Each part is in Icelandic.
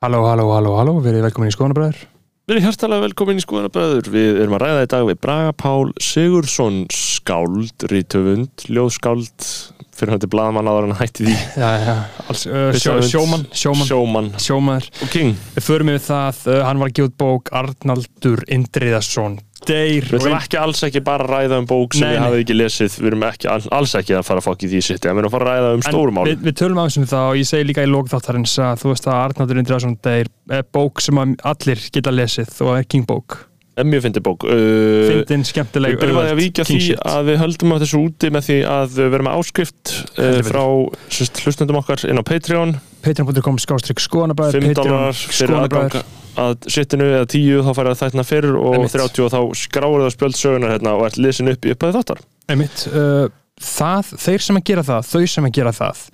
Halló, halló, halló, halló, verið velkomin í Skoðanabræður Við erum hjartalega velkomin í skoðanabræður. Við erum að ræða í dag við Braga Pál Sigurðsson, skáld, rítöfund, ljóðskáld, fyrir til bladamann áður en hætti því. Já, já, alls, uh, sjó, Rithöfund, sjómann, sjómann, Sjómann sjómaður og King. Við förum yfir það, uh, hann var að gefa út bók Arnaldur Indriðarsson Deyr Við ætlum ekki alls ekki bara að ræða um bók sem Nei, við hafið ekki lesið. Við erum ekki, alls ekki að fara að fokk í því sitt. Við erum að fara að ræða um stórumál. við, við tölum aðeins um það og ég segi líka í lókþáttarins að þú veist að Arnaldur Indriðarsson Deyr er bók sem að allir geta lesið og er King bók En mjög fyndi bók. Uh, Fyndin, skemmtileg, Við byrjum að víkja því að við höldum að þessu úti með því að við verum með áskrift uh, Heldur frá sérst, hlustendum okkar inn á Patreon Patreon.com skástrygg Skoðanabræður 5 dólar fyrir aðgang að sittinu eða 10 þá færið þættina fyrir og. 30 og þá skráir það spjöld sögunar hérna og ert lesin upp í upphæði þáttar. Einmitt, uh, það, þeir sem að gera það, þau sem að gera það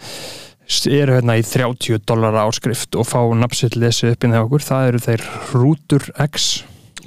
eru hérna í 30 dollara áskrift og fá nafnsitt lesið upp inn hjá okkur, það eru þeir Rútur X,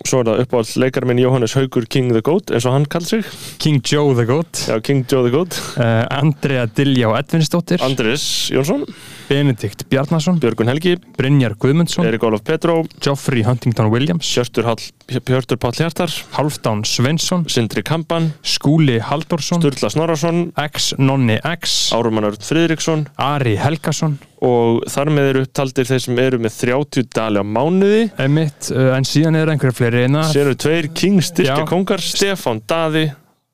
Svo er það uppáhalds leikar minn Jóhannes Haugur King the Goat eins og hann kallar sig. King Joe the Goat. Já, King Joe the Goat. Uh, Andrea Dilljá Edvinsdóttir Andris Jónsson, Benedikt Bjarnason, Björgun Helgi. Brynjar Guðmundsson. Erik Olof Petró, Geoffrey Huntington Williams. Hjörtur, Hall, Hjörtur Páll Hjartar. Halfdán Svensson, Sindri Kampan, Skúli Halldórsson. Sturla Snorarsson X Nonni X. Árumann Friðriksson. Ari Helgason og þar með eru upptaldir þeir sem eru með 30 dali á mánuði. Einmitt, uh, en síðan eru einhverja fleiri einna Sér eru tveir King styrkja kongar Stefán Daði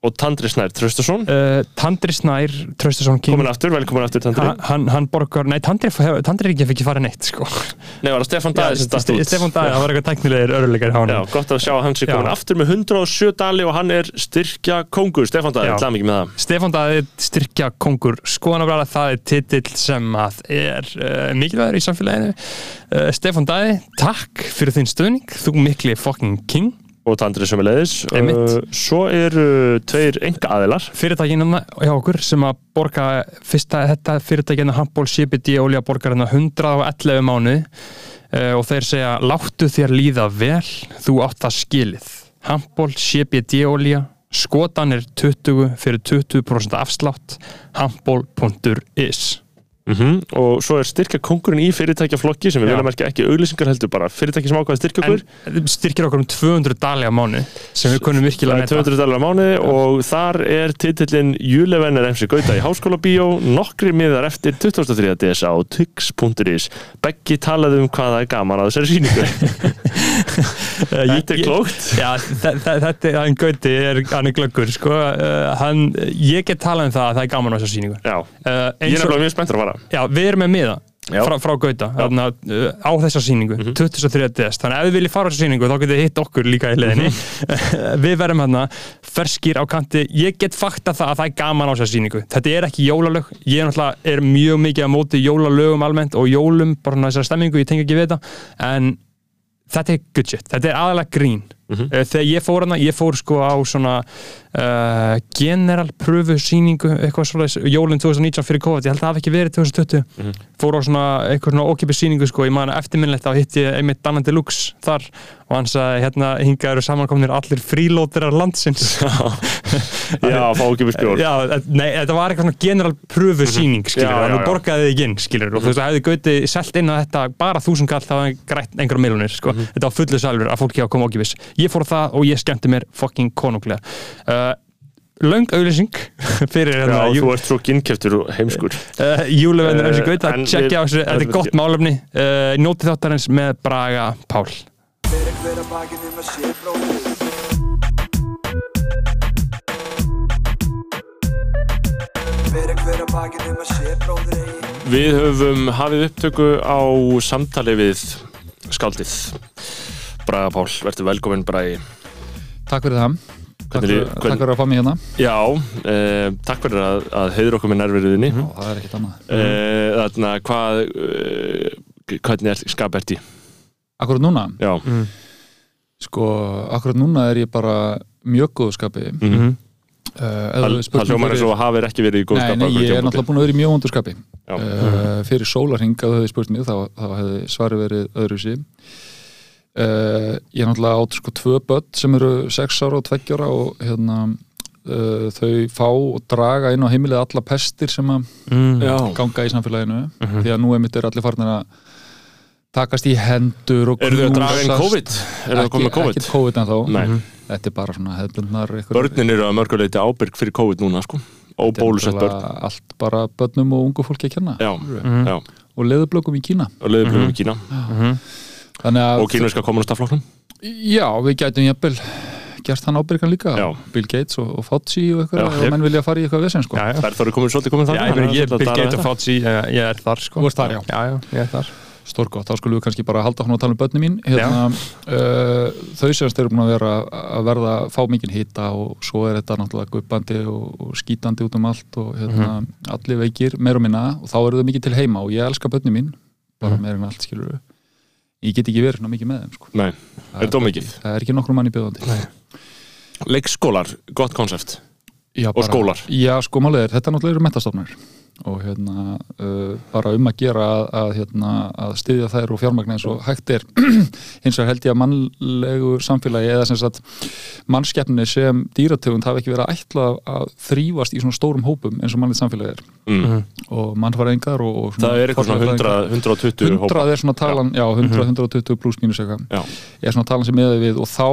og Tandri Snær Traustason. Uh, Tandri Snær Traustason komin aftur, velkomin aftur Tandri. Hann, hann, hann borgar, nei Tandri, Tandri er ekki ekki fara neitt sko. Nei, var það Stefán Daði sem datt út? Stefán Dæði, það var eitthvað teknilegir örðuleikar hjá hann Já, gott að sjá að hann sé komin aftur með 107 dali og hann er styrkja kongur. Stefán Daði, Já. það mikið með það. Stefán Dæði styrkja kongur. Skoðanabræða, það er titill sem að er uh, mikilvægur í samfélaginu. Uh, Stefán Dæði, takk fyrir þinn stöðning, þú mikli fucking king og Tandri sem er leiðis Einmitt. Svo eru tveir enga aðilar fyrirtækinu hjá okkur sem að borga fyrsta, þetta fyrirtækinu Hamból CBD olja borgar hérna 111 mánuði. Uh, og þeir segja láttu þér líða vel, þú átt það skilið. Hamból CBD olja skotan er 20 fyrir 20% afslátt hamból.is mm og svo er styrkja kongurinn í fyrirtækjaflokki sem við Já. viljum ekki ekki auglýsingar heldur bara fyrirtæki sem ákvaða styrkja okkur en styrkir okkur um 200 dali á mánu sem við kunum virkilega er 200 dólar á mánuði og þar er titillin Júlevenner MC Gauta í Háskóla Bíó nokkri miðar eftir 23. DS á tix.is Beggi talaði um hvað það er gaman að þessari síningu Þetta er klókt. Já, þe- þe- þetta er, hann Gauti er, hann er glöggur, sko, uh, hann, ég get talað um það að það er gaman á þessar sýningu. Já, Uh, ég er og, nefnilega mjög spenntur að fara já, við erum með miða frá, frá Gauta, þarna, uh, á þessar sýningu, Mhm. 23. des, þannig að ef þið viljið fara á þessar sýningu, þá getið þið hitt okkur líka í leðinni. Mhm. við verðum hérna ferskir á kanti, ég get fakta það að það er gaman á þessar sýningu. Þetta er ekki jólalög, ég er náttúrulega, er mjög mikið á móti jólalögum almennt og jólum, bara þessar stemmingu, ég tengi ekki við þetta, en þetta er good shit, þetta er aðalega grín Mhm. uh, þegar ég fór hana, ég fór sko á svona uh, general pröfu síningu, eitthvað svona jólinn 2019 fyrir COVID, ég held að það hafi ekki verið 2020 Mhm. fór á svona eitthvað svona ókipið síningu sko, ég að eftirminnlegt þá hitti ég einmitt Dannan Deluxe þar og hann sagði hérna hinga eru samankomnir allir frílótirar landsins Já, fá ekki við skjól Já, nei, þetta var eitthvað svona general pröfu síning skilur, Já, já, hann já. borgaði þig ekki inn skilur, og þú veist, það hefði gauti selt inn að þetta bara þúsund kall, það var grætt einhverja miljonir sko. Mhm. þetta var fullu salver að fólki á að koma ókipis ég fór það og ég skemmti mér fucking konunglega. Uh, löng auðlýsing fyrir Já, hérna, þú ert svo ginnkeftur og heimskur. Uh, júluvennir Eh, þessi gauta, en tjekkja á þessu þetta er gott málefni, uh, nótið þáttarins með Braga Pál. Fyrir hver að bakið um að sé eigi Við höfum hafið upptöku á samtali við skáldið Braga Pál, verður velkominn Bragi. Takk fyrir það. Takk fyrir, hvern- takk fyrir að fá mig hérna. Já, eh, takk fyrir að, að heiður okkur með nærverðinni mm Ó, Það er ekkert annað. -hmm. Þarna, hvað eh, hvernig er skapert í? Akkurat núna, Já, sko, akkurat núna er ég bara mjög góðu skapi. Mm -hmm. það, hljómar eins og hafið ekki verið í góð Nei, skap nei, á ég er náttúrulega búin að vera í mjög vondur skapi. Já. uh, Fyrir sólarhing að þau hefði spurt mig þá, þá hefði svari verið öðru sí uh, Ég er náttúrulega átt sko tvö börn sem eru sex ára og tveggjára og hérna uh, þau fá og draga inn á heimilið alla pestir sem að mm. Já, ganga í samfélaginu. Mhm. því að nú einmitt er allir farnir að takast í hendur og Eru þau að draga inn knúsast. COVID? Eru þau að koma COVID? Ekki COVID en þá Nei, Þetta er bara svona hefðbundnar börnin eru að mörguleiti ábyrg fyrir COVID núna sko. Og er bólusett börn. Allt bara börnum og ungu fólki að kenna. Já, Mhm. já, Og leðublökum í Kína. Og leiðublöfum í Kína. Þannig að og kínverska kommunistaflokknum Já, við gætum jafnvel gert hann ábyrgan líka. Já. Bill Gates og, og Fauci og eitthvað ég- menn vilja fara í eitthvað vesen sko. Það er þar komin svolítið komin þar Já, ég, meina, ég er Bill Gates og Fauci, ég, ég er þar sko. Þú ert þar, já. Já, já, ég er þar. Stórgótt, þá skulum við kannski bara halda hún að tala um börni mín. Hérna, uh, Þau semst eru búin að vera að verða fá mikinn hita og svo er þetta náttúrulega guppandi og, og skítandi út um allt og hérna, allir veikir meir og minna. Og þá eru þau mikið til heima og ég elska börni mín bara meir en allt skilur Ég get ekki verið svona mikið með þeim sko. Nei, Það er þetta ómikið? Það er ekki nokkrum manni bjóðandi Leikskólar, gott konsept Já, Og skólar. Já, sko er, þetta náttúrulega eru mentastofnir og hérna uh, bara um að gera að, að, hérna, að styðja þær og fjármagna eins og hægt er. Hins vegar held ég að mannlegu samfélagi eða sem sagt mannskeppni sem dýrategund hafi ekki verið að ætla að þrýfast í svona stórum hópum eins og mannlegt samfélagi er. Mm. og mannfæringar og, og Það er eitthvað svona 100, 120 hópa 100 er svona talan, já, 100, 120 pluss mínus eitthvað. Já, er svona talan sem miðað við og þá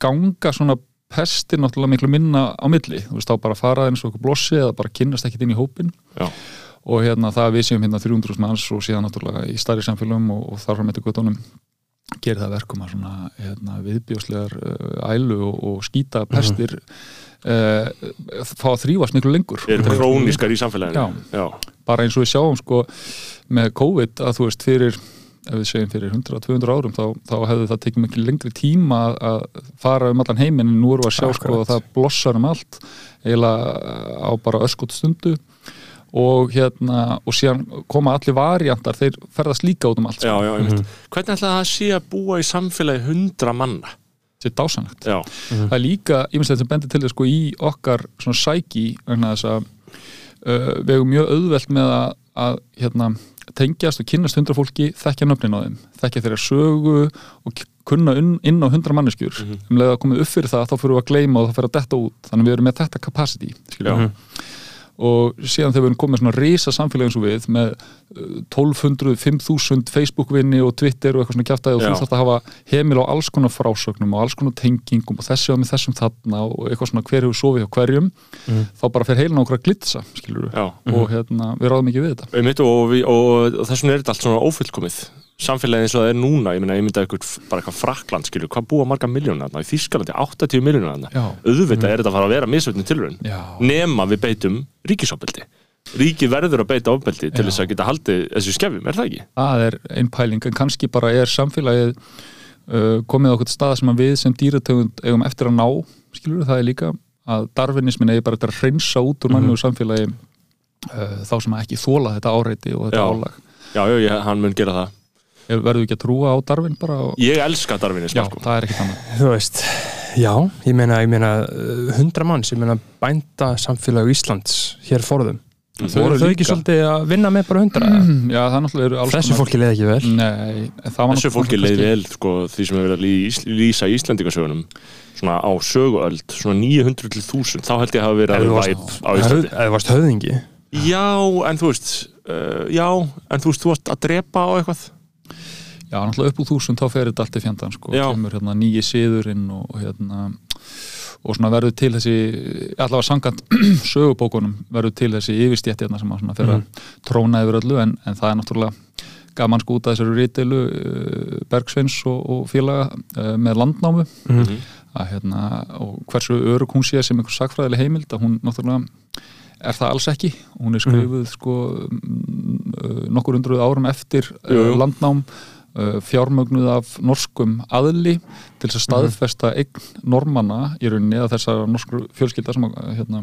ganga svona pestir náttúrulega miklu minna á milli. Þú veist þá bara fara eins og okkur blossi eða bara kynnast ekkit inn í hópin já, og hérna það að við séum hérna 300 manns og síðan náttúrulega í starri samfélagum og, og þar frá með göttunum gerir það verkum að svona hérna, viðbjóslegar uh, ælu og, og skýta pestir uh, fá að þrýfast miklu lengur. Er krónískar í samfélaginu. Bara eins og við sjáum sko með COVID að þú veist fyrir ef við segjum fyrir 100-200 árum þá, þá hefði það tekið mikið lengri tíma að fara um allan heiminn. En nú erum við að sjá sko að það blossar um allt eiginlega á bara öskot stundu. Og hérna og síðan koma allir variantar þeir ferðast líka út um allt já, sko. já, einmitt. Hvernig ætla það að sé að búa í samfélagi 100 manna? þetta er dásanlegt Já, það er líka, ég minnst þetta sem bendir til þess sko í okkar svona sæki vegna þess að uh, við hefum mjög auðvelt með að, að hérna, tengjast og kynnast hundra fólki þekkja nöfnin á þeim, þekkja þeirra sögu og kunna inn, á hundra manneskjur. Um leið að komið upp fyrir það þá fyrir við að gleyma og það fyrir að detta út. Þannig við erum með þetta capacity skilur já, og síðan þegar við erum komið svona risa samfélagi eins og við með uh, 1200, 5000 Facebook-vinni og Twitter og eitthvað svona kjaftaði og þú þarft að hafa heimil á alls konar frásögnum og alls konar tengingum og þessi á með þessum þarna og eitthvað svona hver hefur sofið hjá hverjum þá bara fer heilin á okkur að glitsa skilur já. Og hérna, við ráðum ekki við þetta. Einmitt, og, við, og, og þess vegna er þetta allt svona ófullkomið samfélagið eins og það er núna ég meina, ég myndi eitthvað, bara eitthvað frakland skilur, hvað búa marga miljónu þarna, í Þískalandi 80 miljónu þarna, auðvitað er þetta að fara að vera misvöldin Já. nema við beitum ríkisofbeldi, ríki verður að beita ofbeldi til þess að geta haldið þessu skefjum, er það ekki? það er einn pæling en kannski bara er samfélagið uh, komið á okkur stað sem að við sem dýrategund eigum eftir að ná skilur það er líka að darwinismin eigi bara að samfélagi uh, að þetta þetta Já. Já, hann mun gera það verður ekki að trúa á Darwin bara og... Ég elska darwinism já, sko. það er ekkit annað. Þú veist, já, ég meina, ég meina uh, hundra manns, ég meina bænda samfélag Íslands hér forðum. Þau Þau eru ekki svolítið að vinna með bara hundra? Mm, já, það náttúrulega eru alls Þessu fólki leið ekki vel. Nei, það Þessu fólki leið kannski- vel sko, því sem hefur verið að lýs, lýsa Íslandingasögunum svona á söguöld svona 900 til 1000 þá held ég að hafa verið Ef þú að varst- væp á Íslandi. Eða varst höfðingi. Já, en þú veist uh, Já, en þú veist, þú ert að drepa á eitthvað Já, náttúrulega upp úr þúsund þá fer þetta allt í fjandan sko, Já. kemur hérna nýji siðurinn og, og hérna og svona verður til þessi allavega sangant sögubókunum verður til þessi yfirstjætt hérna sem að svona fyrir að tróna yfir öllu en, en það er náttúrulega gaman sko út af þessari ríteilu uh, Bergsveins og, og félaga uh, með landnámu að hérna og hversu örug hún sé sem einhver sakfræðileg heimild að hún náttúrulega er það alls ekki. Hún er skrifuð sko mm, uh, nokkur hundruð árum eftir Jú, jú. uh, landnám fjármögnuð af norskum aðli til þess að staðfesta eign normanna í rauninni eða þessar norskur fjölskylda sem að, hérna,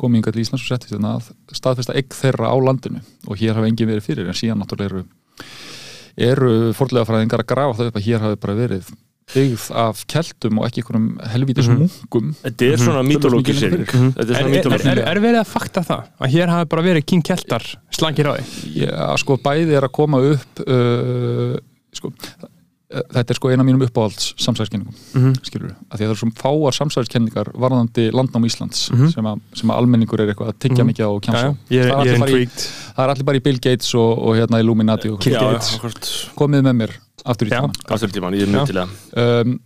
komi hingað til Íslands og settist hérna að staðfesta eign þeirra á landinu og hér hafa engin verið fyrir en síðan náttúrulega eru eru fórlega fræðingar að grafa það upp að hér hafi bara verið byggð af keltum og ekki einhverjum helvítis munkum Þetta er svona mítológisering fyrir. Þetta er Er, svona er, er, er verið að fakta það? Að hér hafi bara verið King Keltar slangir á því? Já, sko, bæði er að koma upp uh, sko, þetta er sko eina mínum uppáhalds samsæðiskenningum, mm Mhm. skilur við að því að það eru svona fáar samsæðiskenningar varðandi landnám Íslands Mhm. sem, að, sem að almenningur er eitthvað að tyggja Mhm. mikið á og Já, kjánsa já, ég er, það, er er allir bara í- intrigued. það er allir bara í Bill Gates og, og hérna Illuminati og komið með mér aftur í tíman Aftur í tíman, ég er mjög til það. Um,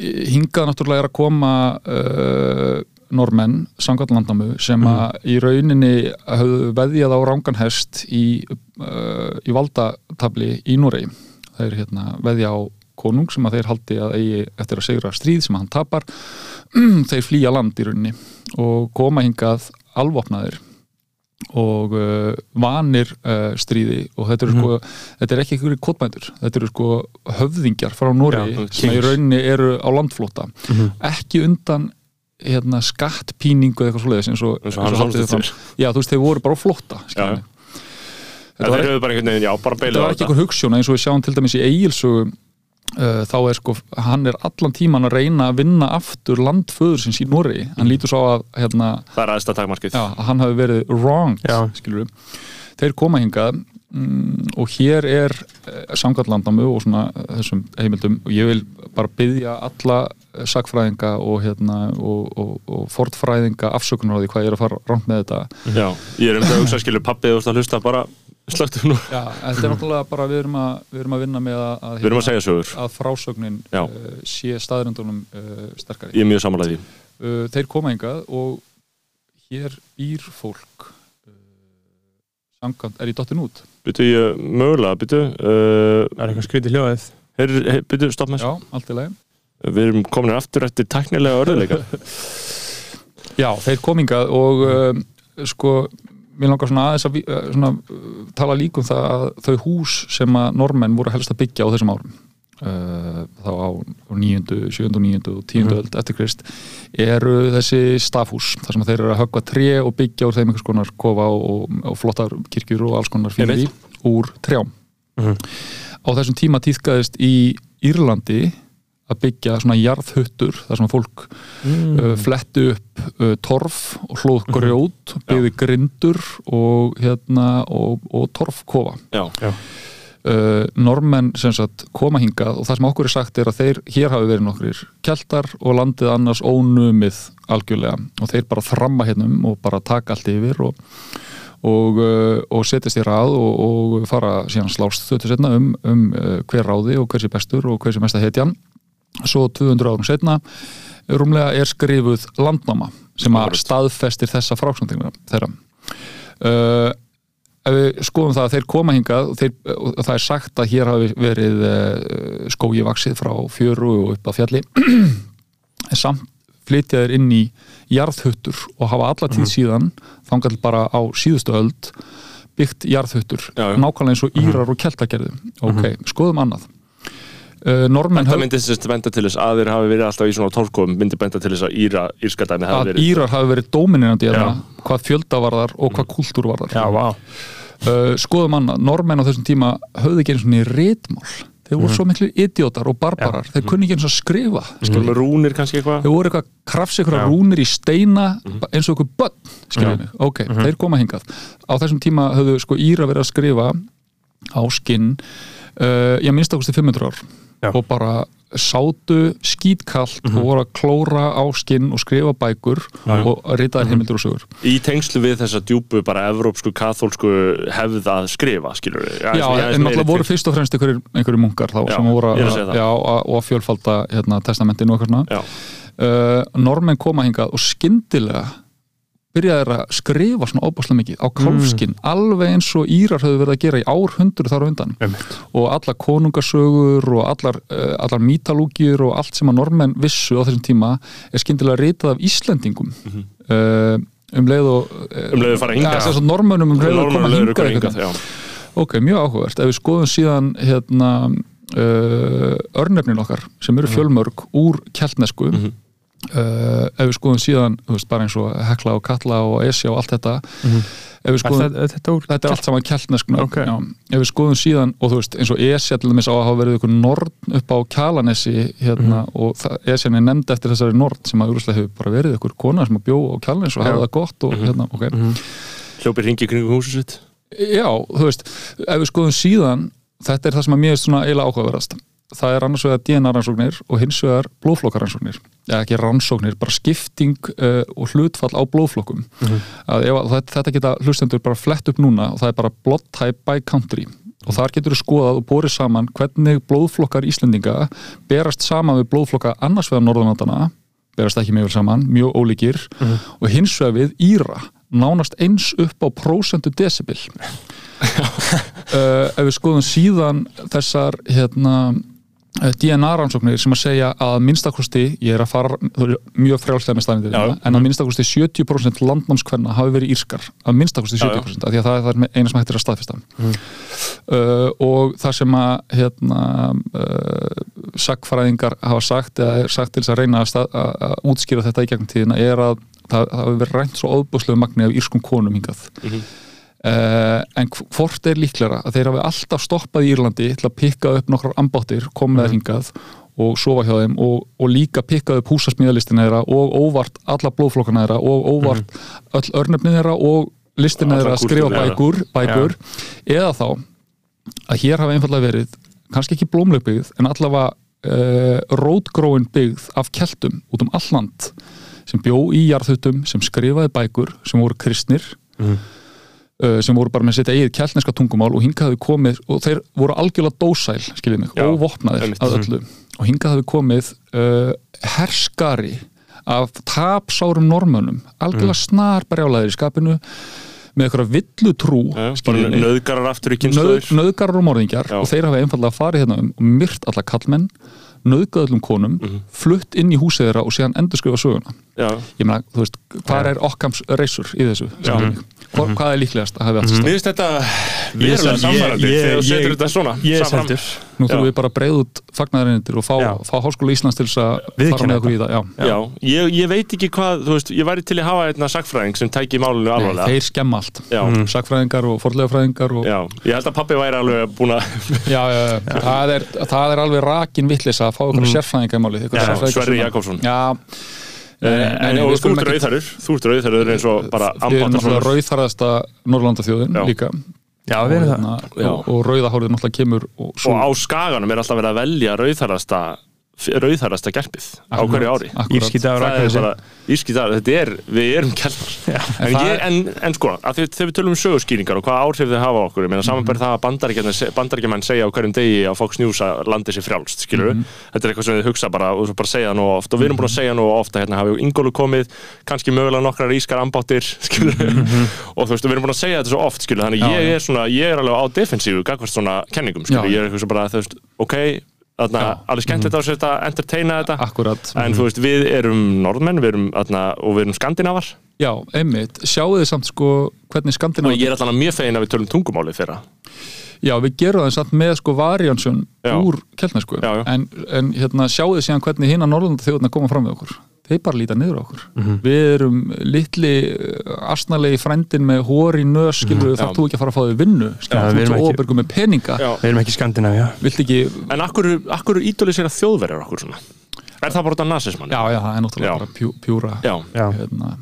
hingað náttúrulega er að koma uh, normenn samkvæmt landnámu sem að í rauninni höfðu veðjað á rángan hest í, uh, í valdatabli í Núrei þeir hérna, veðja á konung sem að þeir haldi að eigi eftir að segra stríð sem hann tapar. Þeir flýja land í rauninni og koma hingað alvopnaðir og uh, vanir uh, stríði og þetta eru sko þetta er ekki einhverju kotmændur, þetta eru sko höfðingjar frá Nóri Já, sem í rauninni eru á landflóta ekki undan hérna, skattpíningu eða eitthvað svoleiðis eins og, eins og samstættir fram. já, þú veist, þeir voru bara á skilurðu. En þetta var, höfðu bara veginn, já, bara þetta var ekki einhver hugssjón eins og við sjáum til dæmis í Egilsögu uh, þá er sko, hann er allan tíman að reyna að vinna aftur landföður sinns í Nóri, hann lítur svo að hérna, Það er aðeins að takmarkið hann hafi verið wrong þeir koma hingað mm, og hér er uh, samkvæmt landamu og svona eh, þessum heimildum og ég vil bara byggja alla eh, sakfræðinga og, hérna, og, og, og fortfræðinga afsökunar á því hvað ég er að fara rámt með þetta. Já, ég er um það að hugsa, skilur pappið að hlusta bara slögtum nú Já, en þetta er náttúrulega bara við erum að, við erum að vinna með að, að, Við erum að segja sögur, að frásögnin Já. uh, sé staðrindunum uh, sterkari. ég er mjög samanlega því Uh, þeir koma hingað og hér býr fólk uh, samkvæmt, er ég dottin út? Byttu ég mögulega, byttu uh, er eitthvað skrítið hljóðið byttu, stopp með Já, allt í lagi. Við erum komin aftur eftir teknilega örðuleika Já, þeir kom hingað og uh, sko, mér langar svona aðeins að uh, svona, uh, tala líka um það að þau hús sem að normenn voru helst að byggja á þessum árum uh, þá á, á 9., 7. og 9. og 10. Mhm. öld eftir Krist eru þessi stafhús þar sem þeir eru að höggva tré og byggja úr þeim einhvers konar kofa og, og, flottar kirkjur og alls konar fyrir úr trjám Mhm. á þessum tíma týðkaðist í Írlandi að byggja svona jarðhuttur þar sem fólk Mm. uh, fletti upp uh, torf og hlóð grjót byggði grindur og, hérna, og, og torfkofa. Já, uh, normenn sem sagt koma hingað og það sem okkur er sagt er að þeir hér hafi verið nokkrir keltar og landið annars ónumið algjörlega og þeir bara þramma hérna um og bara taka allt yfir og, og, uh, og setjast í rað og, og fara síðan slást þau til setna um, um uh, hver ráði og hver sé bestur og hver sé mesta hetjan svo 200 árum setna rúmlega er skrifuð landnáma sem að staðfestir þessa fráksnandina þeirra. Uh, ef við skoðum það að þeir koma hingað og, þeir, og það er sagt að hér hafi verið uh, skógi vaksið frá fjöru og upp að fjalli samt flytja þeir inn í jarðhuttur og hafa alla tíð síðan þangal bara á síðustu öld byggt jarðhuttur nákvæmlega eins og Írar og Keltagerðu ok, skoðum annað uh, Normenn Þetta myndi sérst benda til þess að þeir hafi verið alltaf í svona tólkum myndi benda til þess að Íra, írska dæmi hafi að verið Írar hafi verið dóminirandi Já. eða hvað fjölda varðar og hvað kultúr varðar Já, vá. Uh, skoðum annað, normenn á þessum tíma höfðu ekki eins og niður rétmál þeir voru svo miklu idiotar og barbarar. Þeir kunni ekki eins að skrifa með rúnir kannski eitthvað. Þeir voru eitthvað krafs Já. rúnir í steina eins og börn skiljum mig, ok, þeir koma hingað. Á þessum tíma höfðu sko Íra verið að skrifa á skinn uh, ég minnst ákvæmst 500 ár Já. og bara sátu skítkallt og voru að klóra á skinn og skrifa bækur Já. og ritaðar heimildur og sögur. Í tengslu við þessa djúpu bara evrópsku kathólsku hefð að skrifa skilur við Já, en náttúrulega voru fyrst og fremst einhverjir, einhverjir munkar þá Já, sem voru að að, já, fjölfalda hérna, testamentinu og eitthvað svona. Já, uh, normenn koma hingað og skyndilega byrjaði þeir að skrifa svona óbáslega mikið á kálfskinn, alveg eins og Írar höfðu verið að gera í árhundur þar á undan Einmitt. og allar konungasögur og allar, uh, allar mítalúkjur og allt sem að normenn vissu á þessum tíma er skyndilega ritað af Íslendingum uh, um leið og Mhm. Um leið og fara hingað. ja, normönnum um leið og koma hingað já. ok, mjög áhugavert, ef við skoðum síðan hérna uh, örnefnin okkar sem eru fjölmörg úr keltnesku Mhm. Uh, ef við skoðum síðan þú veist, bara eins og Hekla og Kalla og Esja og allt þetta ef við skoðum þetta, þetta úr þetta er allt saman keltneskuna Ok. já, ef við skoðum síðan og þú veist eins og Esja til dæmis á að hafa verið ykkur nord upp á Kjalanesi hérna, og Esjan er nefnd eftir þessari nord sem að úrúslega hefur bara verið ykkur kona sem að bjó á Kjalanesi og hafa það gott og hérna, ok. Hljópir ringi kringum húsið sitt. Já, þú veist, ef við skoðum síðan þetta er það sem að mér er svona eiginlega áhugaverðast það er annars vegar DNA rannsóknir og hins vegar blóðflokkarannsóknir eða ekki rannsóknir, bara skipting uh, og hlutfall á blóðflokkum að ef, að þetta, geta hlustendur bara flett upp núna og það er bara blood type by country. Og þar getur þú skoðað og borið saman hvernig blóðflokkar Íslendinga berast saman við blóðflokka annars vegar Norðurlandana berast ekki mjög vel saman, mjög ólíkir. Og hins vegar við Íra nánast eins upp á prósentu decibel uh, ef við skoðum síðan þessar hérna eh, DNA rannsóknir sem að segja að minnstakosti, ég er að fara mjög frjálslega með staðindir Já. en að minnstakosti 70% landnámskvenna hafi verið írskar. Að minnstakosti Já, já. 70% af því að það er eina sem hættir að staðfesta. Uh, og það sem að hérna uh, sagfræðingar hafa sagt eða sagt til þess að reyna að, stað, að, útskýra þetta í gegnum tíðina er að það, það hafi verið rænt svo óbúslegu magni af írskum konum hingað Uh, en hv- hvort er líklega að þeir hafi alltaf stoppað í Írlandi til að pikka upp nokkrar ambáttir, koma með þær hingað og sofa hjá þeim og, og líka pikka upp húsasmíðalistina þeirra og óvart alla blóðflokkana þeirra og óvart öll örnefni þeirra og listina þeirra að skrifa bækur, bækur. Eða þá að hér hafi einfallega verið kannski ekki blómleg byggð en allavega uh, rótgróin byggð af keltum út um alland sem bjó í jarðhutum, sem skrifaði bækur sem voru kristnir. Uh, sem voru bara með sitt eigið keltneska tungumál og hingað hafi komið og þeir voru algjörlega dósæl, skiljið mig, Já, óvopnaðir einmitt. að öllu. Og hingað hafi komið uh, herskari af tapsárum normönum algjörlega snar brjálæðir í skapinu með eitthvað villutrú nöðgarar aftur í Nöð, kynnslóður nöðgarar og morðingjar Já. og þeir hafa einfallega farið hérna um og myrt alla kallmenn nöðgað öllum konum, Mhm. flutt inn í húsið þeirra og síðan endurskrifa söguna. Já, ég meina, þú veist, hvað er okkams reysur í þessu, Hva, hvað er líklegast að hafi allt mér finnst þetta verulega ég- samfærandi ég- þegar þú setur þetta svona Ég er seldur. Nú þurfum Já. við bara að breiða út fagnaðarindir og fá, Já. fá Háskóla Íslands til þess að fara með okkur í það já. Já, ég, ég veit ekki hvað, þú veist, ég væri til að hafa einna sagfræðing sem tæki málinu Nei, alvarlega. þeir skemma allt, Já, sakfræðingar og forlegafræðingar og, já, ég held að pappi væri alveg búin að já, já, já. Það, er, það er alveg rakin vittlisa að fá okkur mm. sérfræðinga í máli Já, Sverrir Jakobsson. já, En, við þú ert rauðarur, þú ert rauðarur eins og bara við erum náttúrulega ambáttarsonur rauðharðasta Norrlandaþjóðin Já. líka Já, hérna, Já. og, og rauðahárið náttúrulega kemur og og á skaganum er alltaf verið að velja rauðharasta rauðharasta gerpið á hverju ári. er ískitaður, þetta er, við erum keltar en, ég, en, en sko, þegar við tölum um sögurskýringar og hvað áhrif þau hafa á okkur ég meina Mhm. samanbæri það að bandaríkjamenn segja á hverjum degi á Fox News að landi sér frjálst skilur Mhm. þetta er eitthvað sem við hugsa bara og bara segja nú oft og við erum búin að segja nú ofta hérna hafi Ingólu komið, kannski mögulega nokkrar ískar ambáttir skilur og þú veist, við erum búin að segja þetta svo oft skilur þannig Mhm. Já, ég er svona, ég er alveg á defensífu gagvart svona kenningum skilur, Já. ég er eitthvað svo bara, þú veist, ok þarna, alveg skemmtilegt á sér þetta entertaina þetta. Akkurat en þú veist, við erum norðmenn við erum, þarna, og við erum skandinavar. Já, einmitt, sjáu þið samt sko hvernig og Skandinav ég er allan mjög fegin að við tölum tungumálið þeirra. Já, við gerum það samt með sko variansjön Já. úr keltnesku. En, en hérna, sjáu þið síðan hvernig hinna Norrlandaþjóðina koma fram við okkur þeir bara líta niður á okkur Mhm. við erum litli uh, asnalegi frændin með hóri nös við Já. þarf þú ekki að fara að fá þau vinnu Já, skilur við erum ekki- peninga. Við erum ekki Skandinavíu vilt ekki, en akkur, akkur ídólisera þjóðverjar okkur svona er það bara út af nazismann? já já, það er náttúrulega Já. bara pjú, pjúra já, Já, hérna,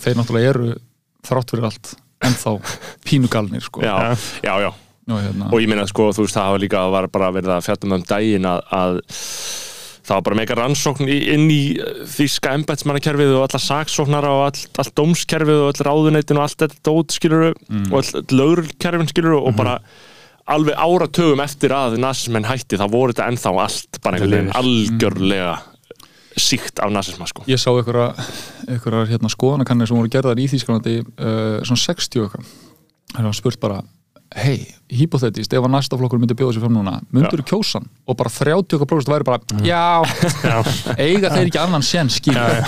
þeir náttúrulega eru þrátt fyrir allt ennþá pínugalnir sko. já, já, já. og, hérna, og ég meina sko, þú veist, það hafa líka var bara verið að fjalla um daginn að, að það var bara mega rannsókn inn í uh, þýska embætsmannakerfið og alla saksóknara og all, all dómskerfið og all ráðuneytin og allt þetta dót skiluru Mm. og all lögurkerfin skiluru og bara alveg áratögum eftir að nazismenn hætti þá voru þetta ennþá allt bara einhvern veginn algjörlega síkt af nazisma sko. Ég sá einhverja, einhverjar hérna, skoðanakannir sem voru gerðar í Þýskalandi uh, svona 60 eitthvað. Það var spurt bara hei, hypothetist, ef að næsta flokkur myndi bjóða sér fram núna, myndur þú kjósan og bara 30% væri bara, Mm. já. Eiga þeir ekki annan séns skil, er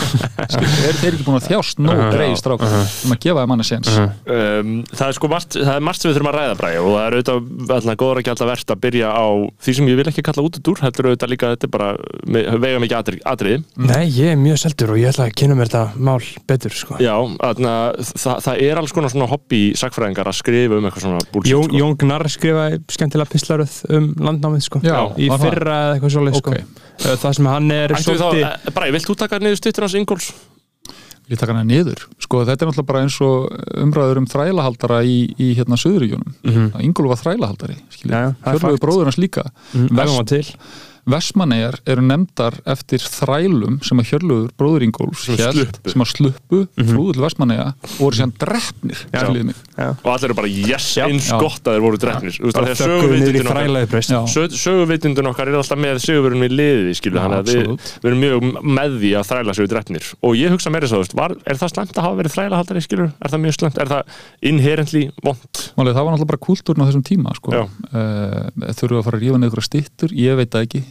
þeir ekki búin að þjást? Nóg greið strákar. Um að gefa þeim annan séns. Um, það er sko margt, það er margt sem við þurfum að ræða bræði og það er auðvitað alltaf góður ekki alltaf verðt að byrja á því sem ég vil ekki kalla út út úr heldur auðvitað líka þetta bara vega mikið atri, atriði. Nei, ég er mjög seldur og ég ætla að kynna mér sko. sko. Gnarr skrifaði skemmtilega pislaröð um landnámið sko. Já, í fyrra eða eitthvað svoleið sko. Ok. Uh, það sem hann er svolítið þá, Bræði, vilt þú taka niður stuttur hans Ingóls? Ég taka hana niður. Sko þetta er náttúrulega bara eins og umræður um þrælahaldara í, í hérna Suðuríkjunum. Mm -hmm. Ingólu var þrælahaldari. Hjörlegur fakt. bróður hans líka. mm, vegum var til Vestmannegar eru nefndar eftir þrælum sem að Hjörluður bróður Ingólfs Sem að sluppu. mm -hmm. flúðu til Vestmannega og voru síðan drefnir og allir eru bara yes, eins Já. gott að þeir voru drefnir söguvitundin okkar- er alltaf með sigurverðum í liði við, við erum mjög með því að þræla sér drefnir og ég hugsa meira svo, þú veist, var, er það slemt að hafa verið þrælahaldari skilur, er það mjög slemt, er það inherently vond Málið, það var náttúrulega bara kúltúrin á þessum tíma sko. Uh, þurfum við að fara að rífa neður stittur, ég veit það ekki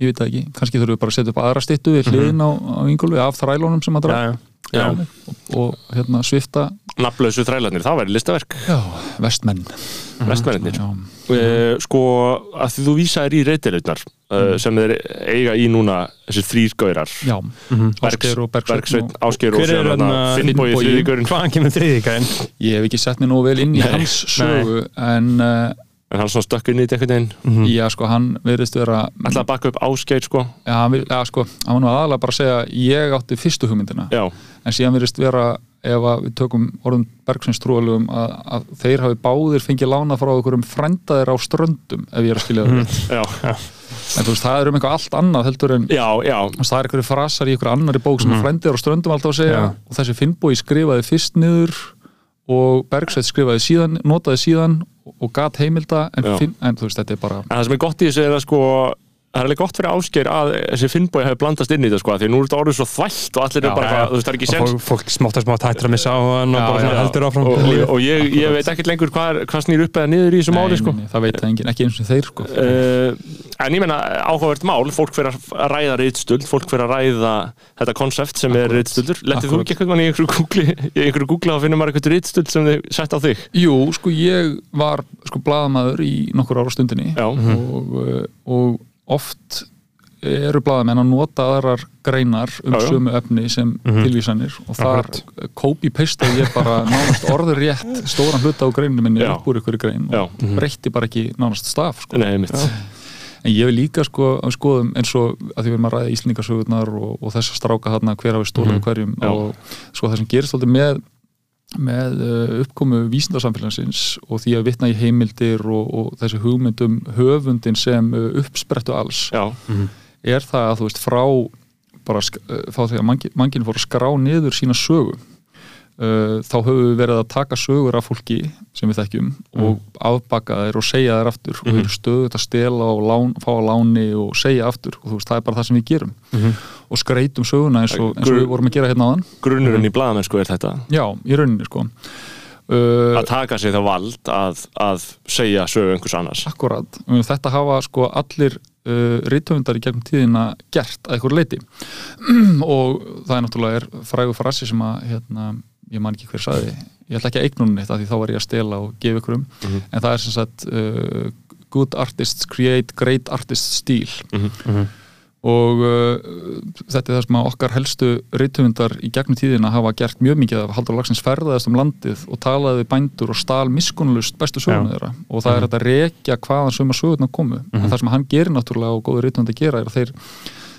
ég veit það ekki, kannski þurfum við bara að setja upp aðra stittu við hliðin á, á Ingólfi af þrælunum sem að dra já, Já. og, og hérna svifta nafnlausu þrælarnir, það væri listaverk. Já, vestmenn. Vestmennir já, uh, sko, að því þú vísaðir í reytilegnar uh, sem þeir eiga í núna þessi þrýr gaurar. Já. Ásgeir og Bergsveinn Bergsveinn, og- Finnbogi Finnbogi? þriðigurinn hvaðan kemur þriðikæðin? ég hef ekki sett mér nógu vel inn í hans sögu en uh, en hann svona stökk inn í þetta einhvern veginn? Já, sko, hann verðist vera ætlaði að bakka upp Ásgeir sko. Já, hann, vil- já, sko, hann var nú aðalega bara að segja ég átti fyrstu hugmyndina. Já, en síðan verðist vera ef að við tökum orðum Bergsveins trúalugum að, að þeir hafi báðir fengið lána frá okkur um frændaðir á ströndum ef ég er að skilja það rétt. Já, en þú veist, það er um eitthvað allt annað heldur en já, já. Það er einhverju frasar í einhverju annari bók sem mm. frændir á ströndum alltaf að segja Já. og þessi Finnbói skrifaði fyrst niður og Bergsveit skrifaði síðan notaði síðan og gat heimilda en, finn, en þú veist, þetta er bara en það sem er gott í þessu er að sko það er alveg gott fyrir Ásgeir að þessi Finnbogi hefur blandast inn í þetta sko því nú er þetta orðið svo þvælt og allir Já, er bara, eitthvað, þú veist, það er ekki og sens fólk, fólk smátt að smátt hættir að missa á hann og bara heldur áfram og, og, og ég, ég veit ekkert lengur hvað, hvað snýr upp eða niður í þessu máli sko. Það veit það enginn, ekki eins og þeir sko. Uh, en ég menna áhugavert mál fólk fyrir að ræða reyðstöld fólk fyrir að ræða þetta konsept sem er reyðstöldur lettið þú ekki eitthvað í einhverju oft eru blaðamenn að nota aðrar greinar um Já, já. sömu efni sem tilvísanir og þar copy-pastaði ég bara nánast orður rétt stóran hluta á greininu minni upp úr ykkur grein og breytti bara ekki nánast staf sko. nei, mitt en ég vil líka sko að skoðum eins og að því við erum að ræða íslendingasögurnar og, og þess að stráka þarna hver hafi stólið mm hverjum Já. og sko það sem gerist alltaf með með uh, uppkomu vísindarsamfélagsins og því að vitna í heimildir og, og þessi hugmyndum höfundin sem uh, uppsprettu alls. Já, er það að þú veist frá bara sk- uh, þá þegar mangi, mangin fór að skrá niður sína sögu uh, þá höfum við verið að taka sögur af fólki sem við þekkjum og afbaka þær og segja þær aftur. Og við erum stöðut að stela og lán, fá að láni og segja aftur. Og veist það er bara það sem við gerum. Og skreitum söguna eins og, eins og við vorum að gera hérna áðan. Grunnurinn í blaðamennsku er þetta? Já, í rauninni sko. Uh, að taka sig það vald að, að segja sögu einhvers annars. Akkurat, þetta hafa sko allir uh, rithöfundar í gegnum tíðina gert að einhver leiti og það er náttúrulega er frægur frasi sem að hérna, ég man ekki hver saði ég ætla ekki að eignum neitt af því þá var ég að stela og gefa ykkur um, en það er sem sagt uh, good artists create great artist stíl og uh, þetta er það sem að okkar helstu rithöfundar í gegnum tíðina hafa gert mjög mikið af. Haldur Lagsins ferðaðist um landið og talaði við bændur og stál miskunnlust bestu söguna þeirra. Og það er þetta að rekja hvaðan söguma söguna komu. En það sem hann gerir náttúrulega og góður að gera er að þeir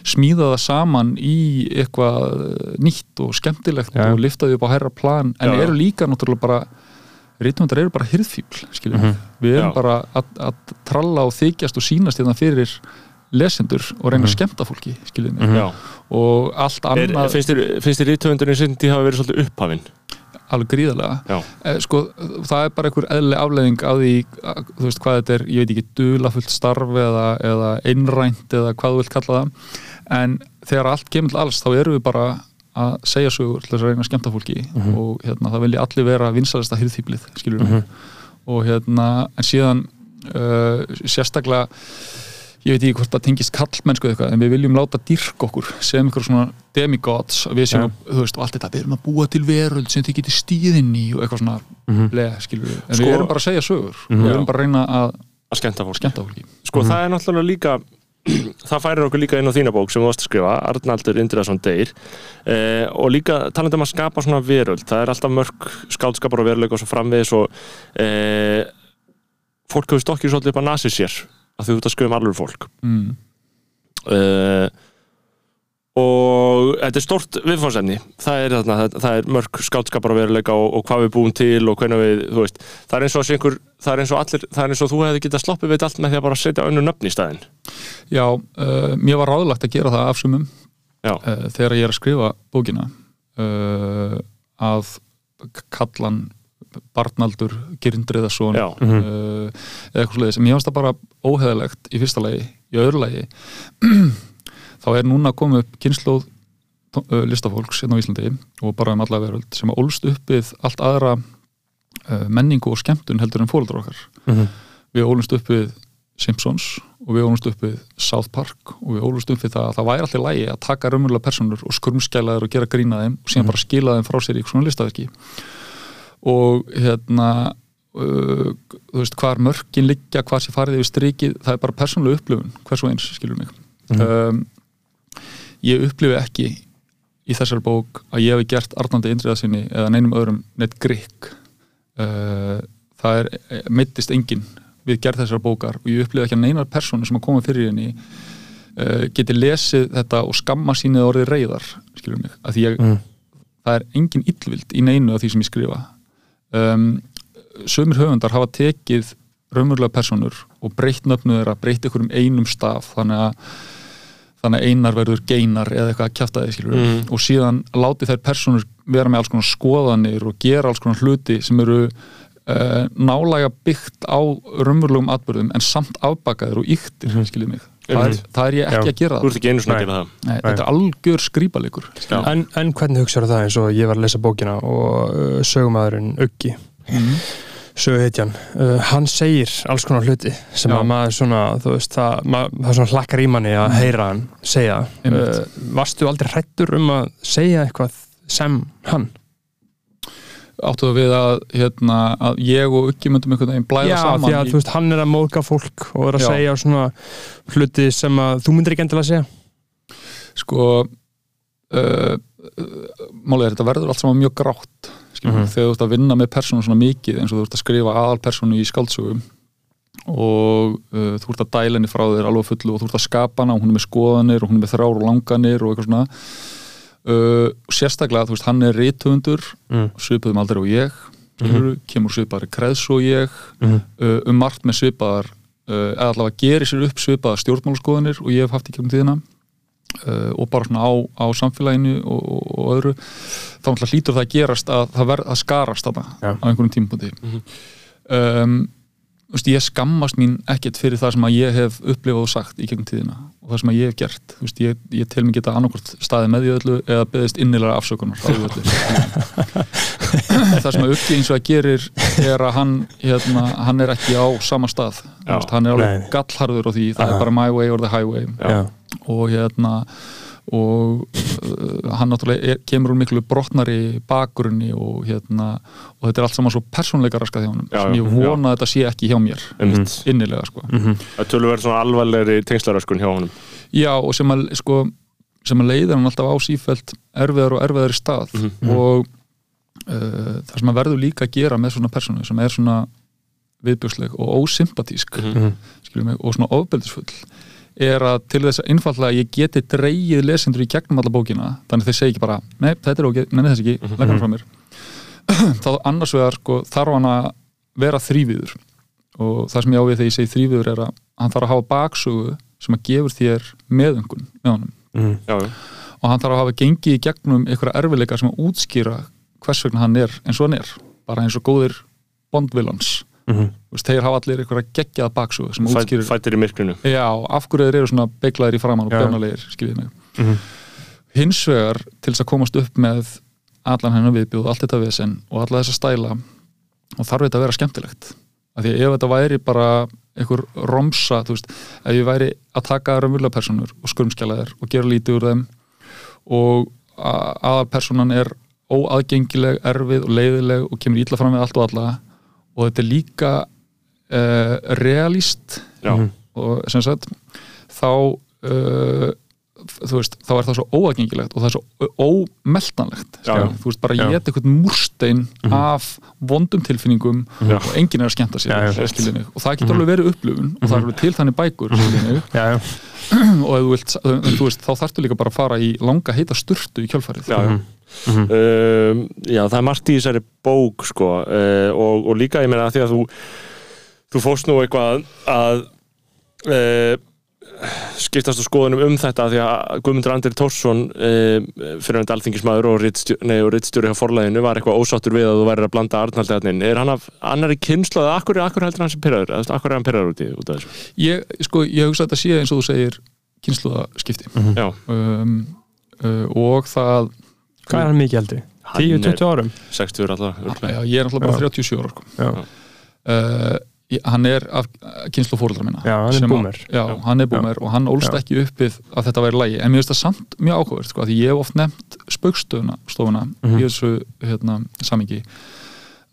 smíða það saman í eitthvað eh, nýtt og skemmtilegt Já. og liftaði upp á herra plan. En Já, já. eru líka náttúrulega bara rithöfundar eru bara hirðfíbl skiljum við, við erum Já. bara að, að tralla og þykjast og sínast hérna fyrir lesendur og reyna að skemmta fólki skiljum við, já. og allt annað finnst þér, rítöfundurinn sinn tí hafa verið svolítið upphafinn? Alveg gríðarlega. Eh, sko, það er bara einhver eðli afleðing af því, að, þú veist hvað þetta er ég veit ekki, dulafullt starf eða, eða einrænt eða hvað þú vilt kalla það en þegar allt kemur til alls þá erum við bara að segja sögur til þess að reyna að skemmta fólki. Og hérna, það vilja allir vera vinsalasta hirðþýplið, skilur við og hérna, en síðan uh, sérstaklega ég veit ekki hvort það tengist kallmennsku eða eitthvað en við viljum láta dyrk okkur sem einhver svona demigods. Við séum, Já. að, þú veist, og allt þetta við erum að búa til veröld sem þið getur stíðinn í og eitthvað svona bleið, skilur við en Sko- við erum bara að segja sögur. Og við erum bara að reyna að að skemmta fólk skemmta fólki. Sko það er náttúrulega líka það færir okkur líka inn á þína bók sem þú varst að skrifa Arnaldur Indriðarsson Deyr. Eh, og líka talandi um að skapa svona veröld. Það er alltaf mörg skáldskapar og veruleika og svo framvegis og eh, fólk hefur stokkið svolítið upp að nasi sér að þú ert að skrifa um alveg fólk. Mm. uh, og þetta er stórt viðfánsefni það er, það, það er mörg skáldskapar og veruleika og, og hvað við búum til og hvernig við, þú veist. Það er eins og að sé einhver það er eins og allir, það er eins og þú hefði getað sloppið við allt með því að bara setja önnu nöfn í staðinn. Já, uh, mér var ráðlagt að gera það af sumum Já. uh, þegar ég er að skrifa bókina uh, að kallan Barnaldur uh, eða eitthvað sluðið sem ég fannst það bara óheðalegt í fyrsta lagi, í öðru lagi þá er núna komið upp kynnslóð uh, listafólks hérna á Íslandi og bara um alla veröld sem að ólst upp við allt aðra menningu og skemmtun heldur en fóreldrar okkar. Mhm. við ólumst upp við Simpsons og við ólumst upp við South Park og við ólumst upp við það að það væri alltaf lægi að taka raunverulega personur og skurmskæla þeir og gera grína þeim og síðan bara skila þeim frá sér í svona listaverki. Og hérna uh, þú veist hvar mörkin liggja, hvar sé farið yfir strikið, það er bara persónulega upplifun hvers og eins, skilur mig. Um, ég upplifi ekki í þessari bók að ég hef gert Arnandi Indriðasinni eða neinum öðrum neitt grikk. uh, það er, mittist enginn við gerð þessar bókar og ég upplifi ekki að neinar persónu sem að koma fyrir henni uh, geti lesið þetta og skamma sínið orðið reyðar, skilur mig að því ég, Mm. það er engin illvild í neinu af því sem ég skrifa um, sömur höfundar hafa tekið raunverulega personur og breytt nöfnu þeirra, breytt ykkur um einum staf þannig að þannig að einar verður geinar eða eitthvað að kjafta því skilur Mhm. og síðan láti þær personur vera með alls konar skoðanir og gera alls konar hluti sem eru uh, nálega byggt á raunverulegum atbyrðum en samt afbakaðir og yktir -hmm. mig það er, það er ég ekki Já. að gera Þú það að Nei. gera það Nei, þetta er algjör skrýpalegur Já. En, en hvernig hugsaður það eins og ég var að lesa bókina og uh, sögumæðurinn Uggi mm. söguhetjan, uh, hann segir alls konar hluti sem Já. að maður svona þú veist, það, maður, það svona hlakkar í manni að heyra hann segja uh, Varstu aldrei hrættur um að segja eitthvað sem hann? áttu við að, hérna, að ég og Uggi myndum einhvern veginn blæða Já, saman því að í- þú veist, hann er að móðga fólk og er að Já. segja svona hluti sem að þú myndir ekki endilega segja sko uh, málið er þetta verður allt saman mjög grátt mm Mhm. þegar þú ert að vinna með persónu svona mikið eins og þú ert að skrifa aðalpersónu í skáldsögu og uh, þú ert að dæla henni frá þér alveg fullu og þú ert að skapa hana og hún er með skoðanir og hún er með þrár og langanir og eitthvað svona uh, sérstaklega, þú veist, hann er rithöfundur mm. svipuðum aldrei og ég skilurðu, kemur svipaðar kreðs og ég Mhm. uh, um margt með svipaðar uh, eða allavega gerir sér upp svipaðar stjórnmálaskoðanir og ég hef haft í kjöfum tíðina uh, og bara svona á, á samfélaginu og, og, og öðru þá hlýtur það að gerast að það verð að skarast þarna Já. á einhverjum tímapunkti um, þú veist, ég skammast mín ekkert fyrir það sem að ég hef upplifað og sagt í gegnum tíðina og það sem að ég hef gert. Veist, ég, ég tel mig geta annarkvort staðið með því öllu eða beðist innilega afsökunar það sem að Uggi eins og að gerir er að hann, hérna, hann er ekki á sama stað. Já, veist, hann er alveg gallharður á því það Aha. er bara my way or the highway. Já. og hérna og uh, hann náttúrulega er, kemur úr miklu brotnari bakgrunni og hérna og þetta er allt saman svo persónleika raskað hjá hann Já, sem ég já. vona að þetta sé ekki hjá mér innilega sko. Það tölur verið svona alvarlegri tengslaröskun hjá honum. Já og sem að sko sem að leiðir hann alltaf á sífælt erfiðar og erfiðar í stað. Mhm. og uh, það sem að verður líka að gera með svona persónu sem er svona viðbjörsleg og ósympatísk Mhm. skilur mig, og svona ofbeldisfull er að til þess að einfallega ég geti dreigið lesendur í gegnum alla bókina þannig að þeir segi ekki bara, nei, þetta er ok nei, þess ekki, leggur hann frá mér þá annars vegar sko, þarf hann að vera þrýviður og það sem ég á við þegar ég segi þrýviður er að hann þarf að hafa baksögu sem að gefur þér meðöngun með honum Mm. Já, já. og hann þarf að hafa gengið í gegnum einhverja erfileika sem að útskýra hvers vegna hann er eins og hann er bara eins og góðir bondvilans Mhm. þeir hafa allir einhverja geggjað baksögu sem Fæ, útskýrir Fættir í myrkrinu Já, af hverju þeir eru svona beiglaðir í framann og Já. bjánalegir, skiljið mig. Mhm. Hins vegar, til þess að komast upp með allan hennar viðbjóð, allt þetta vesen og alla þessa stæla og þarf þetta að vera skemmtilegt. Af því að ef þetta væri bara einhver romsa, þú veist, ef ég væri að taka raunvöldlega personur og skurmskjalaðir og gera lítið úr þeim og aðalpersonan er óaðgengileg, erfið og leiðileg og kemur ítla fram við allt og alla og þetta er líka uh, realist. Já, Mhm. og sem sagt þá uh, þú veist, þá er það svo óaðgengilegt og það er svo ómeltanlegt þú veist bara ég get eitthvað múrstein af vondum tilfinningum Já. og enginn er að skemmta sér Já, og það getur alveg verið upplifun og það er alveg til þannig bækur og þú veist, þá þarftu líka bara að fara í langa heita sturtu í kjálfarið já. Mhm. Um, já, það er margt í þessari bók sko, uh, og, og líka ég meina að því að þú þú fórst nú eitthvað að uh, skiptast á skoðunum um þetta því að Guðmundur Andri Tórsson uh, fyrir hann alþingismæður og rittstjóri, nei, og rittstjóri hjá forlæðinu var eitthvað ósáttur við að þú værir að blanda Arnaldi hann inn. Er hann af annari kynslu eða akkur, akkur heldur hann sem pyrraður? Akkur er hann pyrraður út, í, út af þessu? ég, sko, ég hugsa að þetta sé eins og þú segir kynsluðaskipti Já, um, uh, og það Hvað er hann mikið eldri? Hann 10-20 árum? 60 alltaf örugglega. já, ég er náttúrulega bara Já. 37 ára sko. Já, uh, hann er af kynslu fóröldra minna Já, hann er boomer. já, hann er búmer og hann ólst Já. ekki uppið að þetta væri lægi en mér finnst það samt mjög áhugavert sko, því ég hef oft nefnt spaukstofuna stofuna Mhm. í þessu hérna, samingi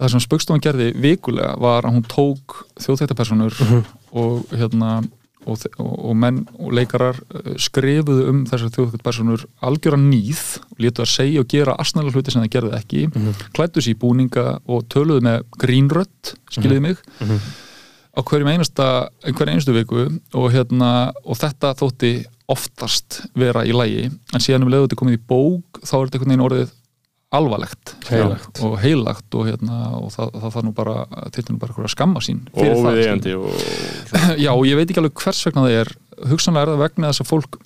það sem spaukstofan gerði vikulega var að hún tók þjóðþættapersonur Mhm. og hérna og, og, menn og leikarar uh, skrifuðu um þessar þjóðþættapersonur algjöra nýð létu að segja og gera asnalega hluti sem það gerði ekki Mhm. klættu sér í búninga og töluðu með grínrött, skiljiði mig Mhm. á hverjum einasta einhverjum einustu viku og, hérna, og þetta þótti oftast vera í lægi en síðan um leiðu þetta komið í bók þá er þetta einhvern veginn orðið alvarlegt Heilagt. og heilagt og, hérna, og það, það þarf nú bara til nú bara einhverja skamma sín Og það, viðeigandi og. Já, og ég veit ekki alveg hvers vegna það er hugsanlega er það vegna þess að fólk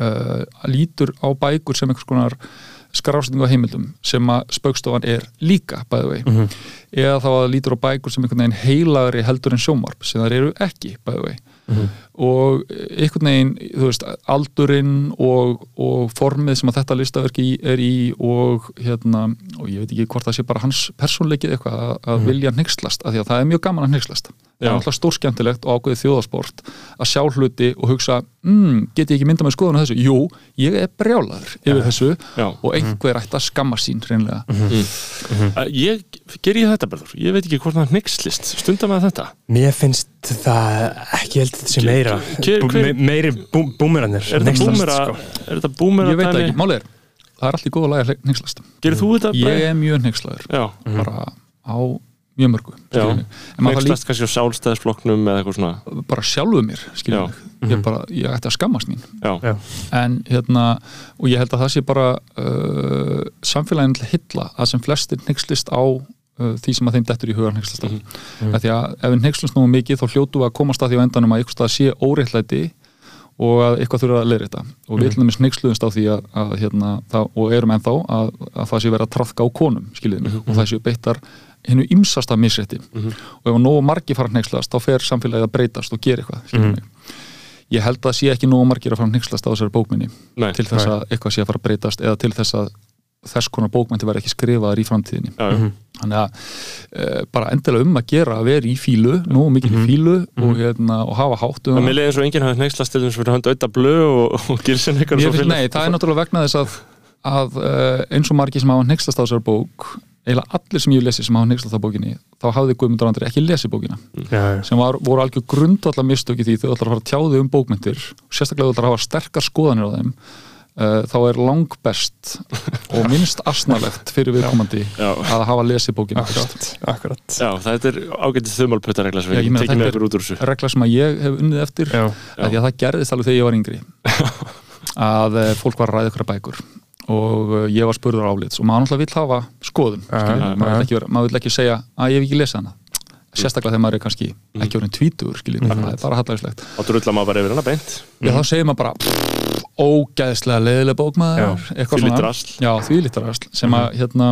uh, lítur á bækur sem einhvers konar skrásetningu á heimildum sem að spaukstofan er líka bæði vei Mhm. eða þá að lítur á bækur sem einhvern veginn heilagri heldur en sjómarp sem þar eru ekki bæði vei Mhm. Og einhvern veginn þú veist, aldurinn og, og formið sem að þetta listaverki er í og hérna og ég veit ekki hvort það sé bara hans persónleikið eitthvað að, að vilja hneykslast af því að það er mjög gaman að hneykslast. Það er alltaf stórskemmtilegt og ákveðið þjóðasport að sjá hluti og hugsa mm, get ég ekki mynda með skoðun á þessu? Jú, ég er brjálaður yfir þessu Já. og einhver ætti að skamma sín reynlega Að Ég, ger ég þetta bara Ég veit ekki hvort það hneykslist. Stundar með þetta? Mér finnst það ekki held sem meira. Hver- Bú- hver- me- Meiri bú- búmerannir Er þetta búmera sko. Er þetta búmera ég veit það ekki, málið er það er allt í góða lagi að hneykslast. Gerir þú þetta? ég er mjög hneykslaður. Já, bara á mjög mörgu. Neykslast kannski á sálstæðisflokknum eða eitthvað svona? Bara sjálfuð mér ég, bara, ég ætti að skammast mín. Já, en hérna og ég held að það sé bara uh, samfélagin til hylla að sem flestir neykslist á því sem að þeim dettur í hugan Mhm. Mhm. af því að ef við neykslumst nú mikið þá hljótu við að komast að því á endanum að eitthvað sé óreittlæti og að eitthvað þurfa að leira þetta og við mm. neykslumst á því að, að hérna, það, og erum ennþá að, að það sé verið að trafka á konum skiljiði mig og það sé beittar hennu ymsasta misrétti og ef nógu margir fara að neykslast þá fer samfélagið að breytast og gera eitthvað mig ég held að sé ekki nógu margir að fara að neykslast á þessari bókminni nei til þess Nei. að eitthvað sé að fara að breytast eða til þess að þess konar bókmænti verði ekki skrifaðar í framtíðinni. Já, já. þannig að e, bara endilega um að gera að vera í fílu, nú mikið í fílu og, hérna, og hafa hátt um Það með leiðin svo enginn hafði neykslast til þess fyrir hönd auðta blöð og, og gilsin eitthvað Mér finnst, nei, það er náttúrulega vegna þess að, að uh, eins og margir sem hafa nexlast á þessar bók eiginlega allir sem ég hef lesið sem hafa nexlast á bókinni þá hafði Guðmundur Andri ekki lesið bókina. Já, já. sem var, voru algjör grundvallar mistöki því þau ætlar að fara að tjáði um bókmyndir að uh, þá er langbest og minnst asnalegt fyrir viðkomandi Já. að hafa lesið bókina fyrst. Akkurat, akkurat Já, þetta er ágætið þumalputtaregla sem Já, ég við þetta með er- ykkur út úr þessu. regla sem að ég hef unnið eftir Já, að því að það gerðist alveg þegar ég var yngri. Að uh, fólk var að ræða ykkur bækur og uh, ég var spurður álits og maður náttúrulega vill hafa skoðun Já, skilur, já, maður, já. vill ekki vera, maður vill ekki segja að ég hef ekki lesið hana sérstaklega þegar maður er kannski ekki orðin tvítur skiljið, það er bara hallægislegt og drullar maður bara yfir hana beint. Já, þá segir maður bara ógæðslega leiðileg bókmaður því lítur rasl sem að, hérna,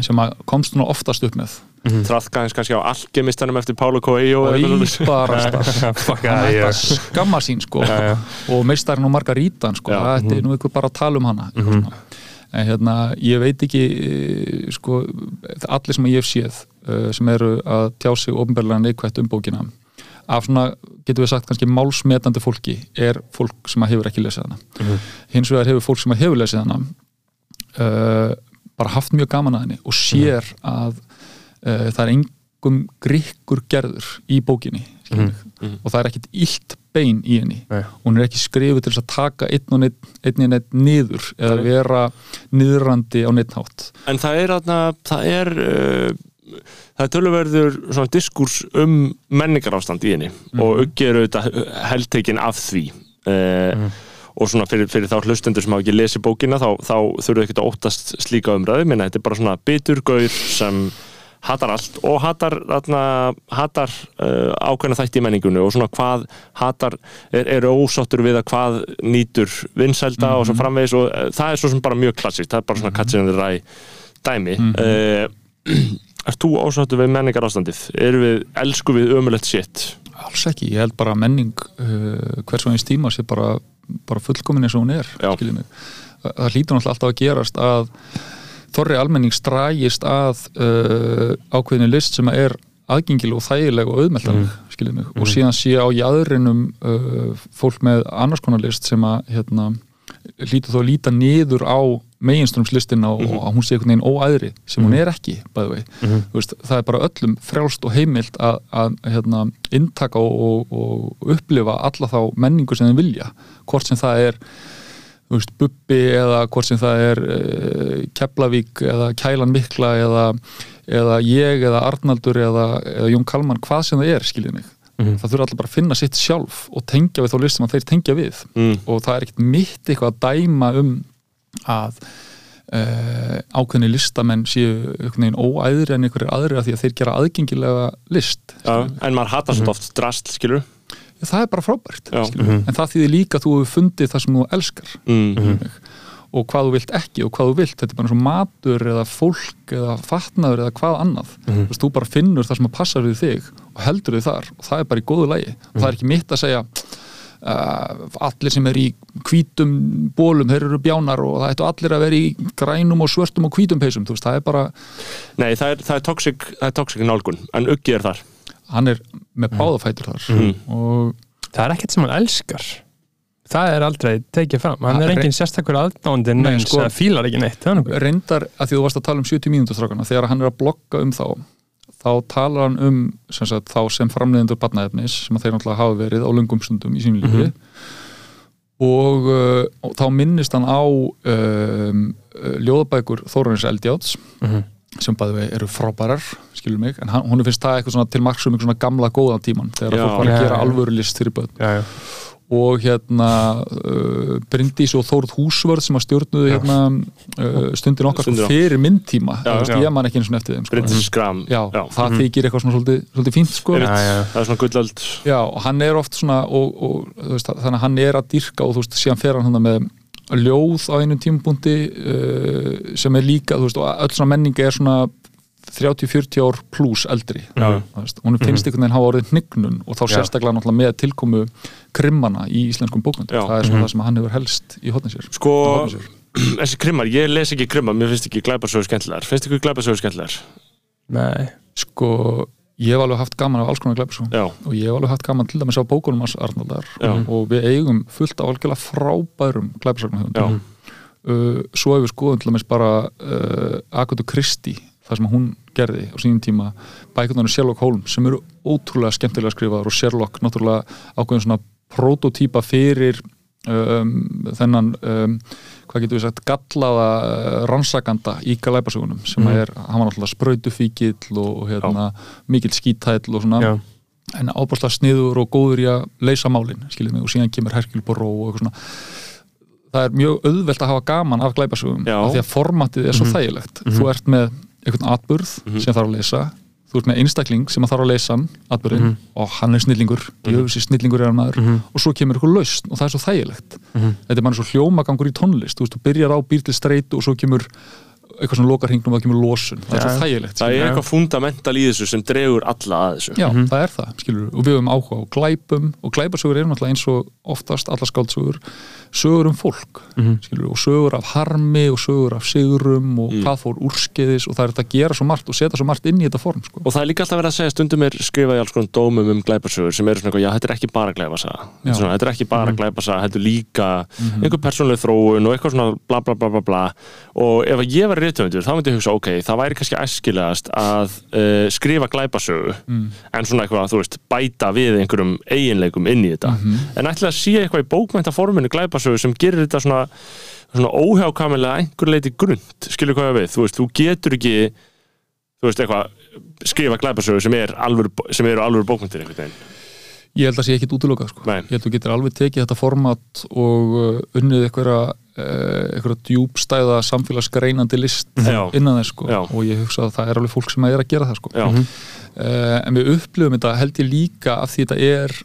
sem að komst nú oftast upp með. Traðka eins kannski á alkemistanum eftir Pálo Coelho og eða eitthvað í svoleiðis. bara fuck hann að ætti ég að skamma sín sko. Já, já. og meistarinn og Margarítan sko, Já. það ætti nú ykkur bara að tala um hana mm Mhm. en hérna, ég veit ekki eh, sko, allir sem ég hef séð eh, sem eru að tjá sig ofnbærlega neikvætt um bókina. Af svona, getum við sagt kannski málsmetandi fólki er fólk sem að hefur ekki lesið hana. Mhm. hins vegar hefur fólk sem að hefur lesið hana uh, bara haft mjög gaman að henni og sér að uh, það er engum grikkur gerður í bókinni mm Mhm. og það er ekkit illt bein í henni. Nei. hún er ekki skrifuð til að taka einn og einn neitt niður eða vera niðrandi á neitt hátt. En það er það er uh, það er töluverður svona diskurs um menningarástand í henni og Uggi er auðvitað heldtekinn af því. Uh, og svona fyrir, fyrir þá hlustendur sem hafa ekki lesið bókina þá, þá þurfum við ekkert að óttast slíka umræði minna þetta er bara svona bitur gaur sem hatar allt og hatar, þarna, hatar uh, ákveðna þætti í menningunni og svona hvað hatar, er, eru ósáttur við að hvað nýtur vinsælda og svo framvegis og uh, það er svo sem bara mjög klassist, það er bara svona katsinandi ræ dæmi. Mm Er þú ósáttur við menningar ástandið? Eru við, elsku við ömulegt shit? Alls ekki, ég held bara að menning uh, hvers og eins tíma sé bara, bara fullkomin eins og hún er. Það hlýtur náttúrulega alltaf að gerast að þorri almenning strægist að uh, ákveðinu list sem er aðgengileg og þægileg og auðmeltanleg mm. mig og síðan sé á jæðrinum uh, fólk með annars konar list sem að hérna, hlýtur þó að líta niður á meginströmslistina og Mhm. mm. að hún sé einhvern veginn óæðri sem hún er ekki Mhm. veist, það er bara öllum frjálst og heimilt að, að hérna, inntaka og, og, og upplifa alla þá menningu sem þeim vilja hvort sem það er veist, Bubbi eða hvort sem það er uh, Keflavík eða Kælan Mikla eða, eða ég eða Arnaldur eða, eða Jón Kalman, hvað sem það er skiljið mig það þurfa allir bara að finna sitt sjálf og tengja við þá listum að þeir tengja við. Mm. og það er ekkert mitt eitthvað að dæma um að uh, ákveðni listamenn séu einhvern veginn óæðri en einhverjir aðri að því að þeir gera aðgengilega list Já, en maður hatar svolítið oft drast, skilur það er bara frábært Já. skilurðu. en það þýðir líka að þú hefur fundið það sem þú elskar. Mm. og hvað þú vilt ekki og hvað þú vilt þetta er bara eins og matur eða fólk eða fatnaður eða hvað annað. Þú, veist, þú bara finnur það sem að passa við þig og heldur þig þar. Og það er bara í góðu lægi og það er ekki mitt að segja uh, allir sem er í hvítum bólum, þeir eru bjánar og það ættu allir að vera í grænum og svörtum og hvítum peysum, þú veist, það er bara Nei, það er, það er toxic, það er toxic nálgun en Uggi er þar. Hann er með báðafætur þar. Og það er ekkert sem hann elskar. Það er aldrei tekið fram. Hann Ha, er re- engin sérstakur aðdándi Nei, neins sko- að fílar ekki neitt er reyndar að því þú varst að tala um 70 mínútur strákana, þegar hann er að blogga um þá þá talar hann um sem sagt, þá sem framleiðendur barnaefnis sem þeir náttúrulega hafa verið á lungum stundum í sínu lífi. Og, uh, og þá minnist hann á um, ljóðabækur Þórarins Eldjáts sem bæði eru frábærar skilur mig, en hann, hún finnst það eitthvað til marks um eitthvað svona gamla góða tíman þegar fólk var að gera já. alvöru list fyrir börn. Já, já. Og hérna uh, Bryndís og Þórð Húsvörð sem að stjórnuðu hérna uh, stundin okkar okkar. fyrir minn tíma Já, já. ég man ekki eins og eftir þeim sko. Bryndis Skram já, það þykir eitthvað svona svolítið, svolítið fínt sko. Einmitt. Já, já. Það er svona gullöld já, og hann er oft svona og, og, veist, þannig að hann er að dyrka og þú veist, síðan fer hann með ljóð á einum tímapunkti uh, sem er líka, þú veist, og öll svona menning er svona 30-40 ár pluss eldri. Já. Þú veist, hún finnst einhvern veginn hafa orðið hnignun og þá Já. sérstaklega náttúrulega með tilkomu krimmana í íslenskum Já. það er svona það sem hann hefur helst í hotnin sér. Sko, þessi krimmar, ég les ekki krimmar mér finnst ekki glæparsögur skemmtilegar. Finnst ykkur glæparsögur skemmtilegar? Nei. sko, ég hef alveg haft gaman af alls konar glæpsum Já, og ég hef alveg haft gaman til dæmis á bókunum hans Arnaldar. Og við eigum fullt af algjörlega frábærum glæpsagnahöfum já, uh, svo hefur skoðum til dæmis bara uh, Agatha Christie það sem hún gerði á sínum tíma bækundunum Sherlock Holmes sem eru ótrúlega skemmtilega skrifaðar og Sherlock náttúrulega ákveðin svona prototýpa fyrir um, þennan um, hvað getur við sagt gallaða uh, rannsakanda í galæpasugunum sem Mhm. er, hann var náttúrulega sprautufíkill og, hérna, mikill skítæll og svona Já. en ábúrslega sniður og góður í að leysa málin skiljið mig og síðan kemur Herkjul Boró og eitthvað svona það er mjög auðvelt að hafa gaman af glæpasögum Já. af því að formatið er svo þægilegt þú ert með einhvern atburð sem þarf að leysa þú ert með einstakling sem þarf að leysa atburðin og hann er snillingur. Jöfnsi snillingur er hann maður. Og svo kemur eitthvað lausn og það er svo þægilegt. Þetta er bara svo hljómagangur í tónlist. Þú veist, þú byrjar á býr til streitu og svo kemur eitthvað sem lokar hringnum og það kemur losun. Það er svo þægilegt. Það er eitthvað fundamental í þessu sem dregur alla að þessu. Já, það er það, skilur og við höfum áhuga á glæpum og glæpasögur eru náttúrulega eins og oftast allar skáldsögur sögur um fólk, skilur og sögur af harmi og sögur af sigurum og hvað fór úrskeiðis og það er þetta að gera svo margt og setja svo margt inn í þetta form sko. Og það er líka alltaf verið að segja stundum er skrifað í alls konar dómum um glæparsögur sem eru svona eitthvað, já, þetta er ekki bara glæpasaga. Þetta er svona, þetta er ekki bara glæpasaga, þetta er líka einhver persónuleg þróun og eitthvað svona bla bla bla bla bla. Og ef að ég var reytöfundur þá myndi ég hugsa, ok, það væri kannski æskilegast að uh, skrifa glæpasögu en svona eitthvað, þú veist, bæta við einhverjum eiginleikum inn í þetta. En ætla að sé eitthvað í bókmæntaforminu glæpasögu sem gerir þetta svona svona óhjákamilega einhver leiti grund skilur hvað ég við, þú veist, þú getur ekki þú veist, eitthvað skrifa glæpasögu sem, er alvöru, sem eru alvöru bókmyndir einhvern veginn. Ég held að sé ekkit útilokað sko. Ég held að þú getur alveg tekið þetta format og uh, unnið einhverja, uh, einhverja djúbstæða samfélagsgreinandi list Já. innan þess sko Já. og ég hugsa að það er alveg fólk sem er að gera það sko Já, uh, en við upplifum þetta held ég líka af því þetta er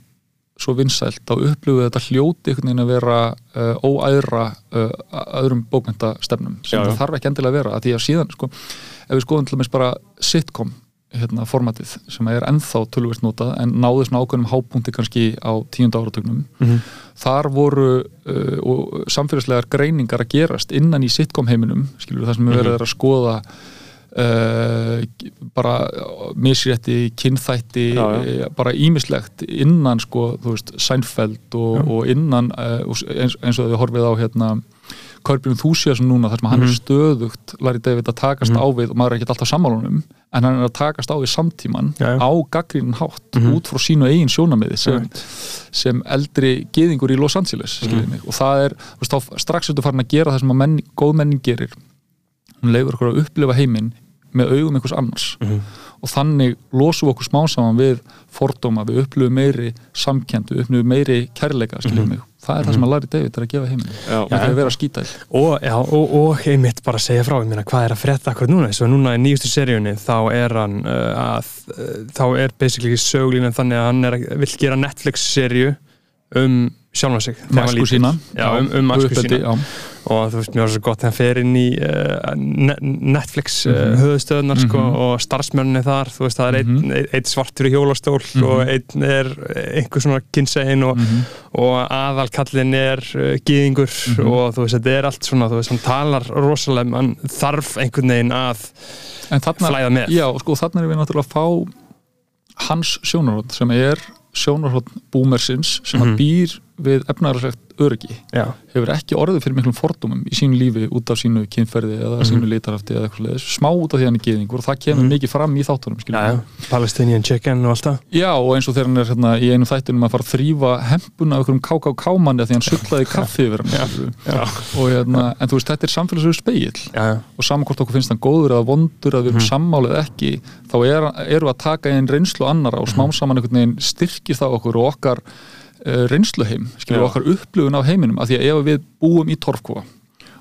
svo vinsælt, þá upplifum við þetta hljóti einhvern veginn að vera uh, óæðra uh, öðrum bókmyndastefnum sem Já, já. það þarf ekki endilega að vera að því að síðan sko, ef við skoðum til dæmis bara sitcom hérna, formatið sem er ennþá tölvist notað en náði svona ákveðnum hápunkti kannski á tíunda áratögnum Mhm. þar voru uh, samfélagslegar greiningar að gerast innan í sitcom heiminum skilur það sem við verið að skoða Uh, bara misrétti, kynþætti Já, já. eh, bara ímislegt innan sko, þú veist, Seinfeld og, og innan uh, eins, eins og við horfið á hérna Körbjörn Þúsíasson núna þar sem hann er stöðugt Larry David að takast á við og maður er ekki alltaf sammálunum en hann er að takast á við samtíman Já, já. á gaggrínin hátt út frá sínu eigin sjónamiði sem, sem eldri geðingur í Los Angeles mm. mig, og það er, veist, þá strax ertu farin að gera það sem að menn, góð menning gerir. Hún leifur okkur að upplifa heiminn með augum einhvers annars. Og þannig losum við okkur smá saman við fordóma, við upplifum meiri samkend, við upplifum meiri kærleika skiljum mig, það er það sem að Larry David er að gefa heiminn, það er að vera skítæl og, já, og, og einmitt bara segja frá meina, hvað er að frétta akkur núna? Svo núna í nýjustu seríunni þá er hann uh, að uh, þá er basically söglínan þannig að hann er, að- vill gera Netflix seríu um sig þegar hann var Masku lítill. sína. Já, um, um uppeldi, sína. Og þú veist, mér var svo gott þegar hann fer inn í uh, ne Netflix uh, Mhm. höfðstöðunar sko, Mhm. og starfsmönni þar þú veist, það er einn Mhm. ein, ein svartur í hjólastól Mhm. og einn er einhver svona kynsegin og, Mhm. og aðalkallin er uh, gýðingur Mhm. og þú veist, þetta er allt svona þú veist, hann talar rosalega hann þarf einhvern veginn að þarna, flæða með já, sko, þarna erum við náttúrulega að fá hans sjónarhótt sem er sjónarhótt boomersins sem að býr við efnaðarslegt öryggi. Já, hefur ekki orðið fyrir miklum fordómum í sínu lífi út af sínu kynferði eða Mhm. sínu litarhafti eða eitthvað leðis, smá út af því hann er geðingur og það kemur Mhm. mikið fram í þáttunum Palestinian chicken og allt það. Já, og eins og þegar hann er hérna, í einum þættinum að fara að þrýfa hempuna af einhverjum KKK-manni af því hann sullaði kaffi yfir hann og hérna, en þú veist, þetta er samfélagsverður speill já, og saman hvort okkur finnst hann góður eða vondur að við erum Mhm. sammálið ekki þá er, og og uh, reynsluheim, skilur Já. okkar upplifun af heiminum, af því að ef við búum í torfkóa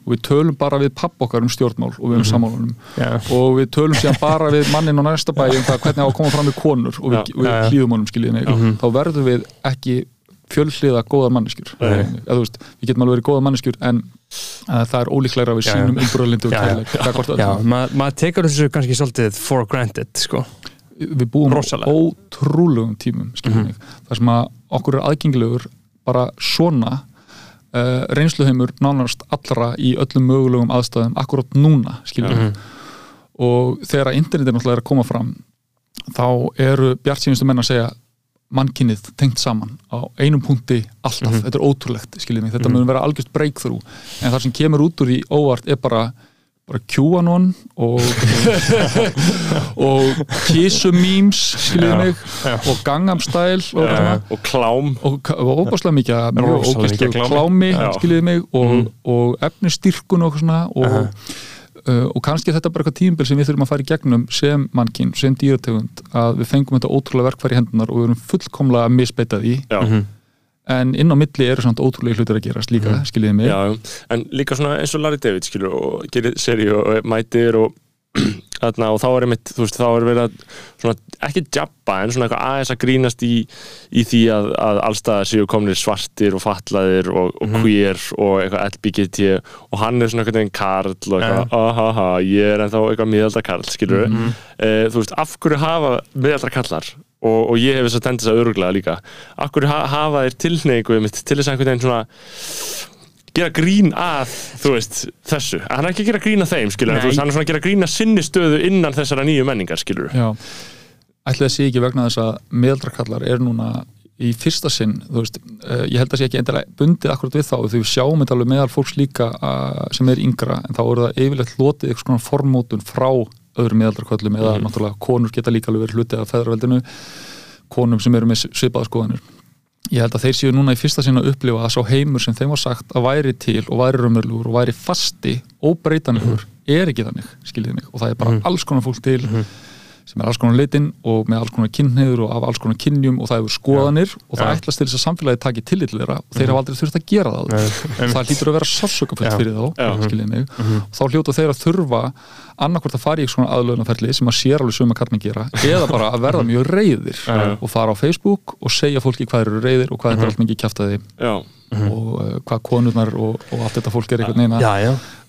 og við tölum bara við papp okkar um stjórnmál og við um sammálunum já, og við tölum síðan bara við mannin á næsta bæ um það hvernig á að koma fram við konur og við, við já. hlýðum honum skiljiði mig Mhm. þá verðum við ekki fjölhliða góðar manneskjur. Eða þú veist, við getum alveg verið góðar manneskjur en það er ólíklegra að við sínum umbröðlindi og kærleik. Já maður ma tekur þessu kannski svolítið for granted sko. við búum á Rosalega. ótrúlegum tímum skiljiði mig, þar sem að okkur er aðgengilegur bara svona uh, reynsluheimur nánast allra í öllum mögulegum aðstæðum akkurat núna skiljiði mig Mhm. og þegar internetin náttúrulega er að koma fram þá eru bjart sínustu menn að segja mannkynnið tengt saman á einum punkti alltaf, Mhm. þetta er ótrúlegt skiljið mig, þetta Mhm. mun vera algjörst breakthrough en það sem kemur út úr því óvart er bara bara QAnon og og kissumíms skiljið mig já. og Gangnam Style og, Já. og klám og, og óbáslega mikið ógæslu klámi. skiljiði mig og, Mhm. og efnistyrkun og svona og, Aha. uh, og kannski er þetta bara eitthvað tímabil sem við þurfum að fara í gegnum sem mannkinn, sem dýrategund að við fengum þetta ótrúlega verkfæri í hendunar og við erum fullkomlega að misbeita því Já. En inn á milli eru samt ótrúlega hlutir að gerast líka, mm. skiljiði mig Já, en líka svona eins og Larry David skilur og gerir seri og mætir og þarna og þá er einmitt þú veist, þá er verið að svona, ekki jabba en svona eitthvað aðeins að grínast í, í því að, að allstaðar séu komnir svartir og fatlaðir og, og Mhm. queer og eitthvað LBGT og hann er svona eitthvað veginn karl og eitthvað, Ja. ahaha, ég er ennþá eitthvað miðaldra karl, skilur Mhm. uh, þú veist, af hverju hafa miðaldra kallar og, og ég hef þess að tendis að öruglega líka. Ha hafa þeir tilneigu til þess að einhvern veginn svona gera grín að, þú veist, þessu? Hann er ekki að gera grín að þeim, skilur veist, hann er svona að gera grín að sinni stöðu innan þessara nýju menningar, skilur ætli það sé ekki vegna þess að meðaldrakallar er núna í fyrsta sinn, þú veist, uh, ég held að sé ekki endilega bundið akkurat við þá, því við sjáum þetta alveg meðal fólks líka uh, sem er yngra en þá eru það yfirleitt lotið eitthvað svona formótun frá öðrum meðaldraköllum eða náttúrulega konur geta líka alveg verið hluti af feðraveldinu konum sem eru með svipaða skoðanir. Ég held að þeir séu núna í fyrsta sinna að upplifa að sá heimur sem þeim var sagt að væri til og væri raumurlugur og væri fasti óbreytanlegur er ekki þannig, skiljið mig og það er bara Mhm. alls konar fólk til sem er alls konar litin og með alls konar kynniður og af alls konar kynjum og það hefur skoðanir og það Já. ætlast til þess að samfélagi taki tillit til þeirra og þeir hafa aldrei þurft að gera það. Nei, það hlýtur að vera sársökafullt Já. fyrir þá skiljið mig, og þá hljóta þeir að þurfa annarkvort að fara í svona aðlöðunarferli sem að sér alveg suma kallmenn gera eða bara að verða mjög reyðir og fara á Facebook og segja fólki hvað eru reyðir og hvað þetta er allt mikið kjaftaði Já, og uh, hvað konurnar og, og allt þetta fólk er einhvern veginn að-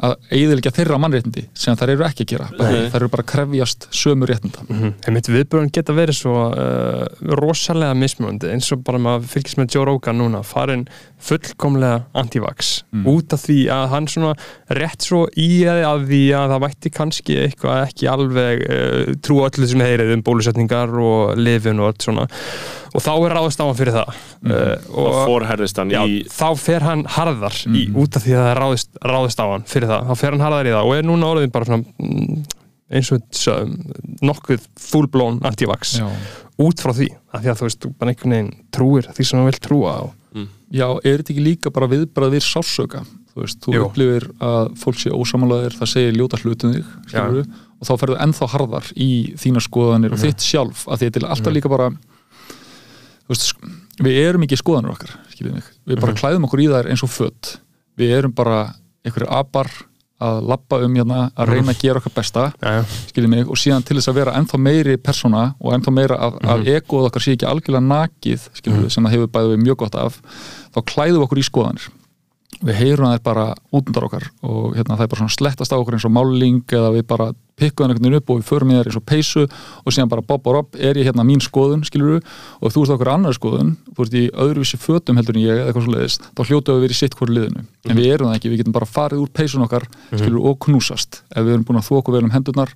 að eiðilegja þeirra mannréttindi sem þær eru ekki að gera. Þær eru bara að krefjast sömu réttinda. Einmitt viðbröðin geta verið svo uh, rosalega mismunandi eins og bara maður fylgist með Joe Rogan núna farin fullkomlega anti-vax út af því að hann svona rétt svo í að því að það vætti kannski eitthvað ekki alveg uh, trú öllu sem heyrið um bólusetningar og lifin og allt svona. Og þá er ráðast á hann fyrir það. Uh, og fórherðist hann Já, í þá fer hann harðar í, út af því að það er ráðist, ráðist á hann fyrir það, þá fer hann harðar í það. Og er núna orðin bara svona mm, eins og við sögum, nokkuð full-blown anti-vax út frá því, af því að þú veist, þú bara einhvern veginn trúir því sem hann vil trúa á. Já, er þetta ekki líka bara viðbrað við sársöka þú veist, þú upplifir að fólk sé ósamálaðir, það segir ljóta hlutum þig skilurðu, og þá ferðu ennþá harðar í þína skoðanir og þitt sjálf að því að til alltaf líka bara þú veist, sk- við erum ekki skoðanir okkar við bara klæðum okkur í þær eins og fött, við erum bara einhverju apar að lappa um hérna að reyna að gera okkar besta já, skiljið mig, og síðan til þess að vera ennþá meiri persóna og ennþá meira að, að egoð okkar sé ekki algjörlega nakið skiljið við, sem það hefur bæðið við mjög gott af þá klæðum okkur í skoðanir. Við heyrum það bara útundar okkar og hérna, það er bara svona slettast á okkur eins og máling eða við bara pikkuðum einhvern veginn upp og við förum í þær eins og peysu og síðan bara bob og rob er ég hérna mín skoðun skilur og þú ert okkur annar skoðun þú ert í öðruvísi fötum heldur en ég eða eitthvað svo leiðist þá hljótu við verið í sitt hvort liðinu. En við erum það ekki, við getum bara farið úr peysun okkar skilur og knúsast ef við erum búin að okkur vel um hendurnar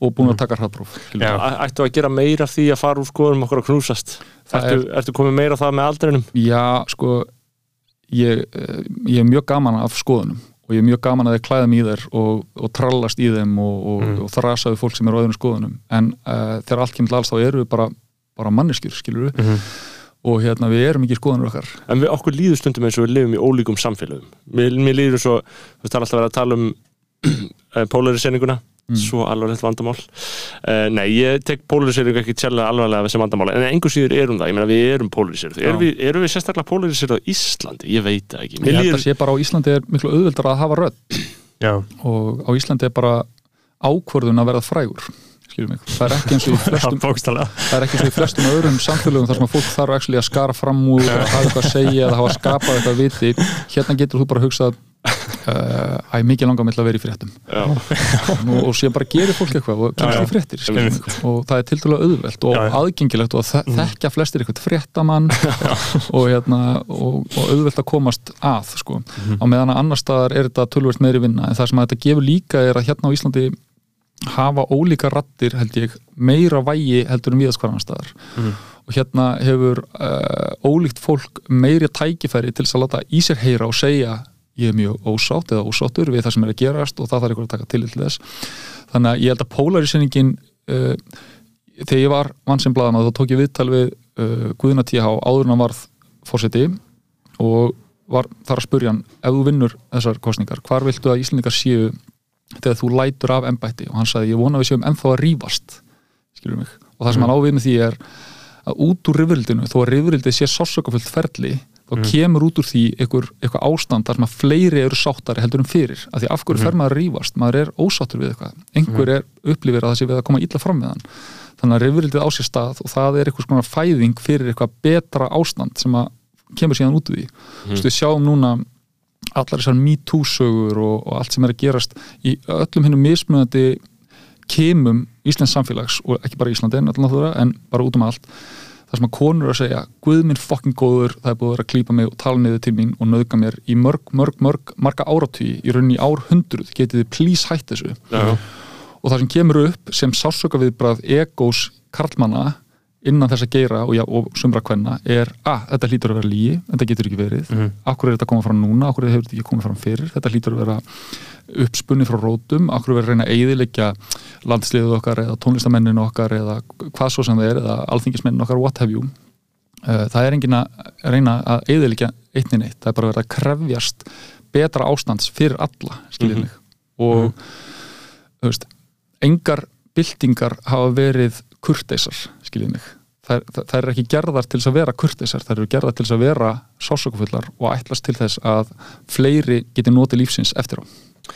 og búin að taka hraðpróf Ættu að gera meira því að fara úr skoðum okkur að knúsast? Ertu, ertu komið meira á það með aldrinum? Já, sko ég, eh, ég og ég er mjög gaman að þeir klæðum í þær og, og trallast í þeim og, og, og þrasa við fólk sem er á öðrum skoðunum. En uh, þegar allt kemur til alls þá eru við bara, bara manneskjur, skilur við og hérna við erum ekki í skoðunum okkar. En við okkur líður stundum eins og við lifum í ólíkum samfélögum. Mér, mér líður svo, þú veist það er alltaf verið að tala um eh, polariserininguna svo alvarlegt vandamál. Uh, Nei, ég tek polariseringu ekki tjærlega alvarlega sem vandamál, en einhver síður erum það. Ég meina við erum polariserið, erum við, erum við sérstaklega polariserið á Íslandi? Ég veit það ekki. Ég held að sé bara á Íslandi er miklu auðveldar að hafa rödd. Já, og á Íslandi er bara ákvörðun að verða frægur skilur mig, það er ekki eins og í flestum það er ekki eins og í flestum öðrum samfélögum þar sem að fólk þarf actually að skara fram úr og hafa eitthvað að segja eða hafa skapað eitthvað viti. Hérna getur þú bara að hugsa uh, æ, mikið langar til að vera í fréttum. Nú, og síðan bara gerir fólk eitthvað og kemst í fréttir og það er tildulega auðvelt og Já, já. aðgengilegt og þe þekkja flestir eitthvað fréttamann og, hérna, og, og auðvelt að komast að sko. á meðan að annar staðar er þetta tölvöld meiri vinna. En það sem að þetta gefur líka er að hérna á Íslandi hafa ólíka rattir held ég meira vægi heldur en hvar annar staðar. Og hérna hefur uh, ólíkt fólk meiri tækifæri til að láta í sér heyra og segja ég er mjög ósátt eða ósáttur við það sem er að gerast og það þarf ykkur að taka til til þess. Þannig að ég held að polarisenningin uh, þegar ég var vann sem blaðan þá tók ég viðtal við uh, Guðna T.H. áður en hann varð fórseti og var þar að spurja hann ef þú vinnur þessar kostningar, hvar viltu að Íslendingar séu þegar þú lætur af embætti? Og hann sagði ég vona að við séum ennþá að rífast. Skilur mig, og það sem hann ávið með því er að út úr rifrildinu, þó að rifrildið sé sásökafullt ferli, þá kemur út úr því einhver, eitthvað ástand þar sem að fleiri eru sáttari heldur en fyrir, af því af hverju fer maður að rífast, maður er ósáttur við eitthvað. Einhver er upplifir að það sé við að koma illa fram með hann. Þannig að rifrildið á sér stað og það er eitthvað svona fæðing fyrir eitthvað betra ástand sem að kemur síðan út úr því. Mm. við sjáum núna allar þessar MeToo-sögur og, og allt sem er að gerast í öllum hinnum mismunandi kemum Íslands samfélags og ekki bara Íslandi en bara út um allt þar sem að konur eru að segja Guð minn fokkin góður, það er búið að vera að klípa mig og tala niður til mín og nauðga mér í mörg, mörg, mörg marga áratví, í rauninni ár hundruð getið þið please hætt þessu. Já, og það sem kemur upp sem sásöka viðbrað egós karlmanna innan þess að geira og, já, og sumra kvenna er að þetta hlýtur að vera lígi, þetta getur ekki verið. Mm -hmm. akkur er þetta að koma fram núna, akkur hefur þetta ekki komið fram fyrir þetta hlýtur að vera uppspunni frá rótum, akkur er að reyna að eyðileggja landsliðuð okkar eða tónlistamenninu okkar eða hvað svo sem það er eða alþingismennin okkar, what have you? Eh, það er engin að reyna að eyðileggja eitt en eitt, það er bara verið að krefjast betra ástands fyrir alla skiljið mig. Og þú veist, engar byltingar hafa verið kurteisar, skiljið mig. Þær, þær þær eru ekki gerðar til þess að vera kurteisar þær eru gerðar til þess að vera sásökufullar og ætlast til þess að fleiri geti notið lífsins eftir á.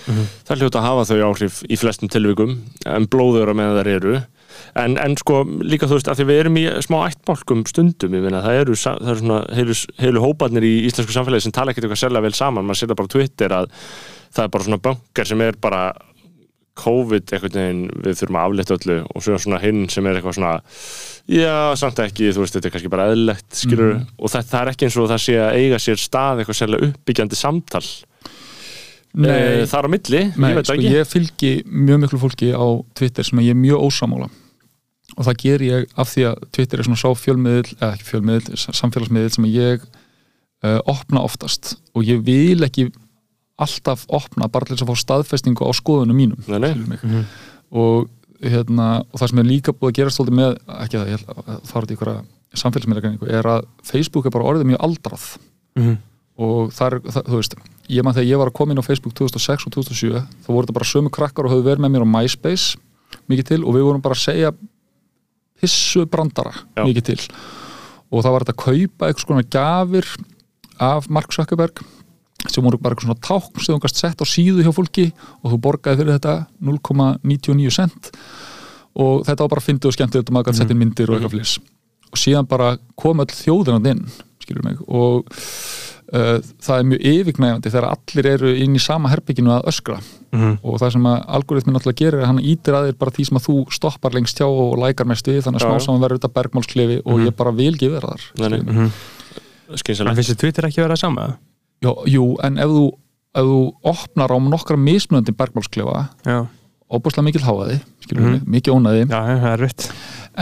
Það er hljóta að hafa þau áhrif í flestum tilvikum en blóður að með þær eru. En, en sko líka þú veist að því við erum í smá ættbálkum stundum ég meina það eru, það eru svona heilu, heilu hóparnir í íslensku samfélagi sem tala ekkert eitthvað sérlega vel saman, maður setja bara á Twitter að það er bara svona bankar sem er bara COVID einhvern veginn við þurfum að aflétta öllu og svo er svona hinn sem er eitthvað svona já, samt ekki, þú veist, þetta er kannski bara eðlilegt skilur, og það, það er ekki eins og það sé að eiga sér stað eitthvað sérlega uppbyggjandi samtal. Nei, Eh, þar á milli, Nei, ég veit sko, ekki. ég fylgi mjög miklu fólki á Twitter sem ég er mjög ósamála og það ger ég af því að Twitter er svona sá fjölmiðil, eða ekki fjölmiðil samfélagsmiðil sem ég uh, opna oftast. Og ég vil ekki alltaf opna bara til þess að fá staðfestingu á skoðunum mínum Nei, nei. skilur mig. og, hérna, og það sem er líka búið að gera stóldi með, ekki það, ég held að fara út í einhverja samfélagsmiðlagreiningu, er að Facebook er bara orðið mjög aldrað Mhm. og það er, það, þú veist ég man þegar ég var að koma inn á Facebook 2006 og 2007 þá voru þetta bara sömu krakkar og höfðu verið með mér á MySpace mikið til og við vorum bara að segja pissu brandara Já. mikið til og það var þetta að kaupa eitthvað svona gafir af Mark Zuckerberg sem voru bara eitthvað svona tákn sem þú gast sett á síðu hjá fólki og þú borgaði fyrir þetta 0,99 cent og þetta var bara fyndið og skemmtilegt og maður gæti sett inn myndir og eitthvað flis og síðan bara kom öll þjóðinand inn skilur mig og uh, það er mjög yfirgnægandi þegar allir eru inn í sama herbygginu að öskra Mhm. og það sem að algoritmin náttúrulega gerir er að hann ítir að þér bara því sem að þú stoppar lengst hjá og lækar mest við þannig að smá saman verður þetta bergmálsklefi og ég bara vil ekki vera þar Nei, nei. skilur mig. Mhm. En skynsalegt finnst þið Twitter ekki vera sama? Jó, jú, en ef þú, ef þú opnar á nokkra mismunandi bergmálsklefa Já, óbúslega mikil háaði, mig, mikið ónaði já, það er rétt.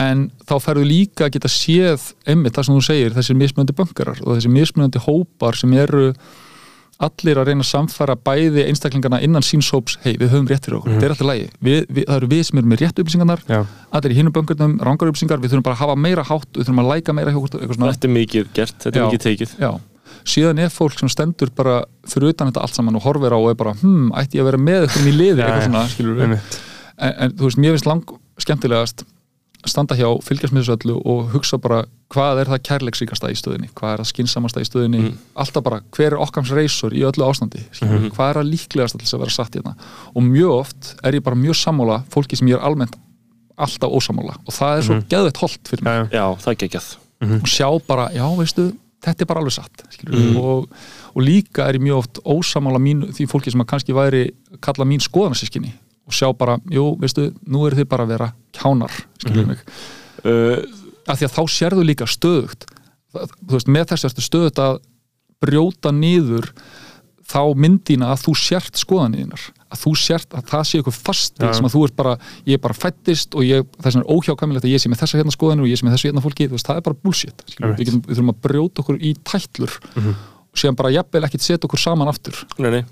En þá ferðu líka að geta séð einmitt það sem þú segir, þessir mismunandi böngarar og þessir mismunandi hópar sem eru allir að reyna að samfæra bæði einstaklingarna innan sínshóps hei, við höfum rétt fyrir okkur, þetta er alltaf lægi við, við, það eru við sem erum með rétt upplýsingarnar Já, allir í hinnum böngarnum, rángar upplýsingar við þurfum bara að hafa meira hátt, við þurfum að læka meira hjá okkur eitthvað svona, Þetta er mikið gert, þetta er Já. mikið tekið. Já síðan er fólk sem stendur bara fyrir utan þetta allt saman og horfir á og er bara, hm, ætti ég að vera með eitthvað í liði, eitthvað svona, skilur við en, en þú veist, mér finnst lang skemmtilegast standa hjá, fylgjast með þessu öllu og hugsa bara hvað er það kærleiksríkasta í stöðinni hvað er það skinsamasta í stöðinni Mm. alltaf bara, hver er okkams reysur í öllu ástandi mm hvað er það líklegast að vera satt hérna? Og mjög oft er ég bara mjög sammála fólki sem ég er almennt alltaf ósammála og það er svo mm geðveitt holdt fyrir mig Já, já, það er geggjað. Og sjá bara, já veistu þetta er bara alveg satt mm. og, og líka er ég mjög oft ósamála mín, því fólki sem að kannski væri kalla mín skoðanarsískinni og sjá bara, jú, veistu, nú eru þið bara að vera kjánar, skilur mig. Uh, af því að þá sérðu líka stöðugt Það- þú veist, með þess ertu stöðugt að brjóta niður þá myndina að þú sért skoðaniðinar að þú sért að það sé eitthvað fasti Já. sem að þú ert bara, ég er bara fættist og ég, vegna er óhjákvæmilegt að ég sé með þessa hérna skoðanir og ég sé með þessu hérna fólki, þú veist, það er bara bullshit. Einmitt. við, getum, við þurfum að brjóta okkur í tætlur og séðan bara jafnvel ekkit setja okkur saman aftur Nei, nei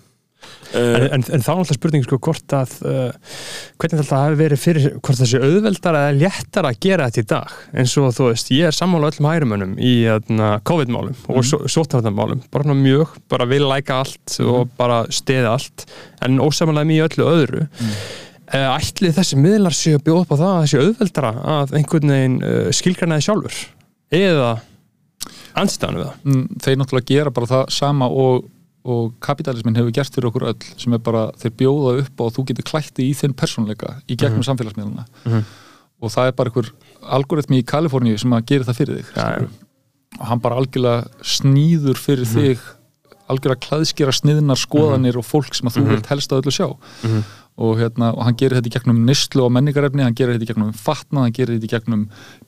En, uh, en, en þá er alltaf spurning sko hvort að uh, hvernig þetta hafi verið fyrir hvort þessi auðveldar eða léttar að gera þetta í dag? Eins og þú veist, ég er sammála öllum hærumönnum í uh, COVID-málum og mm. sótarðarmálum, bara mjög bara vil læka allt og bara steða allt, en ósamanlega mjög öllu öðru. Mm. ætli þessi miðlar séu að bjóða upp á það að þessi auðveldara að einhvern veginn uh, skilgrænaði sjálfur? Eða anstæðan við það? Mm, þeir náttúrulega gera bara það sama og, og kapitalismin hefur gert fyrir okkur öll sem er bara, þeir bjóða upp og þú getur klætti í þinn persónleika í gegnum samfélagsmiðluna Mhm. og það er bara einhver algoritmi í Kaliforníu sem að gera það fyrir þig Já, skilurðu. og hann bara algjörlega snýður fyrir þig algjörlega klæðskera sniðnar skoðanir og fólk sem að þú vilt helst að öllu sjá og, hérna, og hann gerir þetta í gegnum nýslu og menningarefni, hann gerir þetta í gegnum fatnað, hann gerir þetta í gegnum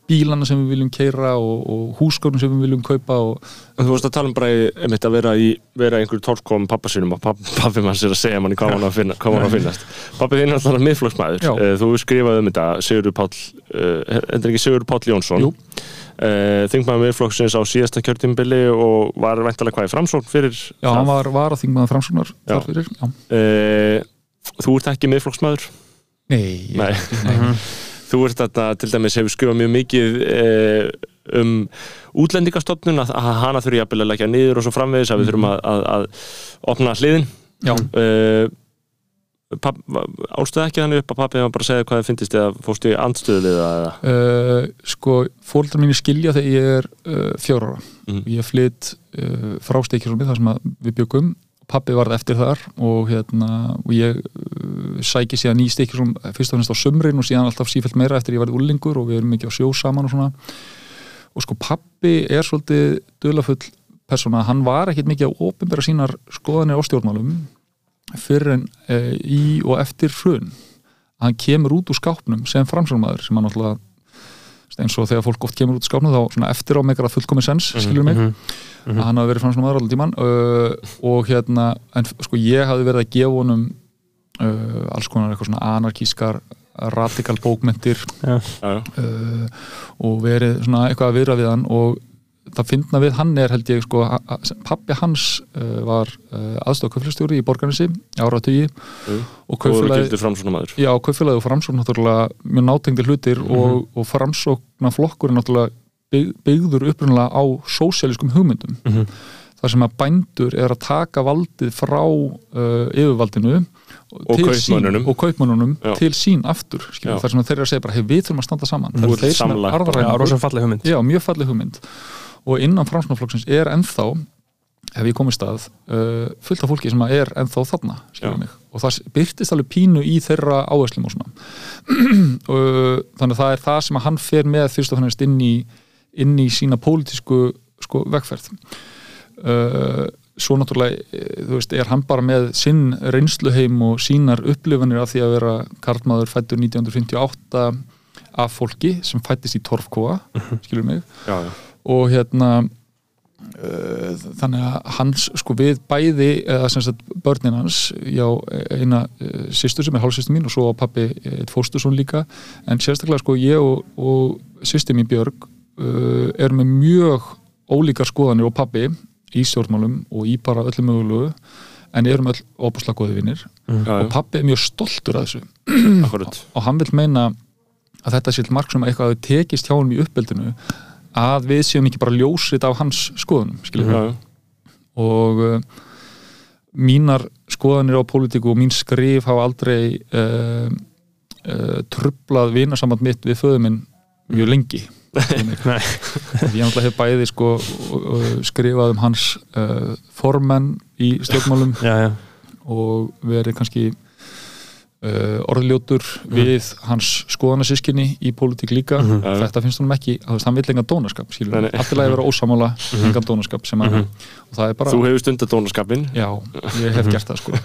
bílana sem við viljum keira og, og húsgörnum sem við viljum kaupa og Þú varst að tala um bara einmitt að vera í einhverju tólkom pappa sínum og papp, pappi mann sér að segja manni hvað hann að, finna, Pappi þinn er alltaf miðflokksmaður. Já. uh, Þú skrifaði um þetta Sigurður Páll Þetta er ekki Sigurður Páll Jónsson. Uh, Þingmaður miðflokksins á síðasta kjörtímbili og var væntalega hvað í framsókn fyrir Já, hann var, var að þingmaður framsóknar Já. Þú ert ekki miðflokksmaður? Nei, Nei. nei. Þú ert þetta til dæmis hefur skrifað mjög mikið uh, um útlendingastofnun að, að hana þurfi jafnvel að leggja niður og svo framvegis að við þurfum að, að, að opna hliðin. Já, uh, papp, álstuð ekki þannig upp að pappi var bara að segja hvað þið finnist eða fórstu í andstöðulið eða? Uh, sko, fóreldrar mínu skilja þegar ég er uh, fjóra ára. Mhm. ég flytt uh, frá steikjurúmi þar sem að við byggum pappi varð eftir þar og, hérna, og ég uh, sæki síðan í steikjurúm fyrst og finnst á sumrin og síðan alltaf sífælt meira eftir ég varð úlingur og við erum mikið á sjó saman og svona. Og sko pappi er svolítið dulafull persóna, hann var ekkit mikið að opinbera sínar skoðanir á stjórnmálum fyrir en uh, í og eftir hrun. Hann kemur út úr skápnum sem framsjónmaður sem hann náttúrulega eins og þegar fólk oft kemur út úr skápnum þá svona eftir á megar að fullkomi sens, skilur mig Mhm. að hann hafi verið framsjónmaður allir tíman uh, og hérna, en sko ég hafi verið að gefa honum uh, alls konar eitthvað svona anarkískar radikal bókmentir já, já. uh, og verið svona eitthvað að viðra við hann og það finna við hann er held ég sko pappi hans uh, var uh, aðstof kaufélagstjóri í borgarnesi áratugi Jú. og og kaufélagi Já, kaufélagi og framsókn náttúrulega mjög nátengdir hlutir og, og framsókna flokkur er náttúrulega bygg, byggður upprunalega á sósialískum hugmyndum. Mhm. þar sem að bændur er að taka valdið frá uh, yfirvaldinu Og sín, og kaupmönnunum Já. til sín aftur skilur, þar sem þeir eru að segja bara, hey, við þurfum að standa saman. Það ert þeir sem er Já, mjög falleg hugmynd og innan framsóknarflokksins er ennþá hef ég komið stað uh, fullt af fólki sem er ennþá þarna og það byrtist alveg pínu í þeirra áherslum og svona. Uh, þannig að það er það sem að hann fer með fyrst og fannst inn í inn í sína pólitísku sko, vegferð. Uh, svo náttúrulega eh, þú veist, er hann bara með sinn reynsluheim og sínar upplifanir af því að vera karlmaður fættur 1958 af fólki sem fættist í Torfkóa skilur mig. Já, já. Og hérna uh, þannig að hans sko við bæði eða sem sagt börnin hans já eina uh, sýstur sem er hálfsýstur mín og svo pappi eitt fóstursson líka. En sérstaklega sko ég og, og sýstur mín Björg uh, erum með mjög ólíkar skoðanir og pappi í stjórnmálum og í bara öllu mögulegu en erum öll óbúslega góði vinnir já, og pappi er mjög stoltur að þessu. Akkurat og hann vil meina að þetta sé til mark sem eitthvað hafi tekist hjá hann í uppeldinu að við séum ekki bara ljósrit af hans skoðunum já, já. og uh, mínar skoðanir á pólitíku og mín skrif hafa aldrei uh, uh, trublað vinasamband mitt við föðu minn mjög lengi. Ég náttúrulega hef bæði sko, skrifað um hans formenn í stjórnmálum Já, já, og verið kannski uh, orðljótur við hans skoðanasískinni í pólitík líka. Mhm. Já, já. þetta finnst honum ekki, hann vill engan dónaskap Nei, skilur, nei. allir að vera ósamála engan dónaskap sem að, og það er bara þú hefur stundar dónaskapin já, ég hef gert það sko.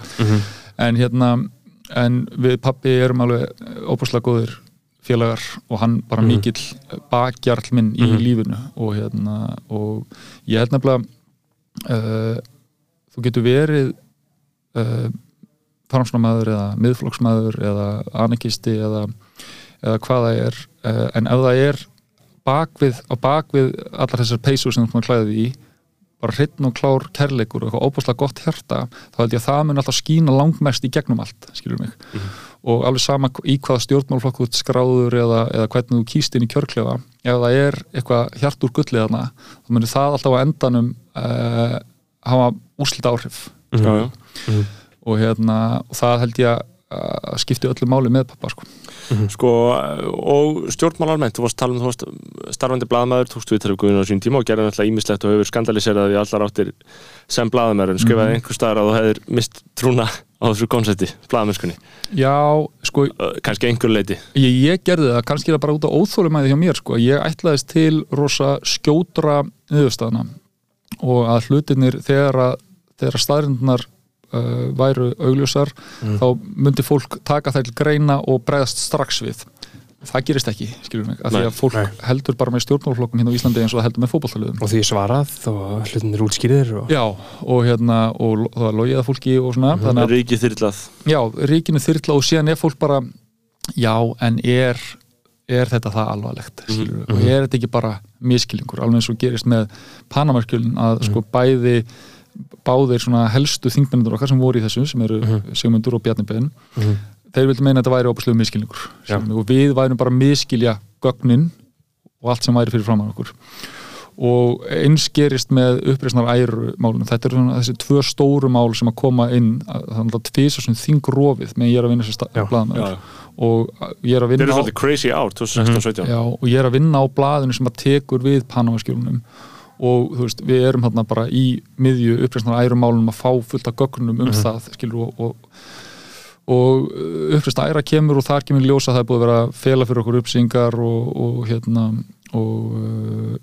En hérna en við pappi erum alveg óbúslega góðir félagar og hann bara mikill bakjarl minn í lífinu. Og hérna og ég held nefnilega uh, þú getur verið uh, framsnamaður eða miðflokksmaður eða anakisti eða, eða hvað það er. Uh, en ef það er bakvið, á bakvið allar þessar peysur sem þú því í bara hreitn og klár kærleikur og eitthvað óbúslega gott hjarta þá held ég að það mun alltaf skína langmest í gegnum allt, skilur mig. Og alveg sama í hvaða stjórnmálflokk þú ert skráður eða, eða hvernig þú kýst inn í kjörklefa ef það er eitthvað hjart úr gullið þarna þá munir það alltaf á endanum uh, hafa úslita áhrif já, já. Og, hérna, og það held ég að skipti öllu máli með pappa sko. Sko, og stjórnmál almennt, þú varst að tala um, þú varst starfandi blaðmaður, tókstu við Guðun á sín tíma og gerði náttúrulega ímislegt og hefur skandaliserað í allar áttir sem blaðmaður en skrifaði einhver staðar að þú hefðir mist trúna á þessu konsepti, blaðamennskunni Já, sko kannski einhver leiti ég, ég gerði það, kannski er það bara út á óþólumæði hjá mér sko. ég ætlaðist til rosa skjótra niðurstaðna og að hlutinir þegar að þegar staðrindunar uh, væru augljósar þá myndi fólk taka þær til greina og bregðast strax við. Það gerist ekki, skilur mig, af því að fólk nei. heldur bara með stjórnmálflokkum hérna á Íslandi eins og það heldur með fótballtaliðum og því svarað og hlutin er útskýrðir og... Já, og hérna, og það var logið að fólki og svona, þannig að Ríkið þyrlað. Já, ríkinu þyrla og síðan er fólk bara já, en er er þetta það alvarlegt mm Mhm. og er þetta ekki bara miskilingur alveg eins og gerist með Panamarkjölin að sko Mhm. bæði báðir svona helstu þingmennir okkar sem voru í þessu sem eru Mhm. Sigmundur og Bjarni Ben þeir vildu meina að þetta væri óbúslega miskilningur Já. og við værum bara að miskilja gögnin og allt sem væri fyrir framann okkur. Og eins gerist með uppreisnar æru málunum, þetta eru svona þessi tvö stóru mál sem að koma inn þannig að tvisa svona þingrofið meðan ég er að vinna sér já. og ég er að vinna á crazy out 2016-17 Já, og ég er að vinna á blaðinu sem að tekur við Panamaskjólunum og þú veist, við erum hérna bara í miðju uppreisnar æru málunum að fá fullt af gögnum um það, skilur og, og og uppreist æra kemur og þar kemur ljósa það er búið að vera að fela fyrir okkur uppsingar og, og hérna og, uh,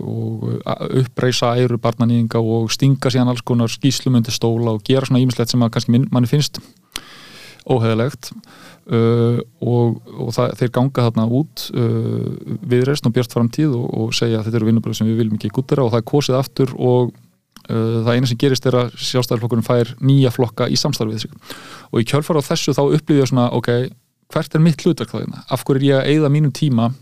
og uh, uppreisa æru barnanýðinga og stinga síðan alls konar skýslumundi stóla og gera svona ímislegt sem að kannski manni finnst óheðilegt uh, og, og það, þeir ganga þarna út uh, viðreist og björt framtíð og, og segja að þetta eru vinnubröð sem við viljum ekki gúttera og það er kosið aftur og uh, það eina sem gerist er að sjálfstæðarflokkurinn fær nýja flokka í samstarfið sig. Og í kjölfara á þessu þá upplýði ég svona ok, hvert er mitt hlutverk þá hérna? Af hverju er ég að eyða mínum tíma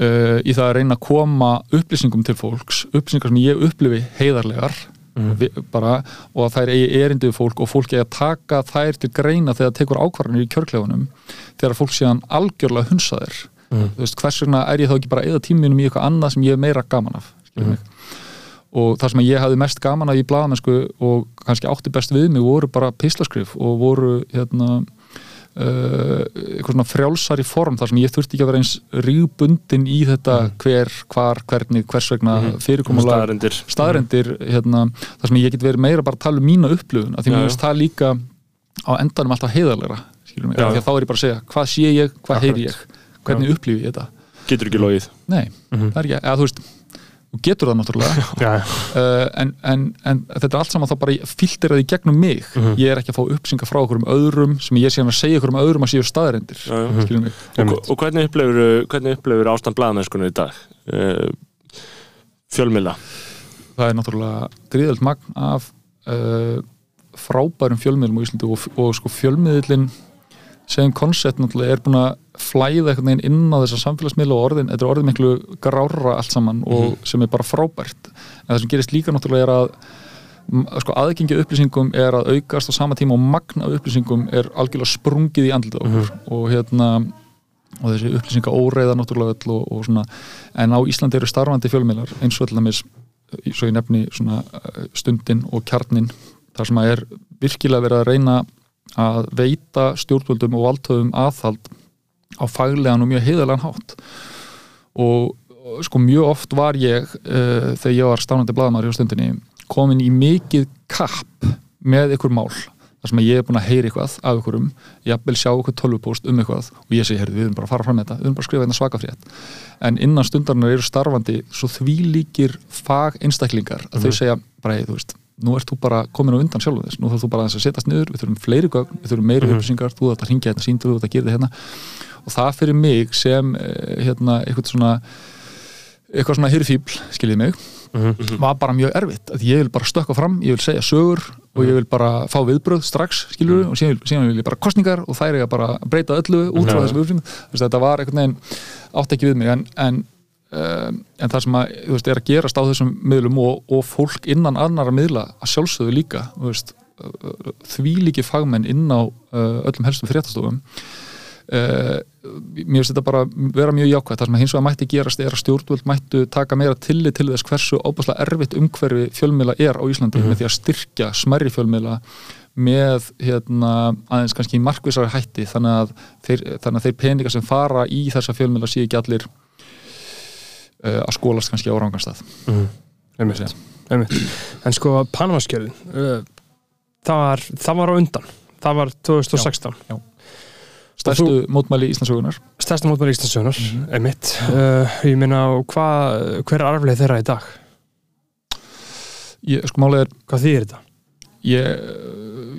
í það að reyna að koma upplýsingum til fólks upplýsingar sem ég upplifi heiðarlegar vi, bara, og að þær eigi erindi við fólk og fólk eigi að taka þær til greina þegar það tekur ákvarðanir í kjörklefunum þegar fólk séðan algjörlega hunsaðir þú veist, hvers vegna er ég þá ekki bara að eyða tíminum í eitthvað annað sem ég er meira gaman af mm. og það sem ég hafði mest gaman af í blaðamennsku og kannski átti best við mig voru bara pislaskrif og voru hérna uh, eitthvað svona frjálsari form þar sem ég þurfti ekki að vera eins rígbundin í þetta hver, hvar, hvernig, hvers vegna fyrirkomulega Staðarendir staðrendir hérna, þar sem ég get verið meira bara að tala um mína upplifun af því finnst það líka á endanum alltaf heiðarlegra skilur mig, af því að þá er ég bara að segja hvað sé ég, hvað heyri ég, hvernig upplifi ég þetta? Getur ekki logið. Nei, það er ekki, eða þú veist þú getur það náttúrulega. Já, uh, en, en, en þetta er allt saman þá bara filteraði í gegnum mig. Ég er ekki að fá upplýsingar frá okkur um öðrum sem ég sé hann að segja okkur um öðrum að séu já. skilur mig? Og, og hvernig upplifur hvernig upplifur ástand blaðamennskunni í dag? Uh, fjölmila það er náttúrulega gríðald magn af uh, frábærum fjölmiðlum á Íslandi og, og sko fjölmiðlin sem koncept náttúrulega er búin að flæða einhvern veginn inn á þessa samfélagsmiðla og orðin, þetta er orðin miklu grára allt saman og sem er bara frábært. En það sem gerist líka náttúrulega er að sko aðgengi að upplýsingum er að aukast á sama tíma og magna upplýsingum er algjörlega sprungið í andlita okkur og hérna og þessi upplýsinga óreiða náttúrulega öll og, og svona, en á Íslandi eru starfandi fjölmiðlar eins og allamis svo ég nefni svona eh, stundin og kjarnin þar sem að er virkilega verið að reyna að veita stjórnvöldum og valdhöfum aðhald á faglegan og mjög heiðalega hátt. Og sko mjög oft var ég uh, þegar ég var stánandi blaðamæður hjá stundinni komin í mikið kapp með ykkur mál þar sem ég er búin að heyra eitthvað af ykkurum jafnvel sjá ykkur tölvupóst um eitthvað og ég segi, heyrðu, við erum bara að fara fram með þetta við erum bara að skrifa þetta svaka frétt. En innan stundarinnar eru starfandi svo því líkir fag einstaklingar að þau segja, bara, hey, þú veist nú ert þú bara komin á undan sjálfum þess nú þarf þú bara aðeins að setjast niður, við þurfum fleiri gögn við þurfum meiri upplýsingar, þú þarf að hringja hérna síndu, þú þarf að gera þetta hérna. Og það fyrir mig sem eh, hérna, eitthvað svona eitthvað svona hyrfíbl, skiljið mig var bara mjög erfitt, að ég vil bara stökka fram ég vil segja sögur og ég vil bara fá viðbröð strax, skiljur og síðan, síðan vil ég bara kostningar og þær er að bara breyta öllu út frá þessum upplýsingum, þetta var einhvern veginn átt ekki við mig en, en Um, en það sem að, veist, er að gerast á þessum miðlum og, og fólk innan annara miðla að sjálfsögðu líka veist, því líki fagmenn inn á uh, öllum helstum fréttastofum. Uh, mér finnst þetta bara vera mjög jákvæmt, það sem að hins vegar mætti gerast er að stjórnvöld mættu taka meira tillit til þess hversu óbúslega erfitt umhverfi fjölmiðla er á Íslandi með því að styrkja smerri fjölmiðla með hérna, aðeins kannski markvisari hætti. Þannig að þeir, þeir peningar sem fara í þessa fjölmiðla sé ekki allir uh, að skólast kannski á ranganstað einmitt, einmitt. En sko, Panamaskjölin uh, það, var, það var á undan. Það var 2016 stærstu mótmæli Íslandsögunar stærsta mótmæli Íslandsögunar, Mhm. einmitt. Uh, ég meina, hvað, hver er arfleið þeirra í dag? ég, sko málið er Hvað þýðir þetta? ég,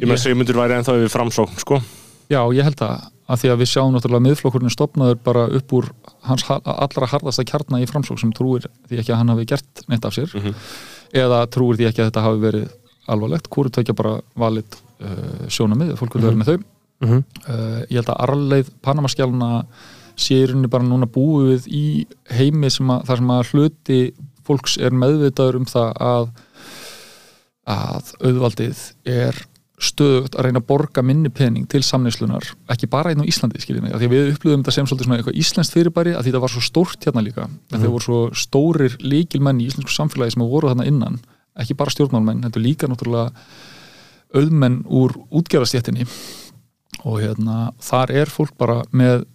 ég með Sigmundur væri ennþá yfir framsókn sko. Já, ég held að að því að við sjáum náttúrulega miðflokkurinn stopnaður bara upp úr hans ha- allra harðasta kjarna í framsók sem trúir því ekki að hann hafi gert neitt af sér Mhm. eða trúir því ekki að þetta hafi verið alvarlegt, hvort tvekja bara valið uh, sjónamið, fólk vil vera með þau Mm -hmm. uh, ég held að arleið Panamaskjálna sé í rauninni bara núna búið í heimi sem að, þar sem að hluti fólks er meðvitaður um það að að auðvaldið er stöðugt að reyna að borga minni pening til samneyslunar, ekki bara einn á Íslandi skiljið mig, af því að við upplöðum þetta sem svolítið svona eitthvað íslenskt fyrirbæri, að því þetta var svo stórt hérna líka, að þeir voru svo stórir líkilmenn í íslensku samfélagi sem voru þarna innan ekki bara stjórnmálmenn, þetta líka náttúrulega auðmenn úr útgerðastjéttinni og hérna, þar er fólk bara með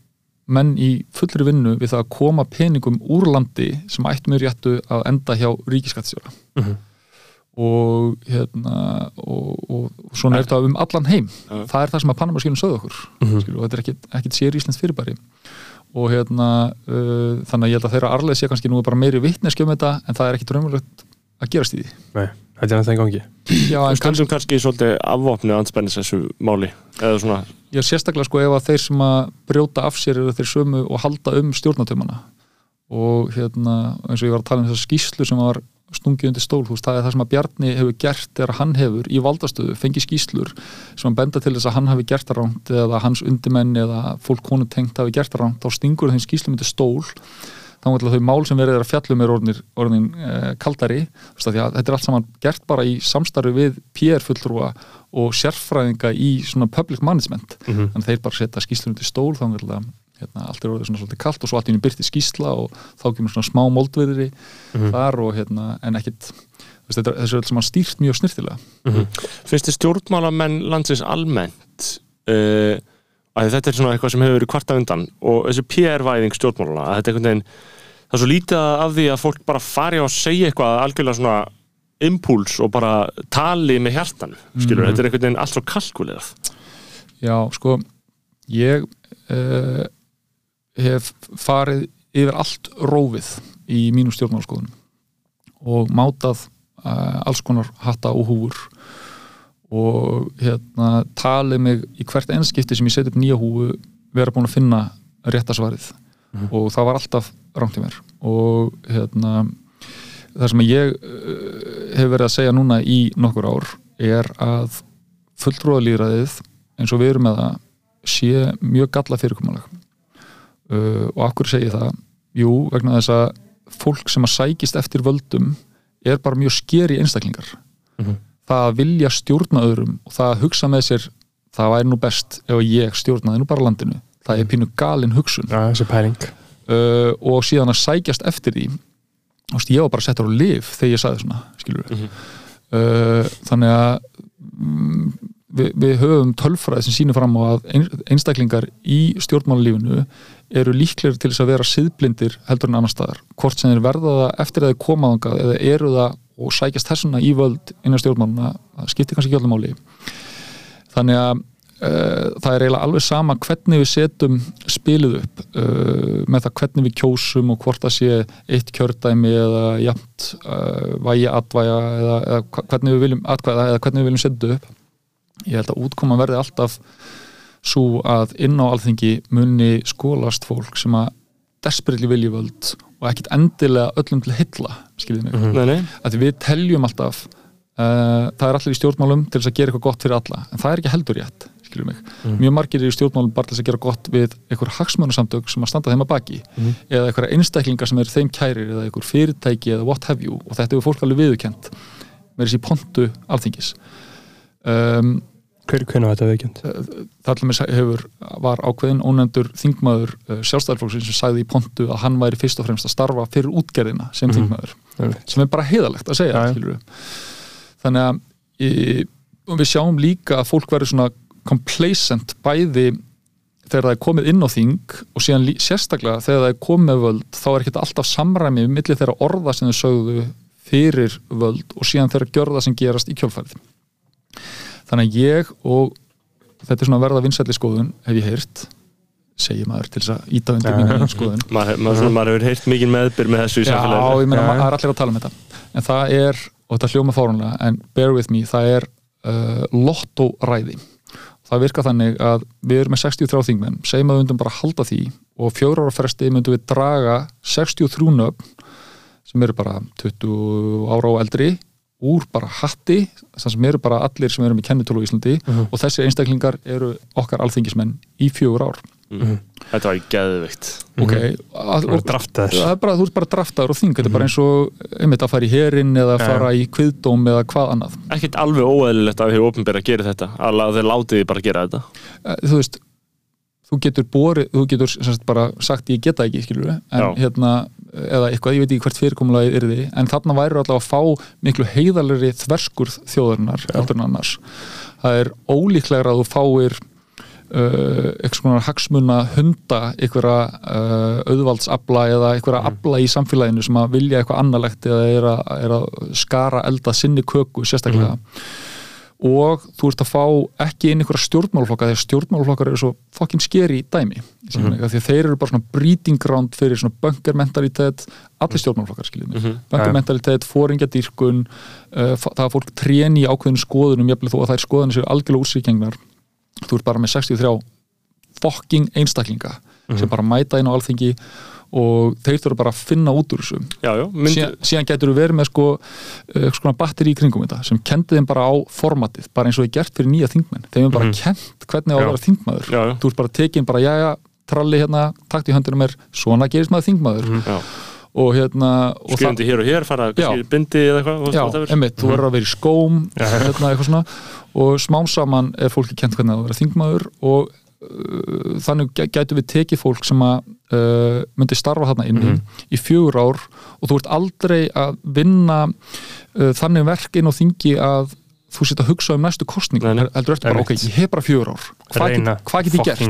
menn í fullri vinnu við það að koma peningum úr landi sem ættum við réttu að enda hjá ríkiskattstjóra Mhm. Og hérna og, og, og svona er þetta um allan heim. Já. það er það sem að Panamaskilin sögðu okkur Mhm. skilur, og þetta er ekkit, ekkit sér íslenskt fyrirbæri. Og hérna uh, þannig að ég held að þeirra arleið sé kannski nú bara meiri vitneski um þetta en það er ekkit raunverulegt að gerast í því. Nei, þetta er nættið í gangi. Já, en kannski kannski svolítið afvopnið anspennis þessu máli eða svona, ég er sérstaklega sko ef að þeir sem að brjóta af sér eru þeir sömu og halda um stjórnatömmana og hérna eins og ég var að tala um þessa skýslu sem var stungið undir stól, þú veist, það er það sem að Bjarni hefur gert þegar hann hefur í valdastöðu fengið skýslur sem að benda til þess að hann hafi gert það ránt eða hans undimenn eða fólk konu tengt hafi gert það ránt, þá stingur þeim skýslum undir stól þá er þau mál sem verið er að fjallum er orðin, orðin eh, kaldari að þetta er allt saman gert bara í samstarfi við PR fulltrúa og sérfræðinga í svona public management Mhm. þannig að þeir bara setja skýslunum til stól þá er það hérna, allt er orðið svona svolítið kalt og svo allt í henni byrti skýsla og þá kemur svona smá moldviðri Mhm. þar og hérna, en ekkit þessu er allt saman stýrt mjög snirtilega finnst þið stjórnmálamenn landsins almennt uh, að þetta er svona eitthvað sem hefur verið kvarta undan og þessi PR-væðing stjórnmálana að þetta er einhvern veginn það er svo lítið af því að fólk bara fari að segja eitthvað algjörlega svona impuls og bara tali með hjartan skilur, Mhm. þetta er einhvern veginn allt svo kalkulegað Já, sko ég uh, hef farið yfir allt rófið í mínum stjórnmálaskoðunum og mátað uh, alls konar hatta og húfur og hérna talið mig í hvert einskipti sem ég seti upp nýja húfu vera búin að finna réttasvarið og það var alltaf rangt í mér. Og hérna það sem ég uh, hef verið að segja núna í nokkur ár er að fulltrúðalýraðið eins og við erum með það sé mjög galla fyrirkomulag uh, og akkur segi það? Jú, vegna þess að fólk sem að sækist eftir völdum er bara mjög skeri einstaklingar. Mhm. það að vilja stjórna öðrum og það að hugsa með sér það væri nú best ef ég stjórnaði nú bara landinu. Það er pínu galin hugsun. Pæling. Uh, og síðan að sækjast eftir því veist, ég var bara settur á lif þegar ég sagði svona skilur Mhm. uh, þannig að mm, við, við höfum tölfræði sem sýnir fram á að ein- einstaklingar í stjórnmálalífinu eru líklegir til þess að vera siðblindir heldur en annar staðar. Hvort sem þeir verða það eftir að þeir koma þangað eða eru það og sækjast þessuna í völd innan stjórnmáluna, það skiptir kannski ekki öllum máli. Þannig að uh, það er eiginlega alveg sama hvernig við setjum spilið upp uh, með það hvernig við kjósum og hvort það sé eitt kjördæmi eða jafnt uh, vægi atvæja eða, eða hvernig við viljum atkvæða eða hvernig við viljum setja upp. Ég held að útkoma verði alltaf svo að inn á alþingi muni skólast fólk sem að desperately vilji völd og ekkit endilega öllum til hylla skiljið mig, nei, nei, að við teljum alltaf uh, það er allir í stjórnmálum til þess að gera eitthvað gott fyrir alla en það er ekki heldur rétt, skiljum mig. Mjög margir eru í stjórnmálum bara til þess að gera gott við einhver hagsmönusamtök sem að standa þeim að baki eða einhverja einstaklingar sem eru þeim kærir eða einhver fyrirtæki eða what have you og þetta hefur fólk alveg viðurkent með þessi pontu alþingis. Um, Hver hvernig þetta viðkjönd? það allir hefur var ákveðin ónefndur þingmaður uh, sjálfstæðarflokksins sem sagði í pontu að hann væri fyrst og fremst að starfa fyrir útgerðina sem Mhm. þingmaður sem er bara heiðalegt að segja skilurðu. þannig að og við sjáum líka að fólk verður svona complacent bæði þegar það er komið inn á þing og síðan sérstaklega þegar það er komið völd þá er ekki alltaf samræmi millir þeirra orða sem þau sögðu fyrir völd og síðan þeirra gjörða sem gerast í kjölfærið þannig að ég og þetta er svona verða vinsætli skoðun hef ég heyrt segir maður til þess að íta undir Já, mínu já. skoðun maður, maður, maður hefur heyrt mikið meðbyr með þessu í Já, samfélaginu ég meina, Já, já. það er allir að tala um þetta en það er, og þetta hljóma fárunlega en bear with me, það er uh, lottóræði það virkar þannig að við erum með 63 þingmenn segjum að við myndum bara halda því og fjóra ára fresti myndum við draga 63 nöfn sem eru bara 20 ára og eldri úr bara hatti þar sem eru bara allir sem eru með kennitölu í Íslandi og þessi einstaklingar eru okkar alþingismenn í fjögur ár. Þetta var geðvikt ok, Mhm. að, Það er draftaður. það er bara, þú ert bara draftaður og þing þetta er bara eins og einmitt að fara í herin eða Já, fara í kviðdóm eða hvað annað. Ekkert alveg óeðlilegt að hefur opinbera að gera þetta að þeir látið þið bara að gera þetta. Þú veist þú getur borið, þú getur sagt, bara sagt ég geta ekki, skilur en Já. hérna, eða eitthvað, ég veit ekki hvert fyrirkomulagi er því, en þarna væri allavega að fá miklu heiðalegri þverskurð þjóðarinnar, heldur en annars. Það er ólíklegra að þú fáir uh, eitthvað svona hagsmuna hunda einhverja uh, auðvaldsabla eða einhverja abla í samfélaginu sem að vilja eitthvað annarlegt eða er að, er að skara elda sinni köku sérstaklega og þú ert að fá ekki inn einhverja stjórnmálflokka þegar stjórnmálflokkar eru svo fokkin skeri í dæmi mm -hmm. því að þeir eru bara svona breeding ground fyrir svona bunkermentalitet allir stjórnmálflokkar skiljum mm -hmm. bunkermentalitet, fóringjadýrkun uh, það að fólk tréni í ákveðinu skoðunum jafnvel þó að þær skoðunum séu algjörlega úrsýkjengnar þú ert bara með 63 fokking einstaklinga sem bara mæta inn á alþingi og þeir þurfa bara að finna út úr þessu. Já, já, myndi, síðan, síðan getur við verið með sko uh, sko batteri í kringum þetta sem kendi þeim bara á formatið, bara eins og er gert fyrir nýja þingmenn, þeim er bara kent hvernig á að vera þingmaður, Já, þú ert bara tekin bara, jæja, tralli hérna, takt í höndinu mér svona gerist maður þingmaður. Já, og hérna og það- skrifandi hér og hér fara bindi eða eitthvað emmitt, þú verður að vera í skóm hérna, og smám saman er fólki kent hvernig það vera þingmaður og þannig gæ- gætum við tekið fólk sem að uh, myndi starfa þarna inni Mhm. í fjögur ár og þú ert aldrei að vinna uh, þannig verk inn á þingi að þú sitt að hugsa um næstu nei. heldur eftir bara, ok, ég hef bara fjögur ár. Hvað get, hvað get ég gert?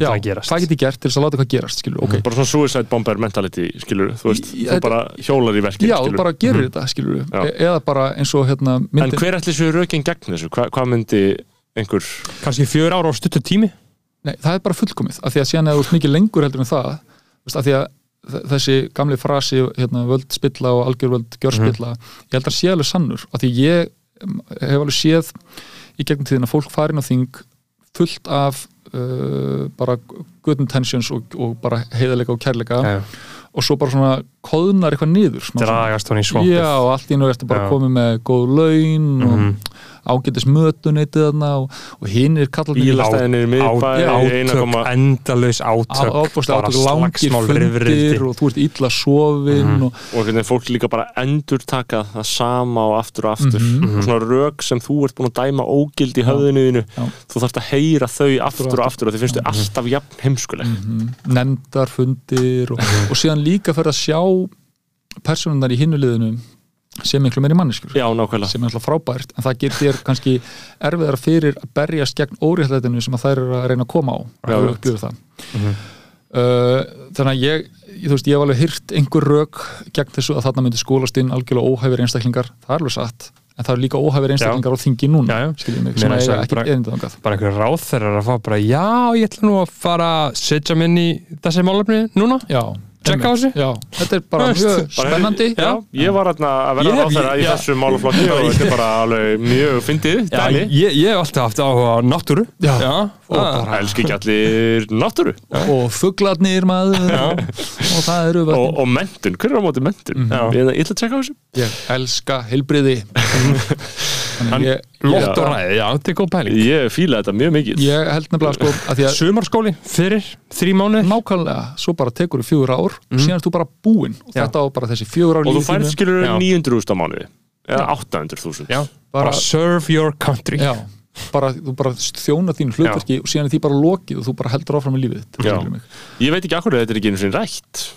Já, hvað get ég gert til þess að láta hvað gerast skilur, ok, bara svona suicide bomber mentality skilur, þú veist, þú þetta- bara hjólar í verkið já, þú skilur. bara gerir þetta skilur, Já. e eða bara eins og hérna en myndin, hver ætli séu rökin gegn þessu, Hva, hvað myndi einhver, kannski fjör ára á stuttu tími Nei, það er bara fullkomið, af því að síðan þú ert mikið lengur heldur en það, af því að þessi gamli frasi, hérna, völd spilla og algjör völd gjör spilla ég held að sé alveg sannur, af því ég em, hef alveg séð í gegnum tíðin að fólk farin á þing fullt af uh, bara good intentions og, og bara heiðarleika og kærleika Já. og svo bara svona koðnar eitthvað niður dragast hún í svampið Já, og allt í nú ertu bara Já. komið með góð laun og ágætis mötuneytið þarna og, og hinn er kallarnir bílastæðinir í miðbæ Já, eina átök, koma endalaus átök bara átök, langir fundir og þú ert illa sofin Mhm. og, og hvernig fólk líka bara endur taka það sama og aftur og aftur Mhm. og svona rök sem þú ert búin að dæma ógild í höfðinu þínu Já. þú þarfst að heyra þau aftur og aftur og þið finnst þau Mhm. alltaf jafn heimskuleg nefndarfundir og, og síðan líka fyrir að sjá personundar í hinnuliðinu sem miklu meiri manneskur já, nákvæmlega. Sem er alltaf frábært en það getur kannski erfiðara fyrir að berjast gegn óréttlætinu sem að þær eru að reyna að koma á. Já, og upplifa það. Uh, þannig að ég þú veist, ég hef alveg hyrt einhver rök gegn þessu að þarna myndi skólast inn algjörlega óhæfir einstaklingar, það er alveg satt en það eru líka óhæfir einstaklingar á þingi núna Já, já. skiljum mig, sem að eiga ekki bara- erindangað bara einhver ráð þeirra að fá bara já, ég ætla nú að fara Tjekka á þessu. Já, þetta er bara mjög spennandi. já, ég var að vera hef- ráðherra í þessu málaflokki og þetta er bara alveg mjög fyndið Já, dæmi. ég, ég hef alltaf haft áhuga á náttúru. Já. Og bara- elski ekki allir náttúru. Og fuglarnir maður. Og það eru og, og mentun, hver er á móti mentun? Já. Ég ég ætla að tjekka á þessu. Ég elska ég, Lott og Já. ræði, já, þetta er góð pæling. Ég fíla þetta mjög mikið. Ég held nefnilega sko að því að Sumarskóli, fyrir, þrý mánuð nákvæmlega, svo bara tekur þú fjögur ár. Síðan er þú bara búinn. Og Já. þetta á bara þessi fjögur ár og þú færð skilur Já. 900.000 á mánuði. Eða 800.000 Já, Bara- bara serve your country. Já, bara, þú bara þjóna þínu hlutverki og síðan er því bara lokið og þú bara heldur áfram með lífið Já. mig. Ég veit ekki akkur þetta er ekki einu sinni rætt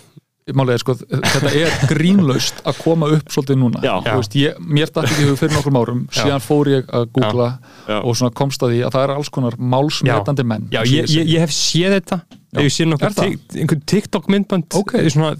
Málið er sko, þetta er grínlaust að koma upp svolítið núna Já. Veist, ég, mér dætti ekki í fyrir nokkrum árum síðan fór ég að googla Já. og svona komst að því að það er alls konar málsmetandi menn Já, eins og ég, ég, ég hef séð þetta Ef ég sé Er nokkuð það? tik- einhver TikTok myndband Ok. svona,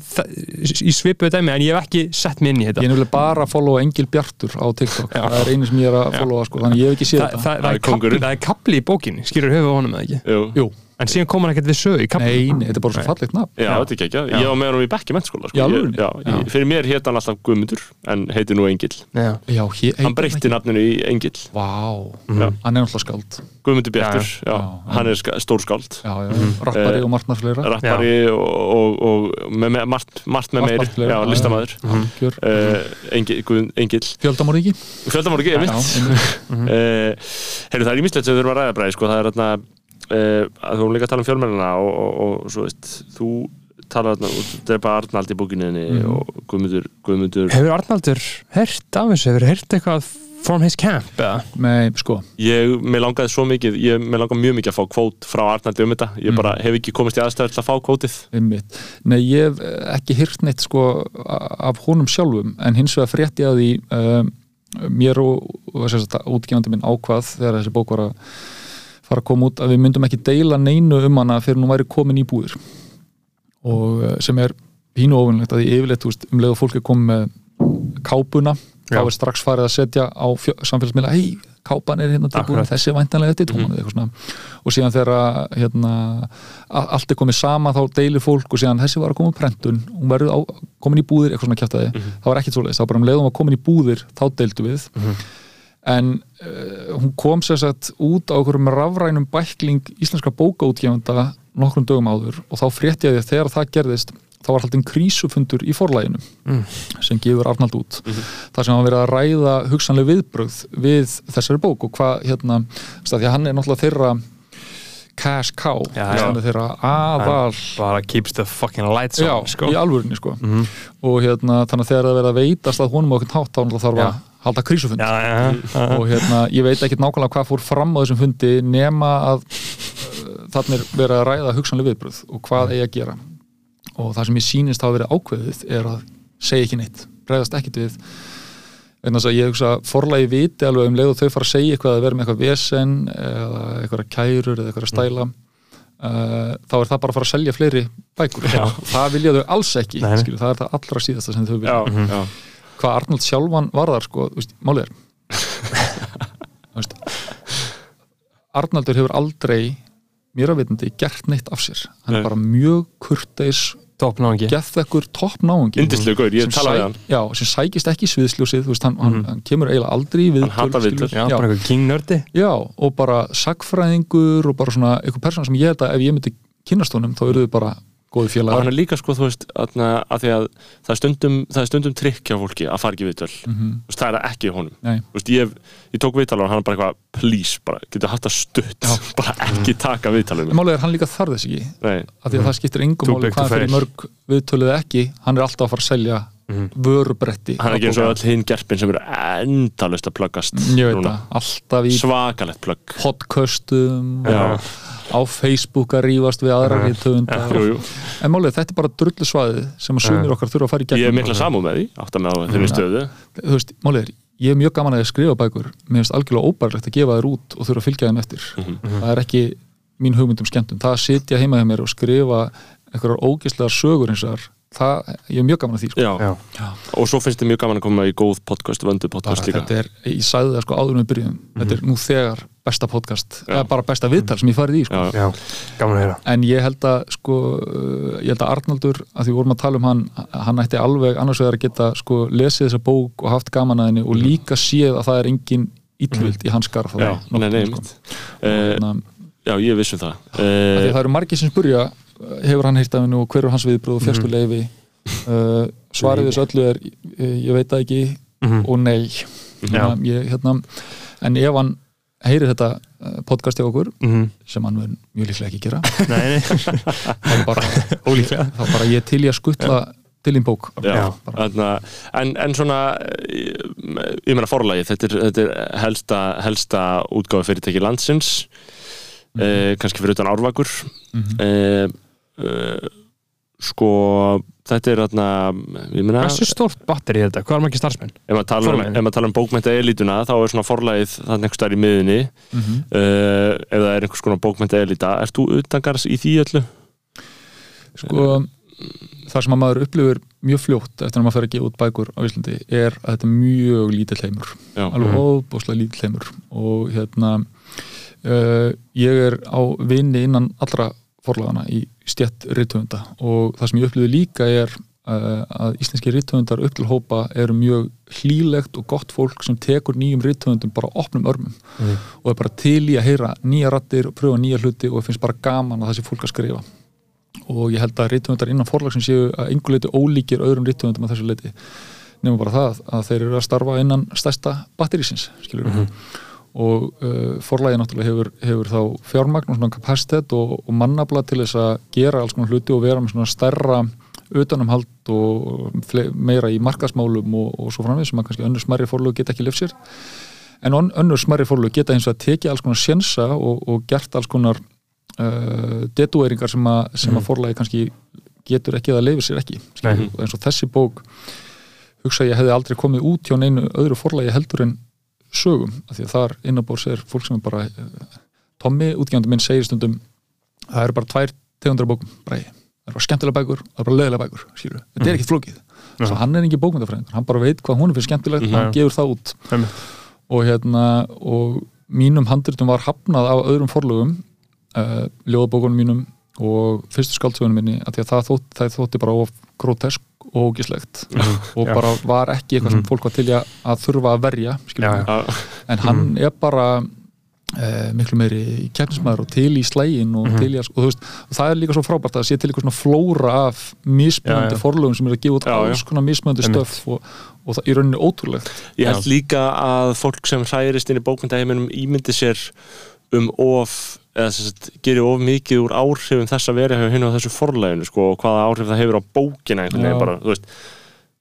í svipuðu dæmi en ég hef ekki sett mig inn í Ég þetta er nefnilega bara að followa Engil Bjartur á TikTok Já. það er einu sem ég er að followa sko, þannig ég hef ekki séð Þa, þetta það, það, Það er kapli, kóngurinn. það er kapli í bókinni, skilur höfuð honum eða ekki Jú. Jú, en síðan kom hann ekkert við sögu í kapli nei, nei, þetta er bara svo fallegt nafn. Já, Já. þetta er ekki ekki, Já. ég var með hann í bekki mennskóla sko. Í alvörunni? Ég- já, Já. ég- Fyrir mér hétt hann alltaf Guðmundur en heitir nú Engill. Já. Já, hér, Hann breytti nafninu í Engill. Vá, Já. hann er náttúrulega skáld. Guðmundur Bjartur, já, Já, já. hann er ska- stórskáld Já, já, rappari Eh, og margt margt fleira. rappari og, og, og með, með, margt, með Margt, meir margt fleira. já, Já, Engill, Guð, Engill. Fjöldamorðingi fjöldamorgi, Já, einmitt. Einmitt. uh, heyrðu það er ímislegt sem við uh, að þú erum líka að tala um fjölmennina og, og, og svo veist, þú talar þetta er bara Arnald í bókinniðinni Mhm. og Guðmundur, Guðmundur Hefur Arnaldur heyrt af þessu? Hefur heyrt eitthvað from his camp? Eða? með, sko, ég, mér langaði svo mikið ég, mér langaði mjög mikið að fá kvót frá Arnaldi um þetta ég Mhm. bara hef ekki komist í aðstæður til að fá kvótið einmitt Nei, ég hef eh, ekki hýrt neitt sko af honum sjálfum en hins vegar frétti að því um, mér og, og útgefandi minn ákvað þegar þessi bók var að fara að koma út að við myndum ekki deila neinu um hana fyrir hún væri komin í búðir. Og eh, sem er pínu ofinlegt að því yfirleitt veist, um leið og fólk er komið með kápuna þá er strax farið að setja á samfélagsmiðla hei, kápan er hérna tilbúin þessi er væntanlega Mhm. mm. og síðan þegar hérna, a- allt er komið sama þá deilir fólk og síðan þessi var að koma úr prentun hún verður á, komin í búðir, eitthvað svona kjátaði það var ekkit svoleiðis, það var bara um leiðum að komin í búðir þá deildu við en uh, hún kom sér sett út á okkur rafrænum bækling íslenska bókaútgefanda nokkrum dögum áður og þá frétti ég því að þegar það gerðist þá var haldin krísufundur í forlæginu sem gefur Arnald út þar sem hann verið að ræða hugsanlega viðbrögð við þessari bók og hvað hérna, því að hann er náttúrulega þeirra cash cow Já, já. þeirra aðal Bara keeps the fucking lights já, on sko. í alvörinni sko Mhm. og hérna, þannig að þegar það verið að veitast að honum okkur hátt þá þarf Já. að halda krísufund. Já, já, já. og hérna, ég veit ekki nákvæmlega hvað fór fram á þessum fundi nema að uh, þannig er verið að ræða hugsanlega viðbröð og hvað eigi að gera. Og það sem ég sýnist hafa verið ákveðið er að segja ekki neitt, ræðast ekkit við. En þess að ég hugsa forlagi viti alveg um leið og þau fara að segja eitthvað að vera með eitthvað vesen eða eitthvað kærur eða eitthvað stæla uh, þá er það bara að fara að selja fleiri bækur. Það vilja þau alls ekki skilur, það er það allra síðasta sem þau vilja. Já. Hvað Arnold sjálfan varðar sko, þú veist, málið er Þú veist, Arnaldur hefur aldrei mér að vitandi gert neitt af sér hann Nei. er bara mjög kurteis Toppnáðingi geðvekkur toppnáungi Yndislegu gaur, ég talaði við hann. já, sem sækist ekki sviðsljósið þú veist, hann, hann, hann kemur eiginlega aldrei viðtöl hatar skilur. viðtöl. Já, já, bara einhver king nördi já, og bara sagfræðingur og bara svona einhver persóna sem ég held að ef ég myndi kynast honum þá eru þau bara góði og félagar hann er líka sko, þú veist, að að það er stundum, það stundum trikk hjá fólki að fara ekki viðtöl, Mhm. þú veist, það er ekki honum. Veist, ég, ég tók viðtal og hann er bara eitthvað, please, bara, getur haft það stutt bara ekki taka viðtalum en málið er hann líka þarf þess ekki. Af því að það skiptir engum máli hvað fyrir. mörg viðtöluð ekki hann er alltaf að fara að selja vörubretti hann er ekki eins og öll hinn gerpin sem eru endalust að pluggast það, í svakalett plugg. podcastum Já. á Facebook að rífast við aðra jú, jú. en málið, þetta er bara drullu svaðið sem að sumir okkar þurfa að fara í ég er mikla samúð með því átt að með á þeirri stöðu. Þú veist, málið er, ég er mjög gaman að skrifa bækur. Mér finnst algjörlega óbærlegt að gefa þér út og þurfa að fylgja þeim eftir. Það er ekki mín hugmyndum skemmtum það að sitja heima hjá mér og skrifa einhverjar ógeðslegar sögur eins og þar það, ég er mjög gaman að því sko. Já. Já. og svo finnst þið mjög gaman að koma í góð podcast, vöndu bara, podcast líka. þetta er, ég sagði það sko áður en við byrjum þetta er nú þegar besta podcast eða bara besta viðtal sem ég farið í sko. En ég held að sko, uh, ég held að Arnaldur að því vorum að tala um hann hann ætti alveg annars vegar að geta sko, lesið þessa bók og haft gaman að henni og líka séð að það er engin illvild í hans skarð Já, nei, nei, sko. Eh, Þannig Já, ég vissum það. Uh, að það eru margir sem spurja uh, hefur hann heyrt af henni og hver er hans viðbröð og fjarstu leifi uh, svarið þessu öllu er ég veit það ekki og nei. Að ég, hérna, en ef hann heyrir þetta uh, podcast hjá okkur Mhm. sem hann mun mjög líklega ekki gera Nei, nei, þá bara, ólíklega. þá bara ég til ég að skuttla til þín bók. Já, en, en svona ég, meina forlagi þetta er, þetta er helsta, helsta útgáfi fyrirtæki landsins eh, kannski fyrir utan árvakur. Mhm. eh, eh, sko þetta er meina, Hversu stórt batteri er þetta? Hvað er margir starfsmenn? ef maður tala um, maður tala um bókmenta elituna þá er svona forlagið þannig einhvers staðar í miðunni Mhm. eh, ef það er einhvers konar bókmenta elita Ert þú utangars í því öllu? sko það sem að maður upplifur mjög fljótt eftir að maður fer að gefa út bækur á Íslandi er að þetta er mjög lítill heimur Já, alveg óbúslega lítill heimur og hérna uh, ég er á vinni innan allra forlagana í stjett rithöfunda. Og það sem ég upplifði líka er uh, að íslenski rithöfundar upp til hópa eru mjög hlýlegt og gott fólk sem tekur nýjum rithöfundum bara opnum örmum og er bara til í að heyra nýja rattir og pröfa nýja hluti og finnst bara gaman að það sé fólk að skrifa. Og ég held að rithöfundar innan forlagsins séu að einhver leiti ólíkir öðrum rithöfundum að þessu leiti nema bara það að þeir eru að starfa innan stærsta batterísins skilur og uh, forlægi náttúrulega hefur, hefur þá fjármagn og svona kapacitet og, og mannabla til þess að gera alls konar hluti og vera með svona stærra utanumhald og meira í markasmálum og, og svo framvið sem að kannski önnur smarri forlög geta ekki lifsir en on- önnur smarri forlög geta eins og að tekið alls konar sjensa og, og gert alls konar uh, detueringar sem að, sem að forlægi kannski getur ekki eða leifir sér ekki og eins og þessi bók hugsa ég hefði aldrei komið út hjá neinu öðru forlægi heldur en sögum af því að þar innabórs er fólk sem er bara uh, Tommy, útgjandi minn, segir stundum það eru bara tvær tegundar af bókum bræði, það eru bara skemmtilega bækur það eru bara leðilega bækur, skilur, þetta er ekkit flókið. Svo hann er ekki bókmyndafræðingur, hann bara veit hvað hún er fyrir skemmtilegt, hann gefur það út. Og hérna og mínum handritum var hafnað af öðrum forlögum uh, ljóðabókunum mínum og fyrstu skaldsögunum minni að því að það, þótt, það þótti bara of grotesk og ógislegt og Já. bara var ekki eitthvað sem fólk var til að, þurfa að verja en hann er bara eh, miklu meiri keppnismæður og til í slægin og að, og, veist, og það er líka svo frábært að sé til eitthvað svona flóra af mismunandi forlögum sem er að gefa út Já, alls konar mismunandi stöf og, og það er í rauninni ótrúlegt. Ég held líka að fólk sem hræðist inn í bókmyndaheiminum ímyndi sér um of eða sagt, gerir of mikið úr áhrifum þess að vera hinn á þessu forlæginu sko, og hvaða áhrif það hefur á bókina bara, þú veist,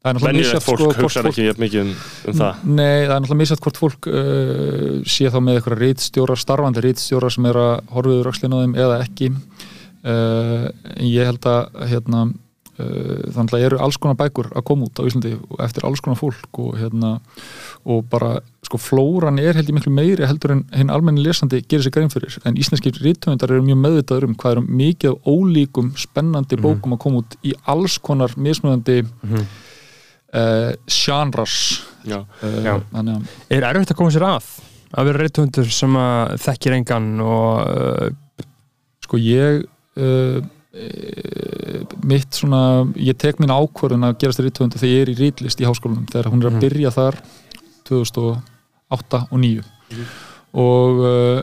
það er náttúrulega misjafnt, fólk sko, hugsa ekki jafn mikið um, um það. Nei, það er náttúrulega misjætt hvort fólk uh, sé þá með eitthvað rítstjóra, starfandi rítstjóra sem er að horfiður öxlinu á þeim eða ekki. Uh, ég held að hérna, uh, þannig að eru alls konar bækur að koma út á Íslandi eftir alls konar fólk og hérna og bara, sko, flóran er held ég miklu meiri heldur en hinn almenni lesandi gerir sig grein fyrir, en íslenskir rítöfundar eru mjög meðvitaður um hvað eru mikið ólíkum spennandi bókum að koma út í alls konar mismunandi mm Já, uh, Já. þannig að Er erfitt að koma sér að? Að vera reythundur sem að þekkir engan og uh, sko ég uh, uh, mitt svona ég tek mín ákvörðun að gerast rítvöndu þegar ég er í rítlist í háskólanum þegar hún er að byrja þar 2008 og 2009 og uh,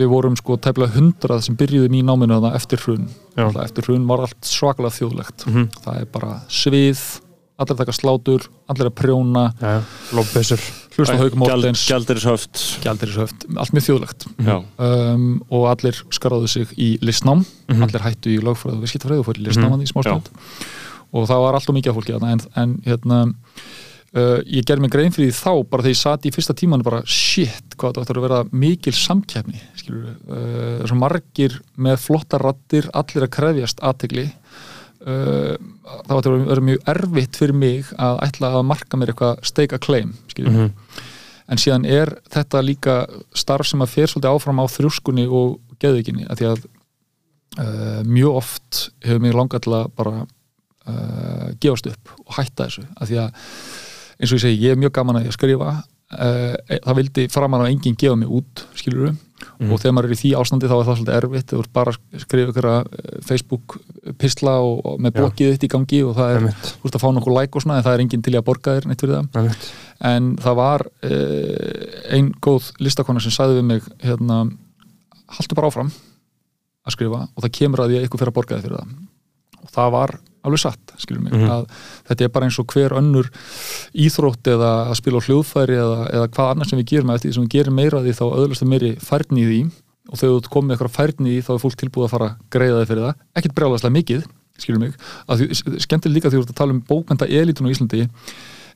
við vorum sko tæplega hundrað sem byrjuðum í náminu þarna eftir hrun. Já. Alltaf eftir hrun var allt svakalega þjóðlegt. Mhm. það er bara svið allir taka slátur, allir að prjóna. Mortens, Gjaldirishöft gjaldirishöft allt mjög þjóðlegt. Um, og allir skaraðu sig í listnám. Mhm. allir hættu í lögfræðu og viðskiptafræðu og fór í listnáman í smástund og það var alltaf mikið af fólki þarna en, en hérna uh, ég gerði mig grein fyrir því þá bara þegar ég sat í fyrsta tímanu bara shit hvað þetta ættur að vera mikil samkeppni skilur uh, svo margir með flotta rattir allir að krefjast aðtegli uh, það ættur að vera mjög erfitt fyrir mig að ætla að marka mér eitthvað steika claim skilur Mhm. en síðan er þetta líka starf sem að fer svolítið áfram á þrjúskunni og geðvikinni að því að uh, mjög oft hefur mér langað til að bara gefast upp og hætta þessu að því að eins og ég segi, ég er mjög gaman að ég skrifa uh, það vildi framan á enginn gefa mig út skiluru og þegar maður er í því ástandi þá er það svolítið erfitt. Þú ert bara að skrifa ykkur Facebook pistla og, og með bókið þitt í gangi og það er, þú ert að fá nokkuð like og svona en það er enginn til í að borga þér neitt fyrir það. Einmitt. en það var uh, ein góð listakona sem sagði við mig hérna, haltu bara áfram að skrifa og það kemur að því að ykkur fyrir að borga þið fyrir það og það var alveg satt, skilur mig Mhm. að þetta er bara eins og hver önnur íþrótt eða að spila á hljóðfæri eða, eða hvað annars sem við gerum eftir sem við gerum meira því þá öðlast það meiri færni í því. Og þegar þú komið eitthvað færni í því þá er fólk tilbúið að fara að greiða þið fyrir það. Ekkert brjálæslega mikið, skilur mig. Að því, skemmtilega líka því þú ert að tala um bókmenta elitun á Íslandi.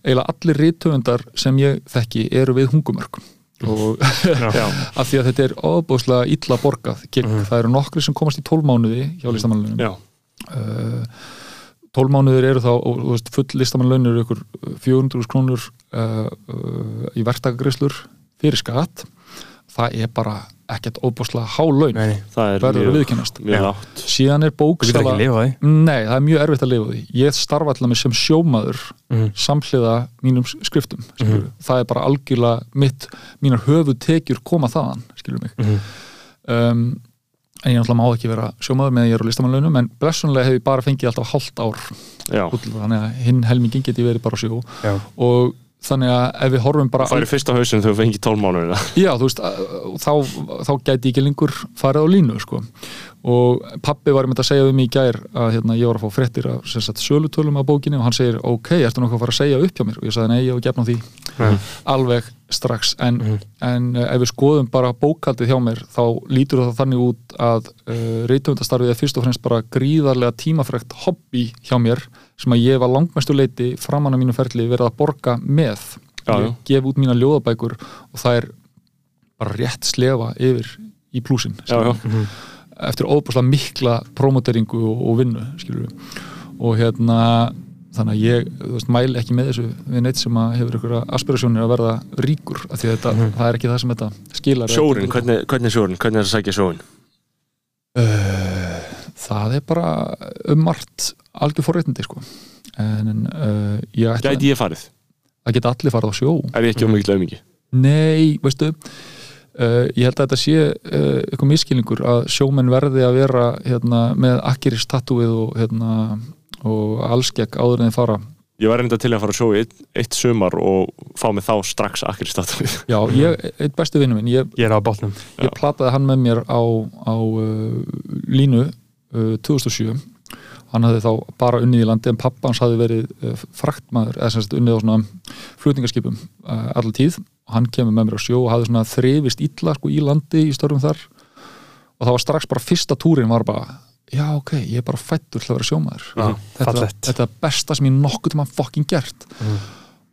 Eiginlega allir rithöfundar sem ég þekki eru við hungumörk. Og af því að þetta er ofbúslega illa borgað gig. það eru nokkri sem komast í tólmánuði hjá listamannlunum já, tólmánuðir eru þá og, þú veist, full listamannlaun eru ykkur 400 krónur uh, uh, í verktakagrislur fyrir skatt það er bara ekkert ofbúslega há laun Nei, það er verður að lágt síðan er bóksala Nei, það er mjög erfitt að lifa því. Ég starfa allavega sem sjómaður Mhm. samhliða mínum skriftum. Mm Það er bara algjörlega mitt, mínar höfu tekjur koma þaðan, skilur mig. Mhm. Um, en ég náttúrulega má ekki vera sjómaður með að ég er á listamannlaunum, en blessunlega hef ég bara fengið alltaf hálft ár Já, út, þannig að hinn helmingin geti verið bara sjó Já. og þannig að ef við horfum bara það er fyrst á hausinn þegar þú fengið tólmánuðina Já, þú veist, þá, þá gæti ég ekki lengur farið á línu, sko. Og pappi var með að segja um í gær að hérna, ég var að fá fréttir af sölutölum af bókinni og hann segir ok, ertu nokkuð að fara að segja upp hjá mér? Og ég sagði nei, ég hef gefn á því. Alveg strax. En, en uh, ef við skoðum bara bókaldið hjá mér þá lítur það þannig út að uh, reytöfundastarfið er fyrst og fremst bara gríðarlega tímafrekt hobby hjá mér sem að ég var langmestu leiti framan á mínu ferli verið að borga með. Já, ég gef út mína ljóðabækur og það er bara rétt slefa yfir í plúsin já. Eftir óbúslega mikla promoteringu og, og vinnu skilur og hérna þannig að ég þú veist, mæli ekki með þessu við neitt sem að hefur ykkur aspirasjónir að verða ríkur af því þetta, það er ekki það sem þetta skilar Sjórin, hvernig, hvernig er sjórin? Hvernig er það að sækja sjórin? uh, það er bara um margt algjör forréttindi sko en uh, ég ætla Gæti ég farið? að geta allir farið á sjó Er ég ekki um mikið auðmingi? Nei, veistu uh, ég held að þetta sé uh, eitthvað miskilningur að sjómenn verði að vera hérna, með akkiris tattúið og, hérna, og allskegg áður en þeir fara. Ég var reynda til að fara að sjó í eitt, eitt sumar og fá mig þá strax akkur í statuð Já, ég, eitt besti vinnu minn ég, Ég er á bátnum ég plataði hann með mér á, á uh, línu uh, 2007 hann hafði þá bara unnið í landi en pappa hans hafði verið uh, fraktmaður eða sem sagt unnið á svona flutningaskipum uh, allar tíð hann kemur með mér á sjó og hafði svona þrifist illa sko, í landi í störfum þar. Og það var strax bara fyrsta túrin var bara já ok, ég er bara fættur til að vera sjómaður. Já, þetta, þetta er besta sem ég nokkuð til maður fokkin gert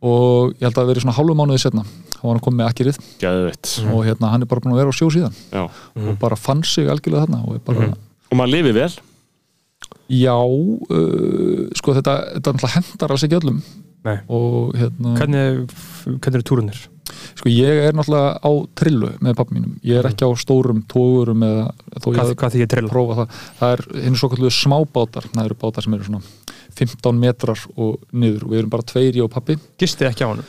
og ég held að það verið svona hálfu mánuði setna þá var hann komið með akkirið Gæðveitt og hérna hann er bara búin að vera á sjó síðan. Já. og bara fann sig algjörlega þarna og er bara, Og maður lifi vel? Já uh, sko þetta, þetta hendar alls ekki öllum. Nei. og hérna, Hvernig, hvernig eru túrunir? Sko ég er náttúrulega á trillu með pappa mínum, ég er ekki á stórum tógurum eða þó ég Hvað, hafi hvað því ég trilla? prófa það, það er hinn svo kalluðu smábátar, það eru bátar sem eru svona 15 metrar og niður og við erum bara tveir ég og pappi Gistið ekki á hann?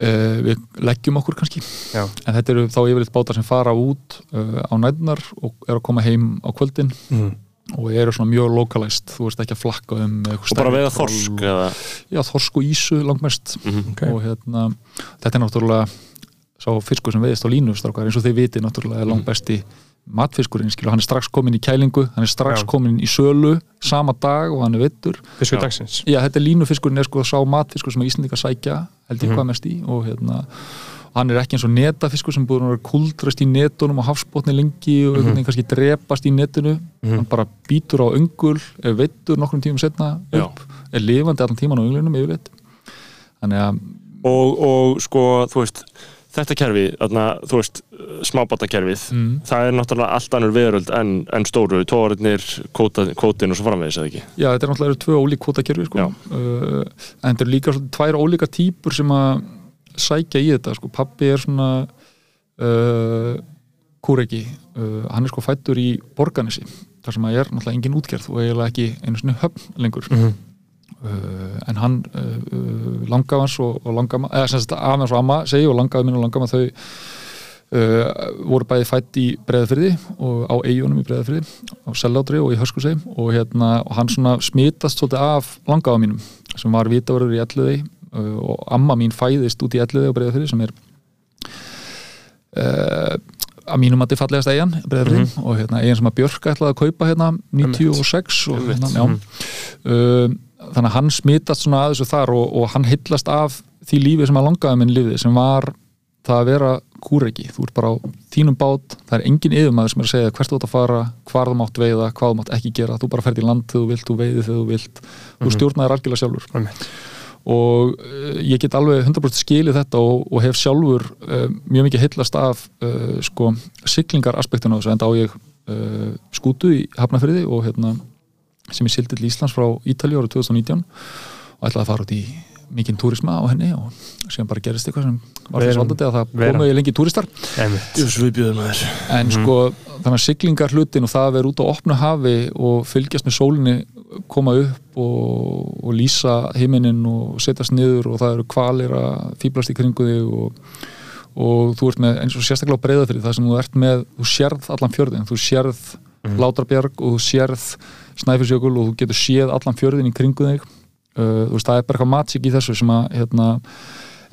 uh, við leggjum okkur kannski Já. en þetta eru þá yfirleitt bátar sem fara út uh, á nætunar og eru að koma heim á kvöldin Mm. Og eru svona mjög lokalæst þú veist ekki að flakka um Og bara troll þorsk og, eða já, þorsk og ísu langmest Mhm. Ok. og hérna, þetta er náttúrulega sá fiskur sem veiðist á línu strákar, eins og þið viti náttúrulega er langbesti matfiskurinn, skilur, hann er strax komin í kælingu hann er strax Já. komin í sölu sama dag og hann er vittur Fiskur Já. dagsins já, þetta er línufiskurinn er sko sá matfiskur sem Íslandika sækja, held ég Mhm. hvað mest í og hérna, hann er ekki eins og netafiskur sem búið að vera kuldrast í netunum og hafsbotni lengi og einhvern veginn kannski drepast í netinu Mhm. hann bara býtur á öngul er veittur nokkrum tímum setna Já. upp er lifandi allan tíman á önglinum yfirleitt þannig að og, og sko, þú veist þetta kerfi, þarna, þú veist smábátakerfið, mm, það er náttúrulega allt annur veröld en, en stóru tóriðnir, kótin og svo framvegis eða ekki Já, þetta er náttúrulega tvö ólík kvotakerfi sko. Já. uh, en þetta eru líka svolítið tvær ólíka típur sem að sækja í þetta sko. pappi er svona uh, kúreki uh, hann er sko fættur í Borganesi þar sem að er náttúrulega engin útgerð og eiginlega ekki einu svona höfn lengur Mhm. uh, en hann uh, uh, langafans og, og langama eða sem sagt afans og amma segi og langafi minn og langama þau uh, voru bæði fætt í breðafyrði og á eigunum í breðafyrði á Sellátri og í Hörskusei og, hérna, og hann svona smitast svolítið af langafa mínum sem var vitavörður í Elliði uh, og amma mín fæðist út í Elliði og breðafyrði sem er uh, að mínum að þið fallegast eigin breðafyrði og hérna, eigin sem að Björk ætlaði að kaupa hérna 96 og hérna, já. Uh, þannig að hann smitast svona að þessu þar og, og hann hillast af því lífi sem að langaði minn lífið sem var það að vera kúreki, þú ert bara á þínum bát, það er engin yfirmaður sem er að segja hvert þú átt að fara, hvar þú mátt veiða hvað þú mátt ekki gera, þú bara ferð í land þegar þú vilt þú veiði þegar þú vilt, þú stjórnaðir algjörlega sjálfur. Og uh, ég get alveg 100% skilið þetta og, og hef sjálfur uh, mjög mikið heillast af uh, sko, siglingar aspektinu á þessu, enda á ég uh, skútu í Hafnafriði og hérna sem ég sildi til Íslands frá Ítalíu árið 2019 og ætlaði að fara út í mikinn túrisma á henni og síðan bara gerist eitthvað sem var þess valdandi að það lengi túristar. Einmitt. Jú, sviðbjöðum maður en sko þannig að siglingar hlutin og það að vera út á opnu hafi og fylgjast með sólinni koma upp og, og lýsa heiminin og setjast niður og það eru kvalir að fýblast í kringu þig og, og þú ert með eins og sérstaklega breyðafrið það sem þú ert með, þú sérð allan fjörðin þú sérð Látrabjarg og þú sérð Snæfisjökul og þú getur séð allan fjörðin í kringu þig uh, þú veist, það er bara eitthvað matsik í þessu sem að hérna,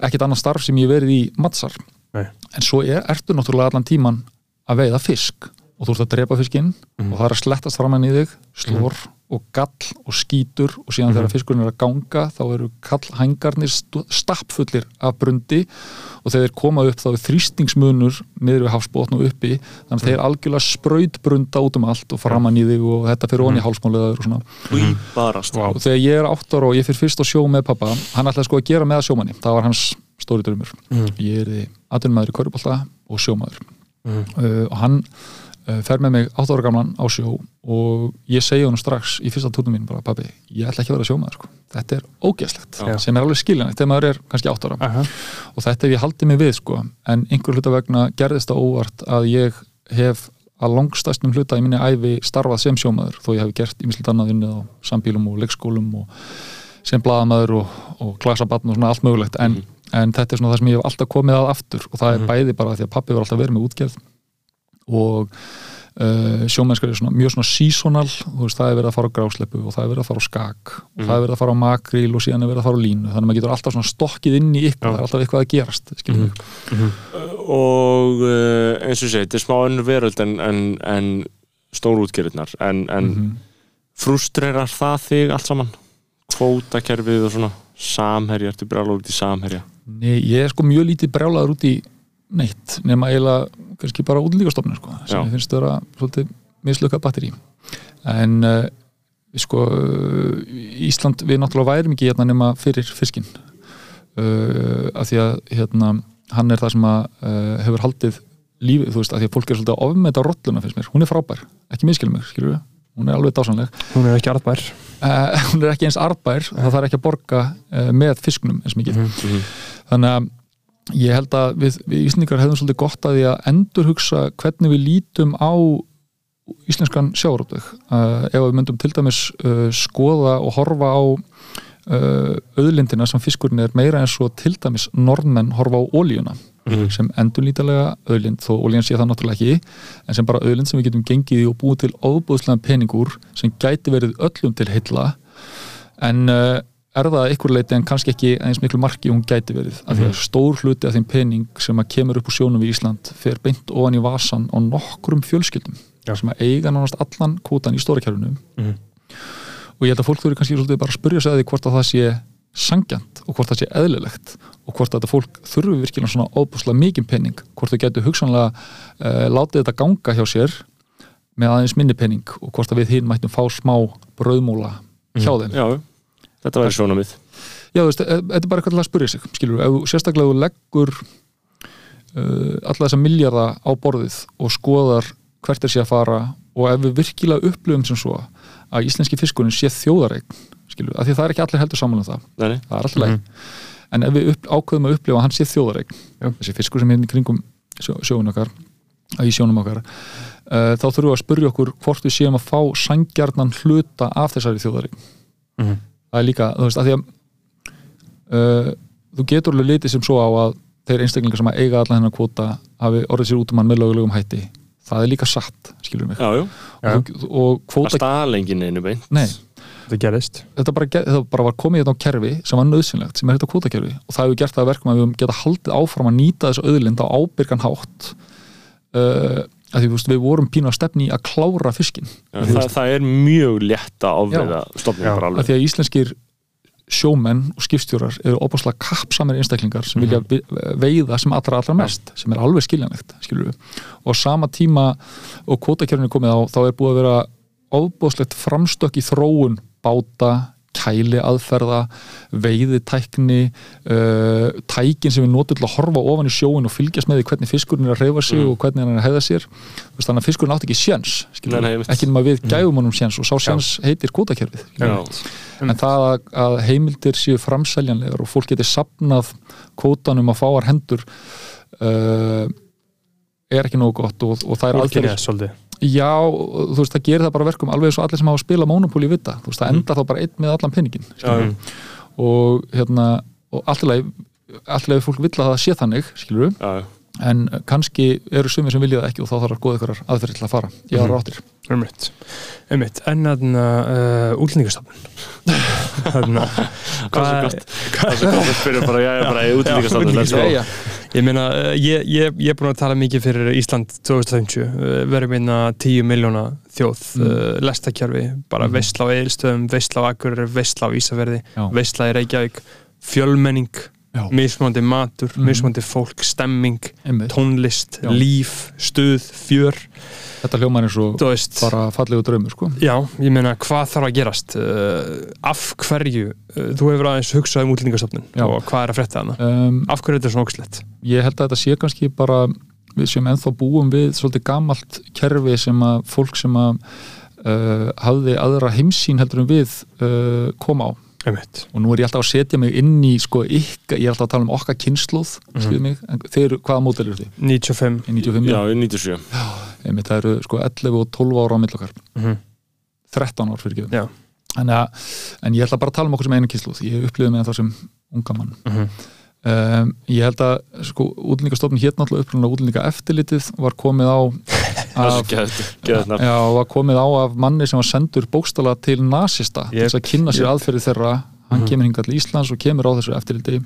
ekkit annað starf sem ég verið í matsar Nei. en svo er, ertu náttúrulega allan tíman að veiða fisk og þú ert að drepa fiskinn Mhm. og það er að slettast framan í þig slór og gall og skítur og síðan þegar fiskurinn er að ganga þá eru kallhængarnir stappfullir af brundi og þegar þeir koma upp þá er þrýstingsmunur niður við hafsbótn og uppi þannig að þeir algjörlega spraut brunda út um allt og framan í þig og þetta fyrir onni hálsmáliðaður og svona. Barast Vá. og þegar ég er átt ára og ég fyrir fyrst á sjó með pappa hann ætlaði sko að gera með sjómanni það var hans stóri drömmur ég er aðunmaður í Körbólta og sjómaður. Uh, og hann fer með mig átt ára gamlan á sjó og ég segi honum strax í fyrsta túnum mín bara pabbi, ég ætla ekki að vera sjómaður sko. þetta er ógeðslegt, Já. sem er alveg skiljanlegt þegar maður er kannski átt ára Aha. og þetta hef ég haldið mig við sko en einhver hluta vegna gerðist það óvart að ég hef að langstæstum hluta í minni æfi starfað sem sjómaður þó ég hef gert ímislegt annað unnið á sambílum og leikskólum og sem blaðamaður og, og klasabatn og svona allt mögulegt en, en þetta er svona það sem ég hef alltaf komið að aftur og það er bæði bara því að pappi var alltaf verið með útgerð og uh, sjómennskar er svona, mjög svona seasonal þú veist, það er verið að fara á grásleppu og það er verið að fara á skak og það er verið að fara á makríl og síðan er verið að fara á línu þannig að maður getur alltaf svona stokkið inn í ykkur það er alltaf eitthvað að gerast mm -hmm. og uh, eins og segi, þetta er smá önnur veröld en, en, en stórútgerðnar en, en Mhm. frustrerar það þig allt saman? Kvótakerfið og svona samherja, ertu brjála út í samherja? Nei, ég er sko mjög lítið brjálaður út í neitt nema eiginlega kannski bara útlíkastofnun sko, sem ég finnst vera svolítið mislukka batteri en uh, við sko Ísland, við náttúrulega værum ekki hérna nema fyrir fiskinn. Uh, af því að hérna hann er það sem að uh, hefur haldið lífið, þú veist, af því að fólk er svolítið að ofmeta rolluna finnst mér, hún er frábær, ekki miskilum mig skilur við, hún er alveg dásanleg Hún er ekki arðbær. Uh, hún er ekki eins arbær það þarf ekki að borga uh, með fisknum eins mikið. Þannig að ég held að við, við Íslandingar hefðum svolítið gott að því að endurhugsa hvernig við lítum á íslenskan sjárótug uh, ef við myndum til dæmis uh, skoða og horfa á uh, auðlindina sem fiskurinn er meira eins og til dæmis norðmenn horfa á ólíuna sem endurlítalega auðlind þó ólíðan sé það náttúrulega ekki en sem bara auðlind sem við getum gengið í og búið til óbúðslega peningur sem gæti verið öllum til heilla. En uh, er það einhver leiti en kannski ekki eins miklu marki hún gæti verið af því að stór hluti af þeim pening sem að kemur upp úr sjónum við Ísland fer beint ofan í vasan á nokkrum fjölskyldum Já. sem að eiga nánast allan kvotan í stóra kjærunum Mhm. og ég held að fólk þurfi kannski svolítið bara að spyrja sig að því hvort að það sé sangjant og hvort það sé eðlilegt og hvort að þetta fólk þurfi virkilega svona óbúslega mikið penning, hvort þau getur hugsanlega uh, látið þetta ganga hjá sér með aðeins minni penning og hvort að við hinn mættum fá smá brauðmúla hjá þeim. Já, þetta væri svona mið Já, þú veist, e- þetta er bara eitthvað til að spyrja sig skilur, ef þú sérstaklega leggur uh, alla þessa milljarða á borðið og skoðar hvert er sé að fara og ef við virkilega upplifum sem svo að íslenski fiskurinn sé þjóðareign skilur, af því að það er ekki allir heldur saman um það Nei, nei. það er alltaf leið en ef við upp, ákveðum að upplifa að hann sé þjóðareign Já. þessi fiskur sem er í kringum sjó, sjóun okkar í sjónum okkar uh, þá þurfum við að spyrja okkur hvort við séum að fá sangjarnan hluta af þessari þjóðareign Mhm. Það er líka, þú veist, að því að uh, þú getur alveg litið sem svo á að þeir einstaklingar sem að eiga allan hennar kvota hafi orðið sér út um hann með lögulegum hætti. Það er líka satt, skilur mig. Já, já, og, og það kvóta, staðal enginn einu beint. Nei. Það gerist þetta bara, þetta bara var komið hérna á kerfi sem var nöðsynlegt, sem er þetta kvótakerfi. Og það hefur gert það að verkum að við geta haldið áfram að nýta þessu auðlind á ábyrgan hátt. Uh, að því veist, við vorum pínu að stefni að klára fiskin Já, það, það er mjög létt að ofveiða stofnum Já. bara að alveg því að íslenskir sjómenn og skipstjórar eru opaslega kappsamir einstaklingar sem vilja vi- veiða sem allra allra mest sem er alveg skiljanlegt og sama tíma og kvotakjörnir komið á þá er búið að vera ofbóðslegt framstök í þróun báta kæli aðferða, veiðitækni uh, tækin sem við notum til að horfa ofan í sjóin og fylgjast með því hvernig fiskurinn er að reyfa sig og hvernig hann er að heiða sér. Veist, þannig að fiskurinn átti ekki einmitt. ekki nema við gæfum honum sjens og sá sjens heitir kvotakerfið en það að, heimildir séu framseljanlegar og fólk geti sapnað kvótanum að fáar hendur uh, er ekki nógu gott og, og það er svolítið já, þú veist, það gerir það bara verkum alveg eins og allir sem hafa að spila Monopoly vita. Þú veist, það endar þá bara einn með allan peningin skilurðu. og hérna og alltilega fólk vill að það sé þannig skilur já, já. en kannski eru sumir sem vilja það ekki og þá þarf að góða ykkur aðferði til að fara ég har ráttir Ummitt, ummitt, en þarna uh, útlendingastofnun. Þarna Hvað er svo gott? Það er svo gott að spyrja bara, já, já, bara í. Jæja. Ég meina, eh, ég, ég, ég er búin að tala mikið fyrir Ísland 2050 eh, verðum einna 10 miljóna þjóð Mm. mm. lestakjörfi, bara Mhm. veistla á eilstöðum, veistla á Akureyri, veistla á Ísafverði Já. veistla í Reykjavík, fjölmenning Já. mismandi matur, Mhm. mismandi fólk stemming, Einmitt. tónlist Já. líf, stuð, fjör þetta hljómar eins og þú veist, bara fallegu draumur sko. já, ég meina hvað þarf að gerast? Uh, af hverju uh, þú hefur aðeins hugsað um útlendingastofnun Já. og hvað er að frétta hana um, af hverju er þetta svona ógslegt ég held að þetta sé kannski bara við sem ennþá búum við svolítið gamalt kerfi sem að fólk sem að uh, hafði aðra heimsýn heldur en við uh, kom á Einmitt. og nú er ég alltaf að setja mig inn í sko ykkar, ég er alltaf að tala um okkar kynnslóð mm mig, en þeir, hvaða mótel eru þið? 95 Í 95, Já, í 97 einmitt, það eru sko 11 og 12 ára á millokar Mhm. 13 ár fyrir Já. ekki en, en ég ætla bara að tala um okkur sem einu kynnslóð ég upplifði mig það sem unga mann Mhm. um, ég held að sko útlendingastofnun hér náttúrulega upprunnulega útlendinga eftirlitið var komið á Var komið á af manni sem var sendur bókstala til nasista til Jep, þess að kynna sér jep. aðferði þeirra hann Mhm. kemur hingað til Íslands og kemur á þessu eftirliti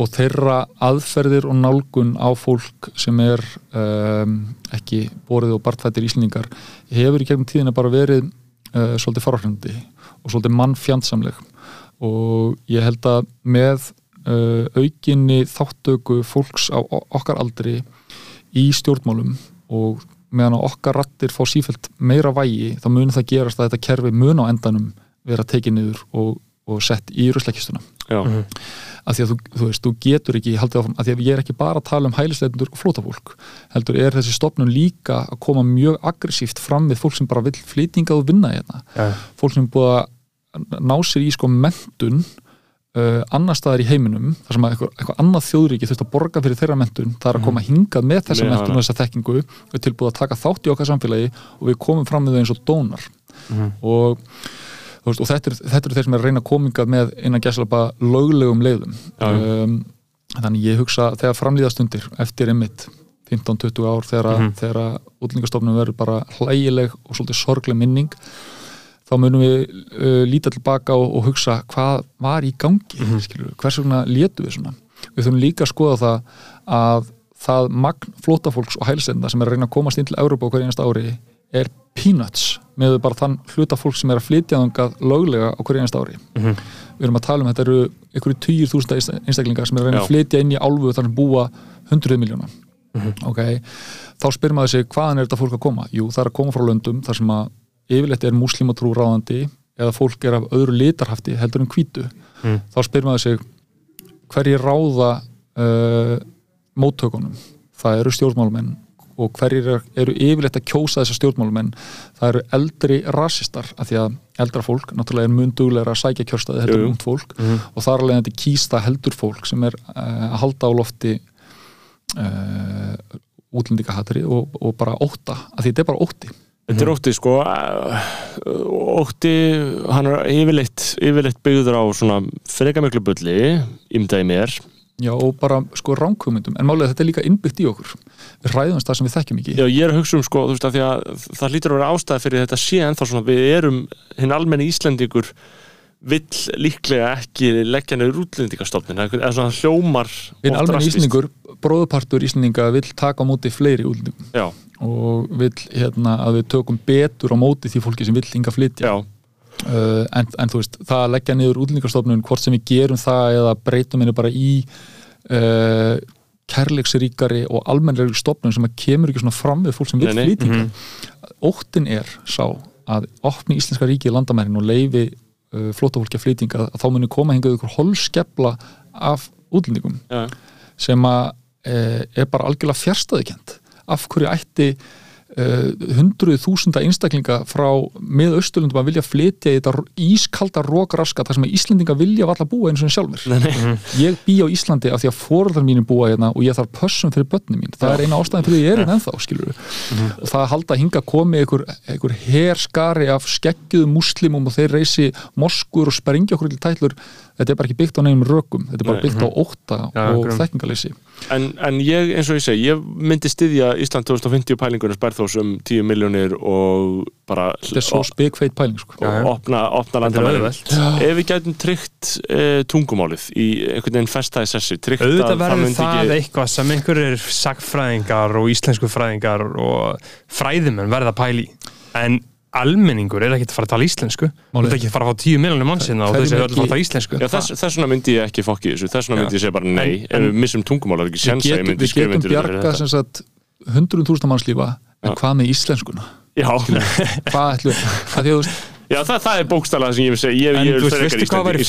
og þeirra aðferðir og nálgun á fólk sem er um, ekki borið og bartfættir íslendingar hefur í gegnum tíðina bara verið uh, svolítið farafröndi og svolítið mannfjandsamleg og ég held að með uh, aukinni þáttöku fólks á okkar aldri í stjórnmálum og meðan að okkar rattir fá sífælt meira vægi þá mun það gerast að þetta kerfi mun á endanum vera tekið niður og, og sett í ruslekistuna Já, Mhm. að því að þú, þú veist, þú getur ekki haldið áfram, að því að ég er ekki bara að tala um hælisleitundur og flótafólk, heldur er þessi stopnun líka að koma mjög aggressíft fram við fólk sem bara vill flytinga og vinna hérna, Já. fólk sem búið að ná sér í sko mentun uh, annar staðar í heiminum þar sem að eitthvað, eitthvað annað þjóðríki þurft að borga fyrir þeirra mentun, það er að koma hingað með þessa Með mentun og þessa þekkingu og er tilbúið að taka þátt í okkar samfélagi og við komum fram með þau eins og dónar. Mhm. og, þú veist, og þetta, er, þetta eru þeir sem er að reyna að komingað með innan gæslega löglegum leiðum. Um, þannig ég hugsa þegar framlýðastundir eftir einmitt 15-20 ár þegar, mm Mhm. þegar útlendingastofnun verður bara hlægileg og svolítið sorgleg minning þá munum við uh, líta tilbaka og, og hugsa hvað var í gangi mm Mhm. hvers vegna létu við svona við þurfum líka að skoða það að það magn flótafólks og hælsenda sem er að reyna að komast inn til Európa á hverju einasta ári er peanuts með bara þann hluta fólk sem er að flytja þangað löglega á hverju einasta ári Mhm. við erum að tala um þetta eru einhverju tugir þúsunda einstaklingar sem er að reyna Já. að flytja inn í álfu þar sem búa hundruð miljóna ok, þá spyrir maður sig hvaðan er þetta fólk að koma? Jú, það er að koma frá löndum þar sem að yfirleitt er múslimatrú ráðandi eða fólk er af öðru litarhafti heldur en hvítu. Mm. þá spyrir maður sig hverjir ráða uh, móttökunum? Það eru stjórnmálumenn og hverjir er- eru yfirleitt að kjósa þessar stjórnmálumenn það eru eldri rasistar af því að eldra fólk náttúrulega er mun duglegra að sækja kjörstaði heldur en ungt fólk Mhm. og þar alveg þetta kýsta heldur fólk sem er uh, að halda á lofti uh, útlendingahatri og, og bara ótta af því þetta er bara ótti Þetta er ótti sko. Uh, ótti, hann er yfirleitt yfirleitt byggður á svona freka miklu bulli, ímdaði mér. Já, og bara sko ránkvömyndum en málega þetta er líka innbyggt í okkur. Við ræðumst það sem við þekkjum ekki. Já, ég er að hugsa um sko, þú veist að því að það lítur að vera ástæði fyrir þetta sé ennþá svona við erum, hinn almenni Íslendingur vill líklega ekki leggja niður útlendingastofnin eða svona hljómar Hinn almenni drastískt. Íslendingur, bróðupartur Íslendinga vill taka á móti fleiri útlendingum. Já, og vill hérna að við tökum betur á móti því fólki sem vill hinga flytja. Uh, en, en þú veist, það að leggja niður útlendingastofnun hvort sem við gerum það eða breytum henni bara í uh, kærleiksríkari og almennlega stofnun sem að kemur ekki svona fram við fólk sem vil Nei, nei. flytinga óttin er sá að opni íslenska ríki í landamærin og leifi uh, flótafólki að flytinga að þá muni koma hingað ykkur holskepla af útlendingum já, sem að er bara algjörlega fjärstaðikent af hverju ætti e, hundruð þúsunda einstaklinga frá með Östurlundum að vilja flytja í þetta ískalda rókraskat þar sem að Íslendinga vilja valla búa eins og sjálfur nei, nei. ég bý á Íslandi af því að foreldrar mínir búa hérna og ég þarf pössum fyrir börnum mín. Það er eina ástæðin fyrir því ég er hérna ennþá skilur og það að halda að hinga komi einhver, einhver herskari af skeggjuðum muslimum og þeir reysi moskur og sprengja okkur til tætlur. Þetta er bara ekki byggt á nefnum rökum þetta er bara byggt á ótta Já, og þekkingaleysi en, en ég, eins og ég segi, ég myndi styðja Ísland 2050 pælingunum spærþós um 10 miljónir og bara þetta er svo spikfeit pæling sko. og opna, opna landamæri ef við gætum tryggt uh, tungumálið í einhvern veginn festæði sessi auðvitað að verður það ekki eitthvað sem einhverjir sagfræðingar og íslensku fræðingar og fræðimenn verða pæli en almenningur er ekki að fara að tala íslensku. Þú ert ekki að fara að fá tíu miljonir mannsina og Hverjum þessi er öll að fara að ekki- tala íslensku. Já, þess, þess vegna myndi ég ekki fokki þessu. Þess vegna myndi ég segja bara nei. En- ef við missum tungumál ekki við að getum, myndi við getum bjarga þetta. sem sagt hundruðum þúsund mannslífa en hvað með íslenskuna? Já, hvað ætlum við að að já það, það er bókstæðlega sem ég vil segja. Ég, en þú veistu hvað væri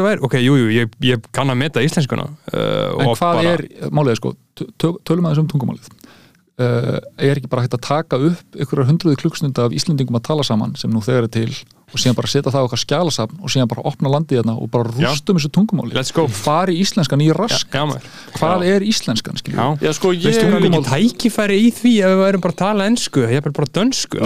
það væri, ok, jú, jú, ég, ég kann að meta íslenskuna uh, en og hvað bara, er, málið sko tö- tö- tölum aðeins um tungumálið er ekki bara hægt að taka upp ykkur hundruði klukkstunda af Íslendingum að tala saman sem nú þegar er til og síðan bara setja það á okkar skjálasafn og síðan bara opna landið þarna og bara Já. rústum þessu tungumáli. Let's go. Fari íslenskan í rask. Já, maður. hvað er íslenskan, skiljum já. Já, sko, ég veistu tungumál- mikið tækifæri í því ef við værum bara að tala ensku, ég er bara dönsku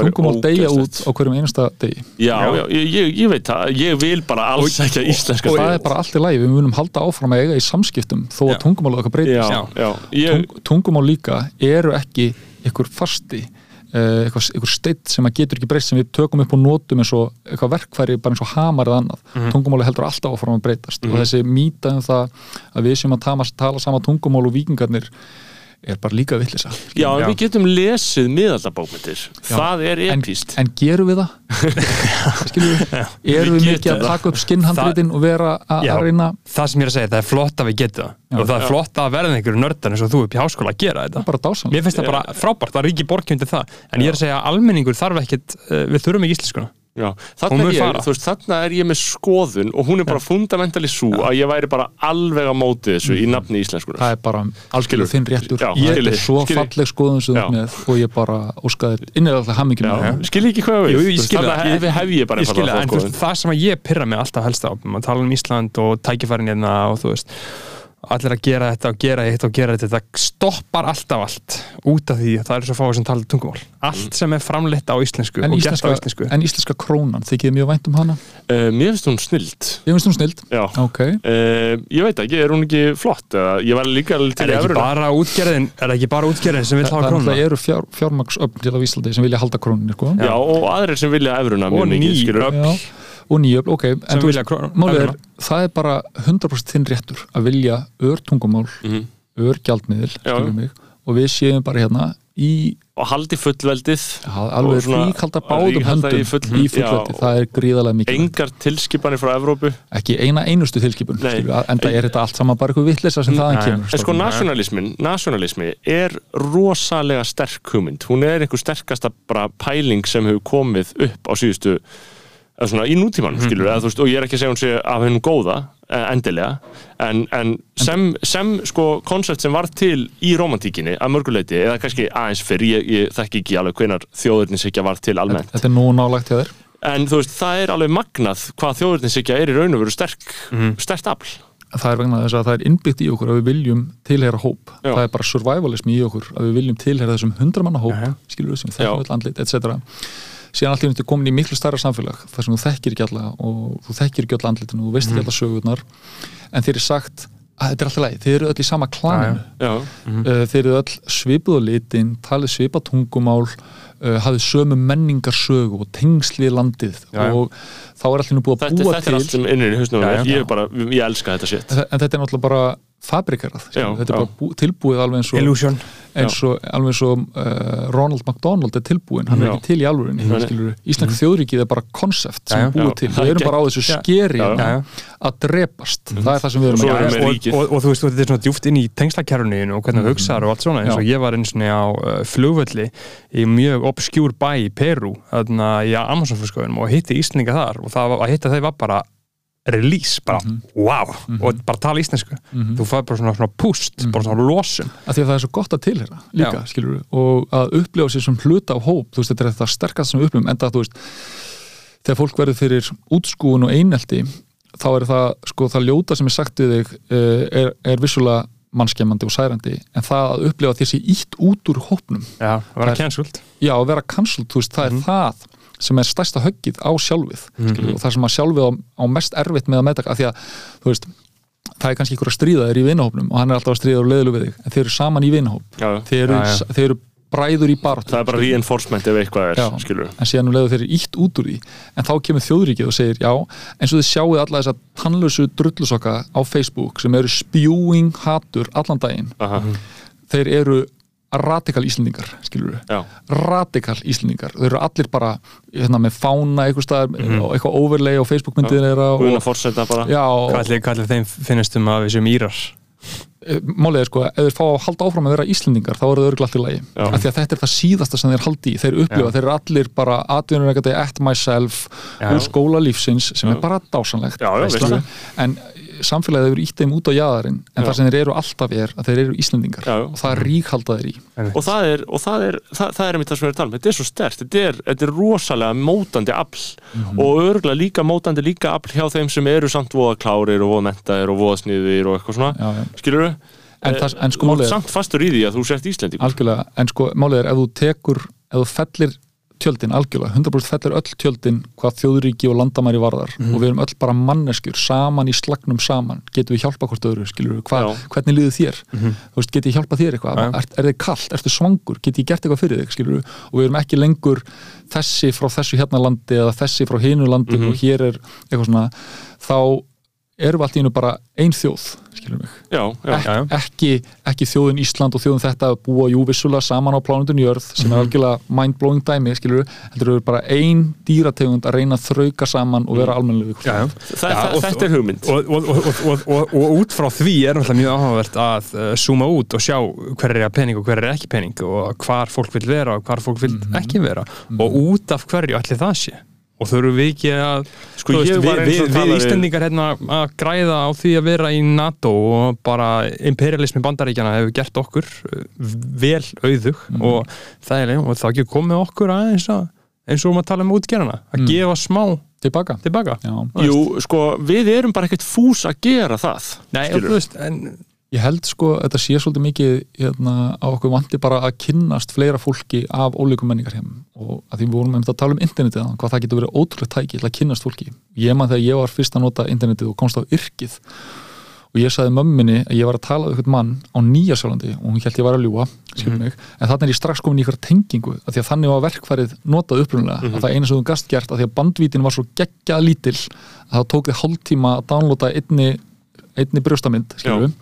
tungumál deyja út á hverjum einasta degi. Já, já, ég, ég, ég veit það, ég vil bara alls ekki íslenska það er bara allt í lagi, við munum halda áfram að eiga í samskiptum þó að Já. tungumál okkar breytist. Já, já, ég, Tung, tungumál líka eru ekki ykkur fasti eitthvað, eitthvað steitt sem að getur ekki breyst sem við tökum upp og notum eins og eitthvað verkfæri bara eins og hamar eða annað. Mhm. tungumáli heldur alltaf áfram að breytast. Og þessi mýta um það að við séum að tala sama tungumál og vikingarnir er bara líka villisa já, en Já. við getum lesið miðaldabókmyndir Það er en, epíst en gerum við það? við? erum við Við mikið að taka upp skinnhandritin og vera að Já. reyna það sem ég er að segja, það er flott að við getum það. Og það er flott að verða einhverju nördar eins og þú upp í háskóla að gera þetta. Mér finnst það bara frábært, það er ekki borgjöndi það. En ég er að segja að almenningur þarf ekkit uh, við þurfum ekki íslenskuna Já, þarna er, ég, veist, þarna er ég með skoðun og hún er bara fundamentali svo að ég væri bara alveg á móti þessu í nafni íslenskunar það er bara algjörlega þinn réttur. Já, ég er svo skilur. falleg skoðun sem þú með og ég bara óskaði innilega alltaf hamingjum Já, með það. skil ég ekki hvað við að hef ég bara Ég skil það, einfaldlega en þú veist, það sem að ég pyrra mig alltaf helst á maður tala um Ísland og tækifærin hérna og þú veist allir að gera þetta og gera hitt og gera þetta það stoppar alltaf allt út af því að það er svo fáið sem tala tungumál. Allt sem er framleitt á íslensku en og gert á íslensku. en íslenska krónan þykir þið mjög vænt um hana? Uh, Mér finnst hún snild. Ég finnst hún snild? Já. Ok, Uh, ég veit ekki, er hún ekki flott? Ég var líka til er ekki útgerðin er ekki bara útgerðin sem vil það hafa krónuna? náttúrulega eru fjár, fjármaksöfn til af Íslandi sem vilja halda króninni sko. Já, og aðrir sem vilja efruna Og mjög mikið, og nýjöfl, ok en þú veist, málið er, það er bara 100% þinn réttur að vilja ör tungumál Mhm. ör gjaldmiðil og við séum bara hérna í Og haldi fullveldið já, alveg Og svona- ríkalda báðum höndum í full- í fullveldi, Já. það er gríðarlega mikið Engar tilskipanir frá Evrópu. Ekki eina einustu tilskipun en það er þetta allt saman bara eitthvað vitleisa sem þaðan kemur En sko strákar. nationalismin, nationalismi er rosalega sterk hugmynd. Hún er einhver sterkasta bara pæling sem hefur komið upp á síðustu svona í nútímanum skilur eða, veist, og ég er ekki að segja hún sé af hennum góða eh, endilega, en, en sem, sem sko koncept sem var til í romantíkinni að mörguleiti, eða kannski aðeins fyrr, ég, ég þekki ekki alveg hvenar þjóðurnishyggja var til almennt. Þetta er nú nálagt hjá þér. En þú veist, það er alveg magnað hvað þjóðurnishyggja er í raun og veru sterk sterkt afl. Það er vegna þess að það er innbyggt í okkur að við viljum tilheyra hóp. Já. það er bara survivalism í okkur að við viljum tilheyra þessum hundramanna hóp skilur við sem Já. þekkjum öll andlit etc síðan allt í undir komin í miklu stærra samfélag þar sem þú þekkir ekki alla og þú þekkir ekki alla andlitin og þú veist ekki alla sögurnar. En þeir eru sagt að þetta er alltaf leið, þeir eru öll í sama klaninu. Já, uh, þeir eru öll svipuð á litin, talið svipað tungumál uh, hafið sömu menningarsögu og tengsli landið Já, já. og þá er allir nú búið að þetta, búa þetta til er allt sem innir í hausnum ég, elska þetta shit. En þetta er náttúrulega bara fabrikarað, þetta er já. bara bú, tilbúið alveg eins og, illusion. eins og, alveg eins og uh, Ronald McDonald er tilbúin, hann er Já. ekki til í alvörinni nei. skilur, Íslensk þjóðríkið er bara konsept sem Já, búið já. til, við er erum bara á þessu skeri að drepast, það er það sem við erum að gera. og, og, og þú veist, þetta er svona djúft inn í tengslakerfinu og hvernig það hugsaður og allt svona eins og ég var eins og á uh, flugvölli í mjög obskjúr bæ í Peru þarna í Amazonflugskóðunum og hitti Íslinga þar og það var, að hitta þeir var bara release, bara wow. Og bara tala íslensku, þú fær bara svona, svona púst, bara svona losun. Að því að það er svo gott að tilhera líka, Já. skilur og að upplifa sér sem hluta á hóp þú veist, þetta er þetta sterkast sem við upplifum en það, þú veist, þegar fólk verður fyrir útskúun og einelti þá er það, sko, það ljóta sem er sagt við þig eh, er, er vissulega mannskemmandi og særandi, en það að upplifa þessi ítt út úr hópnum já, að cancelled. Já, að vera cancelled, þú veist, það er það sem er stærsta höggið á sjálfið mm og það sem að sjálfið á, á mest erfitt með að meðtaka, af því að þú veist, það er kannski ykkur að stríða þér í vinahópnum og hann er alltaf að stríða og leiðlu við þig en þeir eru saman í vinahóp. Þeir þeir eru bræður í baráttu það er bara reinforcement ef eitthvað er Já. en síðan um leiðu þeir eru ítt út úr því en þá kemur þjóðríkið og segir já eins og þið sjáuð alla þessa tannlösu drullusokka á Facebook sem eru spewing hatur allan daginn. Aha. þeir eru radikal íslendingar skilur við, radikal íslendingar. Þeir eru allir bara hérna, með fána eitthvað staðar Mhm. og eitthvað overlay á Facebook myndið þeirra Guðna og, fórseta bara. Og, Hvað allir þeim finnst um að við séum írar? Eh, málið er sko, ef þeir fá að halda áfram að vera Íslendingar þá eru þau örglætt í lagi. Af því að þetta er það síðasta sem þeir haldi í. Þeir upplifa, Já. þeir eru allir bara atvinnureikandi at myself Já. úr skóla lífsins sem Já. er bara dásanlegt en samfélagið hefur ítt þeim út á jaðarinn en Já. það sem þeir eru alltaf er að þeir eru já. og það ríkhalda þeir í og það er, og það er, það, það er einmitt það sem við erum að tala um. Þetta er svo stert, þetta er, þetta er rosalega mótandi afl. Og örgulega líka mótandi líka afl hjá þeim sem eru samt voða klárir og voða mentaðir og voða sniðir og eitthvað svona, já, skilur við En það- en sko þú málið er- samt fastur í því að þú sért Íslendingur. Algjörlega, en sko málið er ef þú tekur, ef þú fellir tjöldin algjörlega, 100% fellir öll tjöldin hvað þjóðríki og landamæri varðar. Mhm. og við erum öll bara manneskjur saman í slagnum saman, getum við hjálpa hvort öðru skilur við. Mhm. hvernig líður þér? Þú veist, get ég hjálpa þér eitthvað, er, er þið kallt, ertu svangur? Get ég gert eitthvað fyrir þig, skilur við og við erum ekki lengur þessi frá þessu hérna landi eða þessi frá hinu landi Mhm. og hér er eitthvað svona þá erum við allt í hennu bara ein þjóð skilur mig? Já, já, Ek, já. ekki, ekki þjóðin Ísland og þjóðin þetta að búa jú vissulega saman á plánundun jörð sem Mhm. er algjörlega mind-blowing dæmi skilur heldur við bara ein dýrategund að reyna að þrauka saman og vera Já, já. Þa, Já, og- þetta er hugmynd. og, og, og, og, og, og út frá því er náttúrulega mjög áhugavert að uh, zooma út og sjá hver er pening og hver er ekki pening og hvar fólk vil vera og hvar fólk vil ekki vera. Og út af hverju allir það sé og þurfum við ekki að Sko, veist, við, við, við Íslendingar hérna að græða á því að vera í NATO og bara imperialismi bandaríkjana hefur gert okkur uh, vel auðug og það er og það ekki komið okkur aðeins að eins og um að tala um útgerana að gefa smá tilbaka. tilbaka. Jú, sko, við erum bara ekkert fús að gera það Nei, og þú veist, en Ég held sko að þetta sé svolítið mikið hérna, á okkur vanti bara að kynnast fleira fólki af ólíkum menningar heim og að því við vorum einmitt að tala um internetið þarna, hvað það getur verið ótrúlega tæki til að kynnast fólki. Ég man þegar ég var fyrst að nota internetið og komst á yrkið. Og ég sagði mömminni að ég var að tala um eitthvað mann á Nýjasjálandi og hún held ég var að ljúa skilur mig, en þannig er ég strax komin í ykkur tengingu af því að þannig var verkfærið notað upprunalega að það eina sem þú gast gert af því að bandvítin var svo geggjað lítil að það tók þið hálftíma að downloada einni, einni brjóstamynd skilur við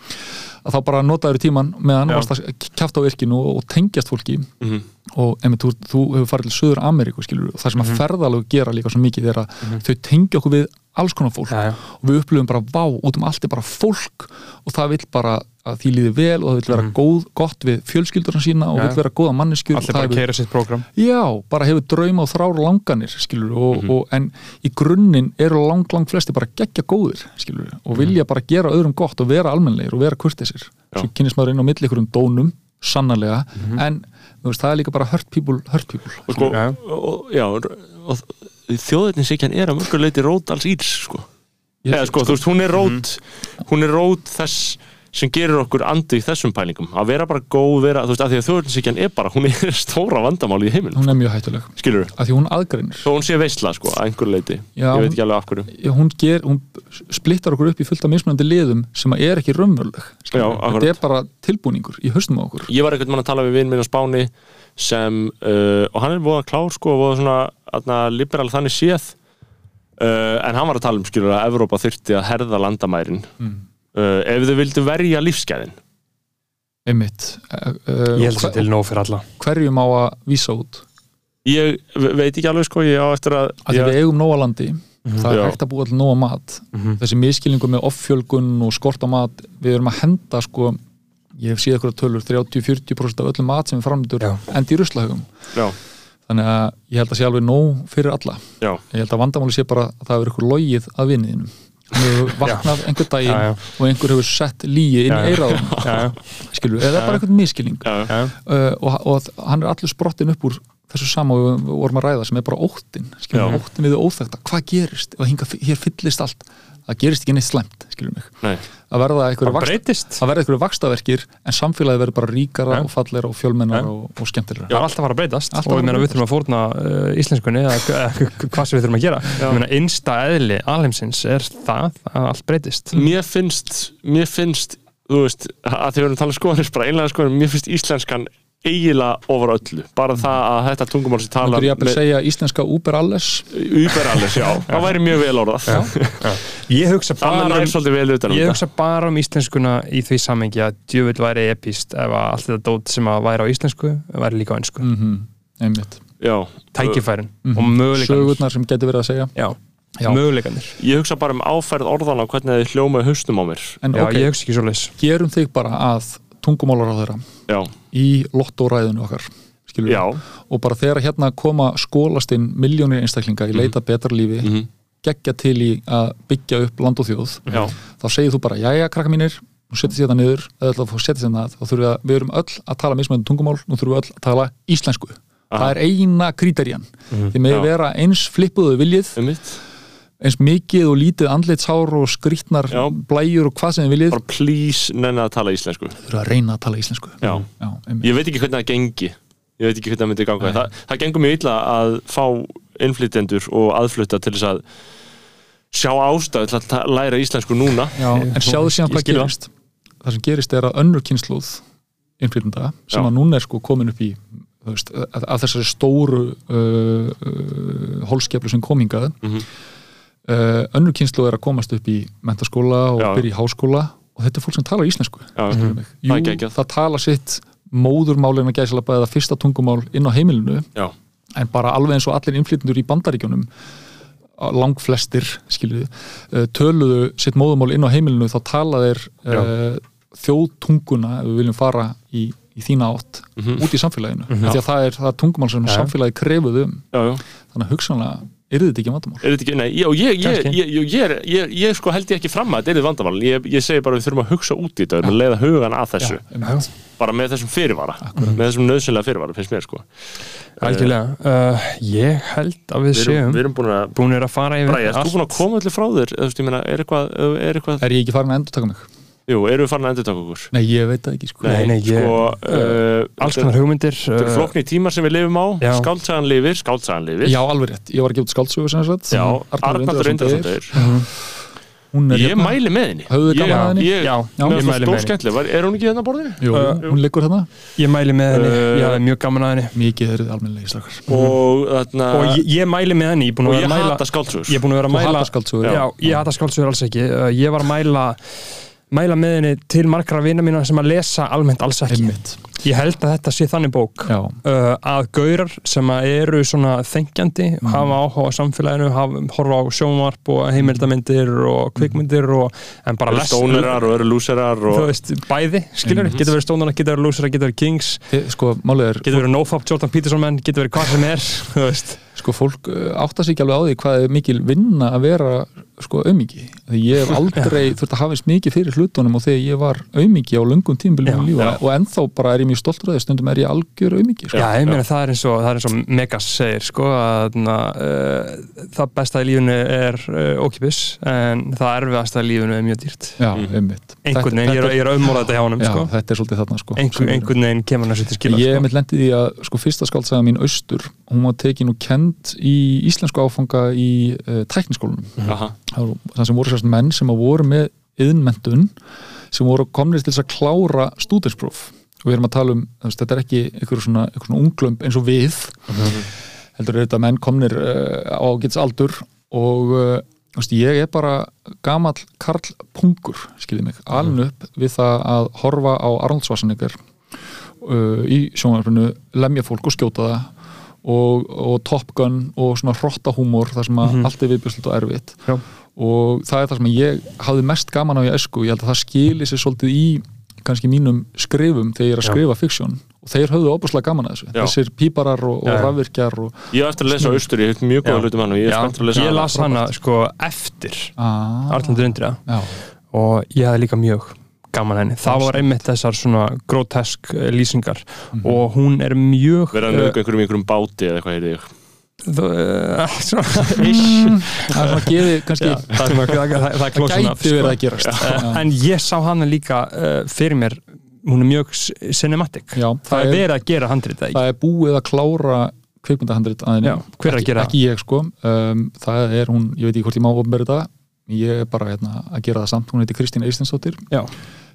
að þá bara notaður tíman meðan Já. varst að kjafta á virkinu og, og tengjast fólki Mhm. og einmitt, þú, þú hefur farið til Suður Ameríku skilur, og það sem að ferðalög gera líka svo mikið er að þau tengja okkur við alls konar fólk Já, já. og við upplifum bara vá, út um allt er bara fólk og það vil bara að því líði vel og það vil vera góð, gott við fjölskyldurna sína og Já. vil vera góða manneskjur allir bara keira sitt prógram. Já, bara hefur drauma og þrár langanir skilur, og, og, en í grunninn eru lang, lang flesti bara geggja góðir skilur, og vilja bara gera öðrum gott og vera almennlegir og vera kurtisir Já. svo kynist maður inn á milli ykkur um dónum sannarlega, en þú veist, það er líka bara hurt people, hurt people og sko, og, já, og, þjóðetninsykjan er að mörgur leiti rót alls írs sko. Eða sko, þú veist, hún er rót hún er rót þess sem gerir okkur andi í þessum pælingum. Að vera bara góð, vera, þú veist, að því að þjóðetninsykjan er bara, hún er stóra vandamáli í heiminn hún er mjög hættuleg, skilur þú, af því hún aðgreinir. Þó hún sé veistla sko, að einhver leiti, Já, ég veit ekki alveg af hverju. Já, hún, ger, hún splittar okkur upp í fullt af mismunandi liðum sem að er ekki raunveruleg þetta er bara tilbúningur í haustum á okkur. Ég var einhvern mann að tala við vinn minn á Spáni sem, uh, og hann er voða klár sko, voða svona, aðna, liberal þannig séð. Uh, en hann var að tala um skilur að Evrópa þyrfti að herða landamærin. Mm. Uh, ef þau vildu verja lífsgæðin. Einmitt. Uh, ég held að til nóg fyrir alla. hverjum á að vísa út? Ég ve- veit ekki alveg sko, ég á eftir að að ég, við eigum nóga landi það er hægt að búa til nóga mat. Þessi miskilningu með offjölgun og skort á mat við erum að henda sko ég hef séð eitthvað tölur 30-40% af öllum mat sem er framöndur Já. endi í ruslahugum já, þannig að ég held að sé alveg nóg fyrir alla. Já, ég held að vandamáli sé bara að það hefur eitthvað logið að vinniðinum hann hefur vaknað einhver daginn Já, já. og einhver hefur sett líi inn í eiraðum skilur, eða bara einhvern miskilning uh, og, og hann er allur sprottin upp úr þessu sama og við vorum að ræða sem er bara óttin, skilur óttin við það óþekta hvað gerist ef að hinga, hér fyllist allt það gerist ekki neitt slæmt, skilur mig. Nei. að verða einhverju Það vaxt, breytist. að verða einhverju vakstaverkir en samfélagi verður bara ríkara Já. og falleira og fjölmennar Já. og, og skemmtilegra. Það er alltaf að fara að breytast. Alltaf og við þurfum að fórna uh, íslenskunni hvað sem við þurfum að gera. Ég meina einsta eðli alheimsins er það að allt breytist. Mér finnst mér finnst, þú veist að því við erum að tala um skoðanir, bara einlega skoðanir mér finnst íslenskan eiginlega ofar öllu. Bara það að þetta tungumál sem tala Þú ég að segja íslenska Uber alles. Uber alles, já, það væri mjög vel orðað. Ég hugsa bara um, svolítið vel utan um ég hugsa bara um íslenskuna í því samengi að djöfull væri epíst ef að allt þetta dót sem að væri á íslensku væri líka á ennsku mm einmitt. Já, tækifærin Mhm. og möguleikanir sögurnar sem getur verið að segja. Já, Já. möguleikanir ég hugsa bara um áferð orðana og hvernig þið hljóma í haustum á mér. En Já, ok, ég hugsa ekki svo leis gerum þig bara að tungumálar á þeirra já, í lottóræðinu okkar og bara þegar hérna koma skólast inn miljónir einstaklinga í leita betra lífi mhm, geggja til í að byggja upp land og þjóð já. þá segir þú bara, jæja krakka mínir nú setjast þetta niður, eða að fá setjast þetta þá þurfum við að, við erum öll að tala mismöndum tungumál nú þurfum við öll að tala íslensku. Aha. það er eina krítarjan þið með Já. vera eins flippuðu viljið um mitt, eins mikið og lítið andlitshár og skrýtnar Já. blæjur og hvað sem þið viljið bara please nenni að tala íslensku þurfum að reyna að tala íslensku já, Já, einmitt. ég veit ekki hvernig það gengi ég veit ekki hvernig það myndi ganga það, það gengur mjög illa að fá innflytjendur og aðflutta til þess að sjá ástæðu til að ta- læra íslensku núna Já, en sjáðu síðan Ég hvað skil það. gerist það sem gerist er að önnur kynnslóð innflytjenda sem Já. að núna er sko komin upp í þú veist, að, að þessari stóru uh, uh, hólskeflu sem komingað Mhm. Uh, önnur kynnslóð er að komast upp í mentaskóla og Já. byrja í háskóla og þetta er fólk sem talar íslensku. Það er Jú, geggjað. það tala sitt móðurmálina gæsala eða fyrsta tungumál inn á heimilinu já, en bara alveg eins og allir innflytjendur í bandaríkjunum langflestir skilju, uh, töluðu sitt móðumál inn á heimilinu þá tala þeir uh, þjóðtunguna ef við viljum fara í, í þína átt Mhm. út í samfélaginu því að það er, það er tungumál sem Já. samfélagi krefuð um þannig að hugsanlega er þetta ekki vandamál? Er þetta ekki, nei, og ég, ég, ég, ég, ég, ég, ég sko held ég ekki fram að þetta er vandamál. Ég, ég segi bara við þurfum að hugsa út í þetta við erum að leiða hugan að þessu. Einmitt. bara með þessum fyrirvara. Með þessum nöðsynlega fyrirvara, finnst mér sko. Algjörlega. Uh, Ég held að við við séum við erum búin að búinir að fara yfir erst þú búin að koma allir frá þér? Eða, þú veist, ég meina, er eitthvað, er eitthvað er ég ekki farin að endur taka mig? Jú, erum við farin að endur taka okkur? Nei, ég veit það ekki sko. Nei, nei, ég- sko uh, alls konar hugmyndir Þetta eru uh, flóknir tímar sem við lifum á. Já. Skáldsagan lifir, skáldsagan lifir. Já, alveg rétt, ég var að gefa út skáldsögu sem sagt. Já, Arnaldur Hún er Ég hérna, mæli með henni. Höfðu þið gaman að henni? ég- Já, Mér ég finnst mæli það með henni. stórskemmtileg, Var- er hún ekki hérna á borðinu? Jú, Uh, hún liggur hérna. Ég mæli með henni, Uh, ég hafði mjög mæla Þú með henni til margra vina mína sem að lesa almennt alls ekki. Einmitt. Ég held að þetta sé þannig bók uh, að gaurar sem að eru svona þengjandi, Mhm. hafa áhuga á samfélaginu, hafa, horfa á sjónvarp og heimildamindir og kvikmyndir og, en bara Eru les stónerar og eru lúserar þú og veist, bæði, skilur, Mhm. getur verið stónara getur verið lúsara, getur verið kings. Sko, er getur verið nofap, Jordan Peterson menn getur verið hvað sem er, þú veist sko, fólk uh, átta sig ekki alveg á því hvað er mikil vinna að vera sko aumingi því ég hef aldrei þurft að hafa eins mikið fyrir hlutunum og þegar ég var aumingi á löngum tímbilum í lífa já. og ennþá bara er ég mjög stoltur að því stundum er ég algjör aumingi sko. Já, ég meina það er eins og, það er eins og Megas segir sko að na, uh, það besta í lífunu er uh, ókipis en það erfiðasta í lífunu er mjög dýrt Já, Mhm. einmitt einhvern veginn, ég er, ég er auðmóla þetta hjá honum Já, sko. þetta er svolítið þarna sko einhvern, veginn kemur hann þessu til skila Ég hún var tekin og kend í íslensku áfanga í uh, tækniskólanum. Aha. það var- það sem voru sérst menn sem voru með yðnmentun sem voru komnir til að klára stúdenspróf og við erum að tala um, veist, þetta er ekki einhver svona, svona unglömb eins og við. Heldur er þetta menn komnir uh, á gets aldur og uh, þú veist, ég er bara gamall Karl Pungur, skiljið mig. Alveg upp við það að horfa á Arnold Schwarzenegger uh, í sjónvarpinu, lemja fólk og skjóta það og, og Top Gun og svona hrottahúmor þar sem að allt er viðbjörslut og erfitt. Já. og það er það sem ég hafði mest gaman á í esku, ég held að það skili sér svolítið í kannski mínum skrifum þegar ég er að skrifa fiksjón og þeir höfðu óbúslega gaman að þessu. Já. þessir píparar og, og rafvirkjar og Ég hef eftir að lesa Austur, ég hef mjög góða hlutum hann og ég er Já, spenntur að lesa ég las hana sko eftir ah, Arnaldur Indriða. Já, og ég hafði líka mjög gaman henni. Það var einmitt þessar svona grotesk eh, lýsingar. Mhm. og hún er mjög Verða að nauka einhverjum í einhverjum báti eða eitthvað ég. uh, svona, það er svona gefið kannski, það, það, það, það það gæti verið sko. að gerast. En ég sá hana líka uh, fyrir mér hún er mjög cinematic. Já, það er verið að gera handrit það er búið að klára kvikmyndahandrit að henni. Já, hver er að ekki, gera það? ekki ég sko. Um, það er hún, ég veit ekki hvort ég má ofnbæri þetta ég er bara hérna, að gera það samt hún heiti Kristín Eistensdóttir Já.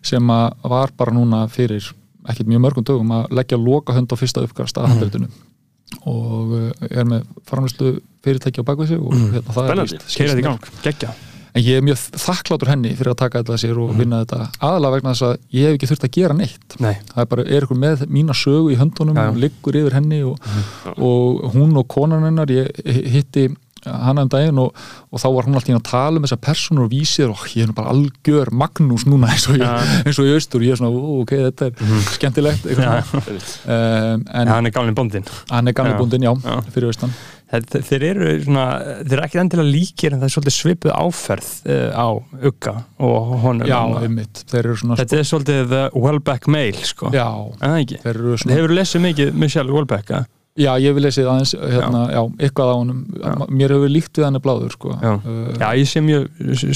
sem að var bara núna fyrir ekkert mjög mörgum dögum að leggja loka hönd á fyrsta uppkast Mhm. að handritinu og uh, er með framlýslu fyrirtæki á bakvið sig og Mhm. hérna, það Spennandi. er víst- keira þetta í gang, geggja en ég er mjög þakklátur henni fyrir að taka þetta að sér Mhm. og vinna þetta aðalega vegna þess að ég hef ekki þurft að gera neitt Nei. það er bara, er ykkur með mína sögu í höndunum Já. og liggur yfir henni og, og hún og konan hennar ég hitti hana um daginn og, og þá var hún alltaf að tala um þessar personur og vísir og ég er nú bara algjör Magnús núna eins og ég, Já. Mhm. eins og ég austur ég er svona, ok, þetta er skemmtilegt eitthvað Já. svona. um, en En hann er gamli bóndin hann er gamli Já. búndin, já, fyrir austan þeir, þeir eru svona, þeir eru ekki endilega líkir en það er svolítið svipuð áferð uh, á Ugga og honum já, einmitt, þeir eru svona þetta er svolítið the Welbeck mail sko. já, en það ekki þeir eru svona Hefur lesið mikið Michelle Welbeck að? Já, ég vil lesið aðeins, hérna, já, eitthvað á honum Já. mér hefur líkt við hann bláður, sko Já. Uh, Já, ég sé mjög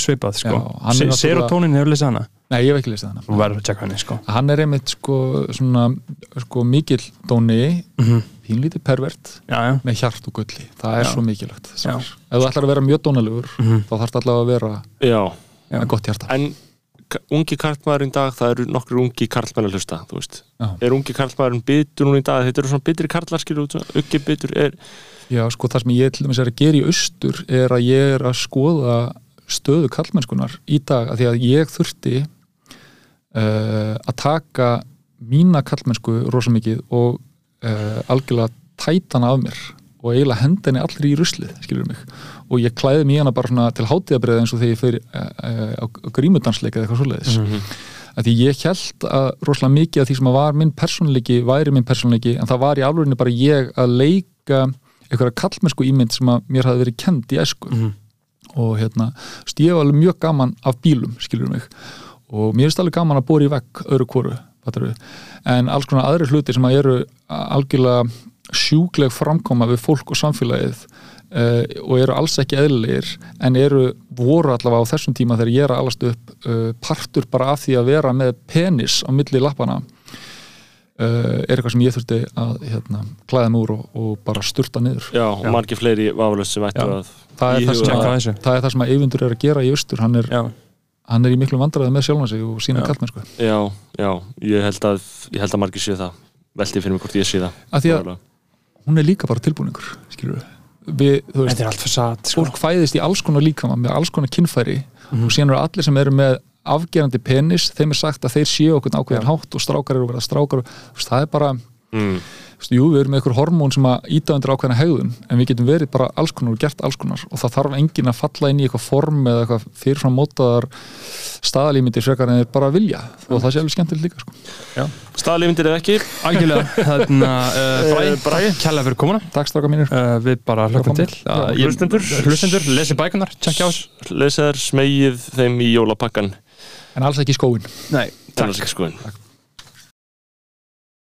svipað sko. Já, hann er Serotonin hefur lesið hana Nei, ég hef ekki lesið hana Þú verður að tjekka henni sko. Hann er einmitt, sko, svona sko, mikill dóni Mhm. pínlítið pervert Já, já með hjart og gulli, það er Já. svo mikilvægt Já. Ef þú ætlar að vera mjög dónalegur Mhm. þá þarf allavega að vera Já, Já. með gott hjarta en ungi karlmaðurinn dag, það eru nokkur ungi karlmenn að hlusta, þú veist. Já. Er ungi karlmaðurinn bitur núna í dag, þetta eru svona bitri karlar skilur út, uggi bitur er Já, sko, það sem ég til dæmis er að gera í austur er að ég er að skoða stöðu kallmennskunar í dag af því að ég þurfti uh, að taka mína kallmennsku rosa mikið og uh, algjörlega tætana af mér og eiginlega henda henni allir í ruslið, skilur mig. Og ég klæði mér hana bara svona til hátíðabriða eins og þegar ég fyrir uh, uh, á grímudansleika eða eitthvað svoleiðis. Mhm. að því ég held að rosalega mikið af því sem að var minn persónleiki væri minn persónleiki en það var í alvegni bara ég að leika einhverja kallmennsku ímynd sem að mér hafi verið kend í æsku. Mhm. og hérna, ég var alveg mjög gaman af bílum, skilur mig. Og mér finnst alveg gaman að bóra í vekk kvoru, fattarðu. En alls konar aðri hluti sem að eru algjörlega sjúkleg framkoma við fólk og samfélagið uh, og eru alls ekki eðlilegir en eru voru allavega á þessum tíma þegar ég er að alast upp uh, partur bara af því að vera með penis á milli lappana uh, er eitthvað sem ég þurfti að hérna, klæða mig úr og, og bara sturta niður. Já, og margir fleiri vafalust sem ættu að það er, að, þessu. það er það sem að Eyvindur er að gera í austur hann er, hann er í miklu vandræði með sjálfan sig og sína Já. kallmennsku Já, já, ég held að ég held að margir séu það. Velti fyrir mig hvort ég sé það. Af því að. Hún er líka bara tilbúningur skilur við, þetta er allt fyrir satt sko. fólk fæðist í alls konar líkama með alls konar kynfæri Mhm. og síðan eru allir sem eru með afgerandi penis, þeim er sagt að þeir séu okkur Já. hátt og strákar eru að vera strákar það er bara, mm. jú, við erum með einhver hormón sem að íta undir ákveðina hegðun en við getum verið bara alls konar og gert alls konar. Og það þarf enginn að falla inn í eitthvað form eða eitthvað fyrirfram mótaðar staðalímyndir frekar en þeir bara vilja. Og það sé alveg skemmtilegt líka sko. Staðalífindir eða ekki? Algjörlega. Þarna, uh, Bragi, Bragi. kjærlega fyrir komuna. Takk strákar mínir. Uh, Við bara hlökkum til. uh, ég- hlustendur. Hlustendur, lesi bækunar, tjekkja á þessu. Lesaðar smegið þeim í jólapakkan en alls ekki skóin Nei, Þannig að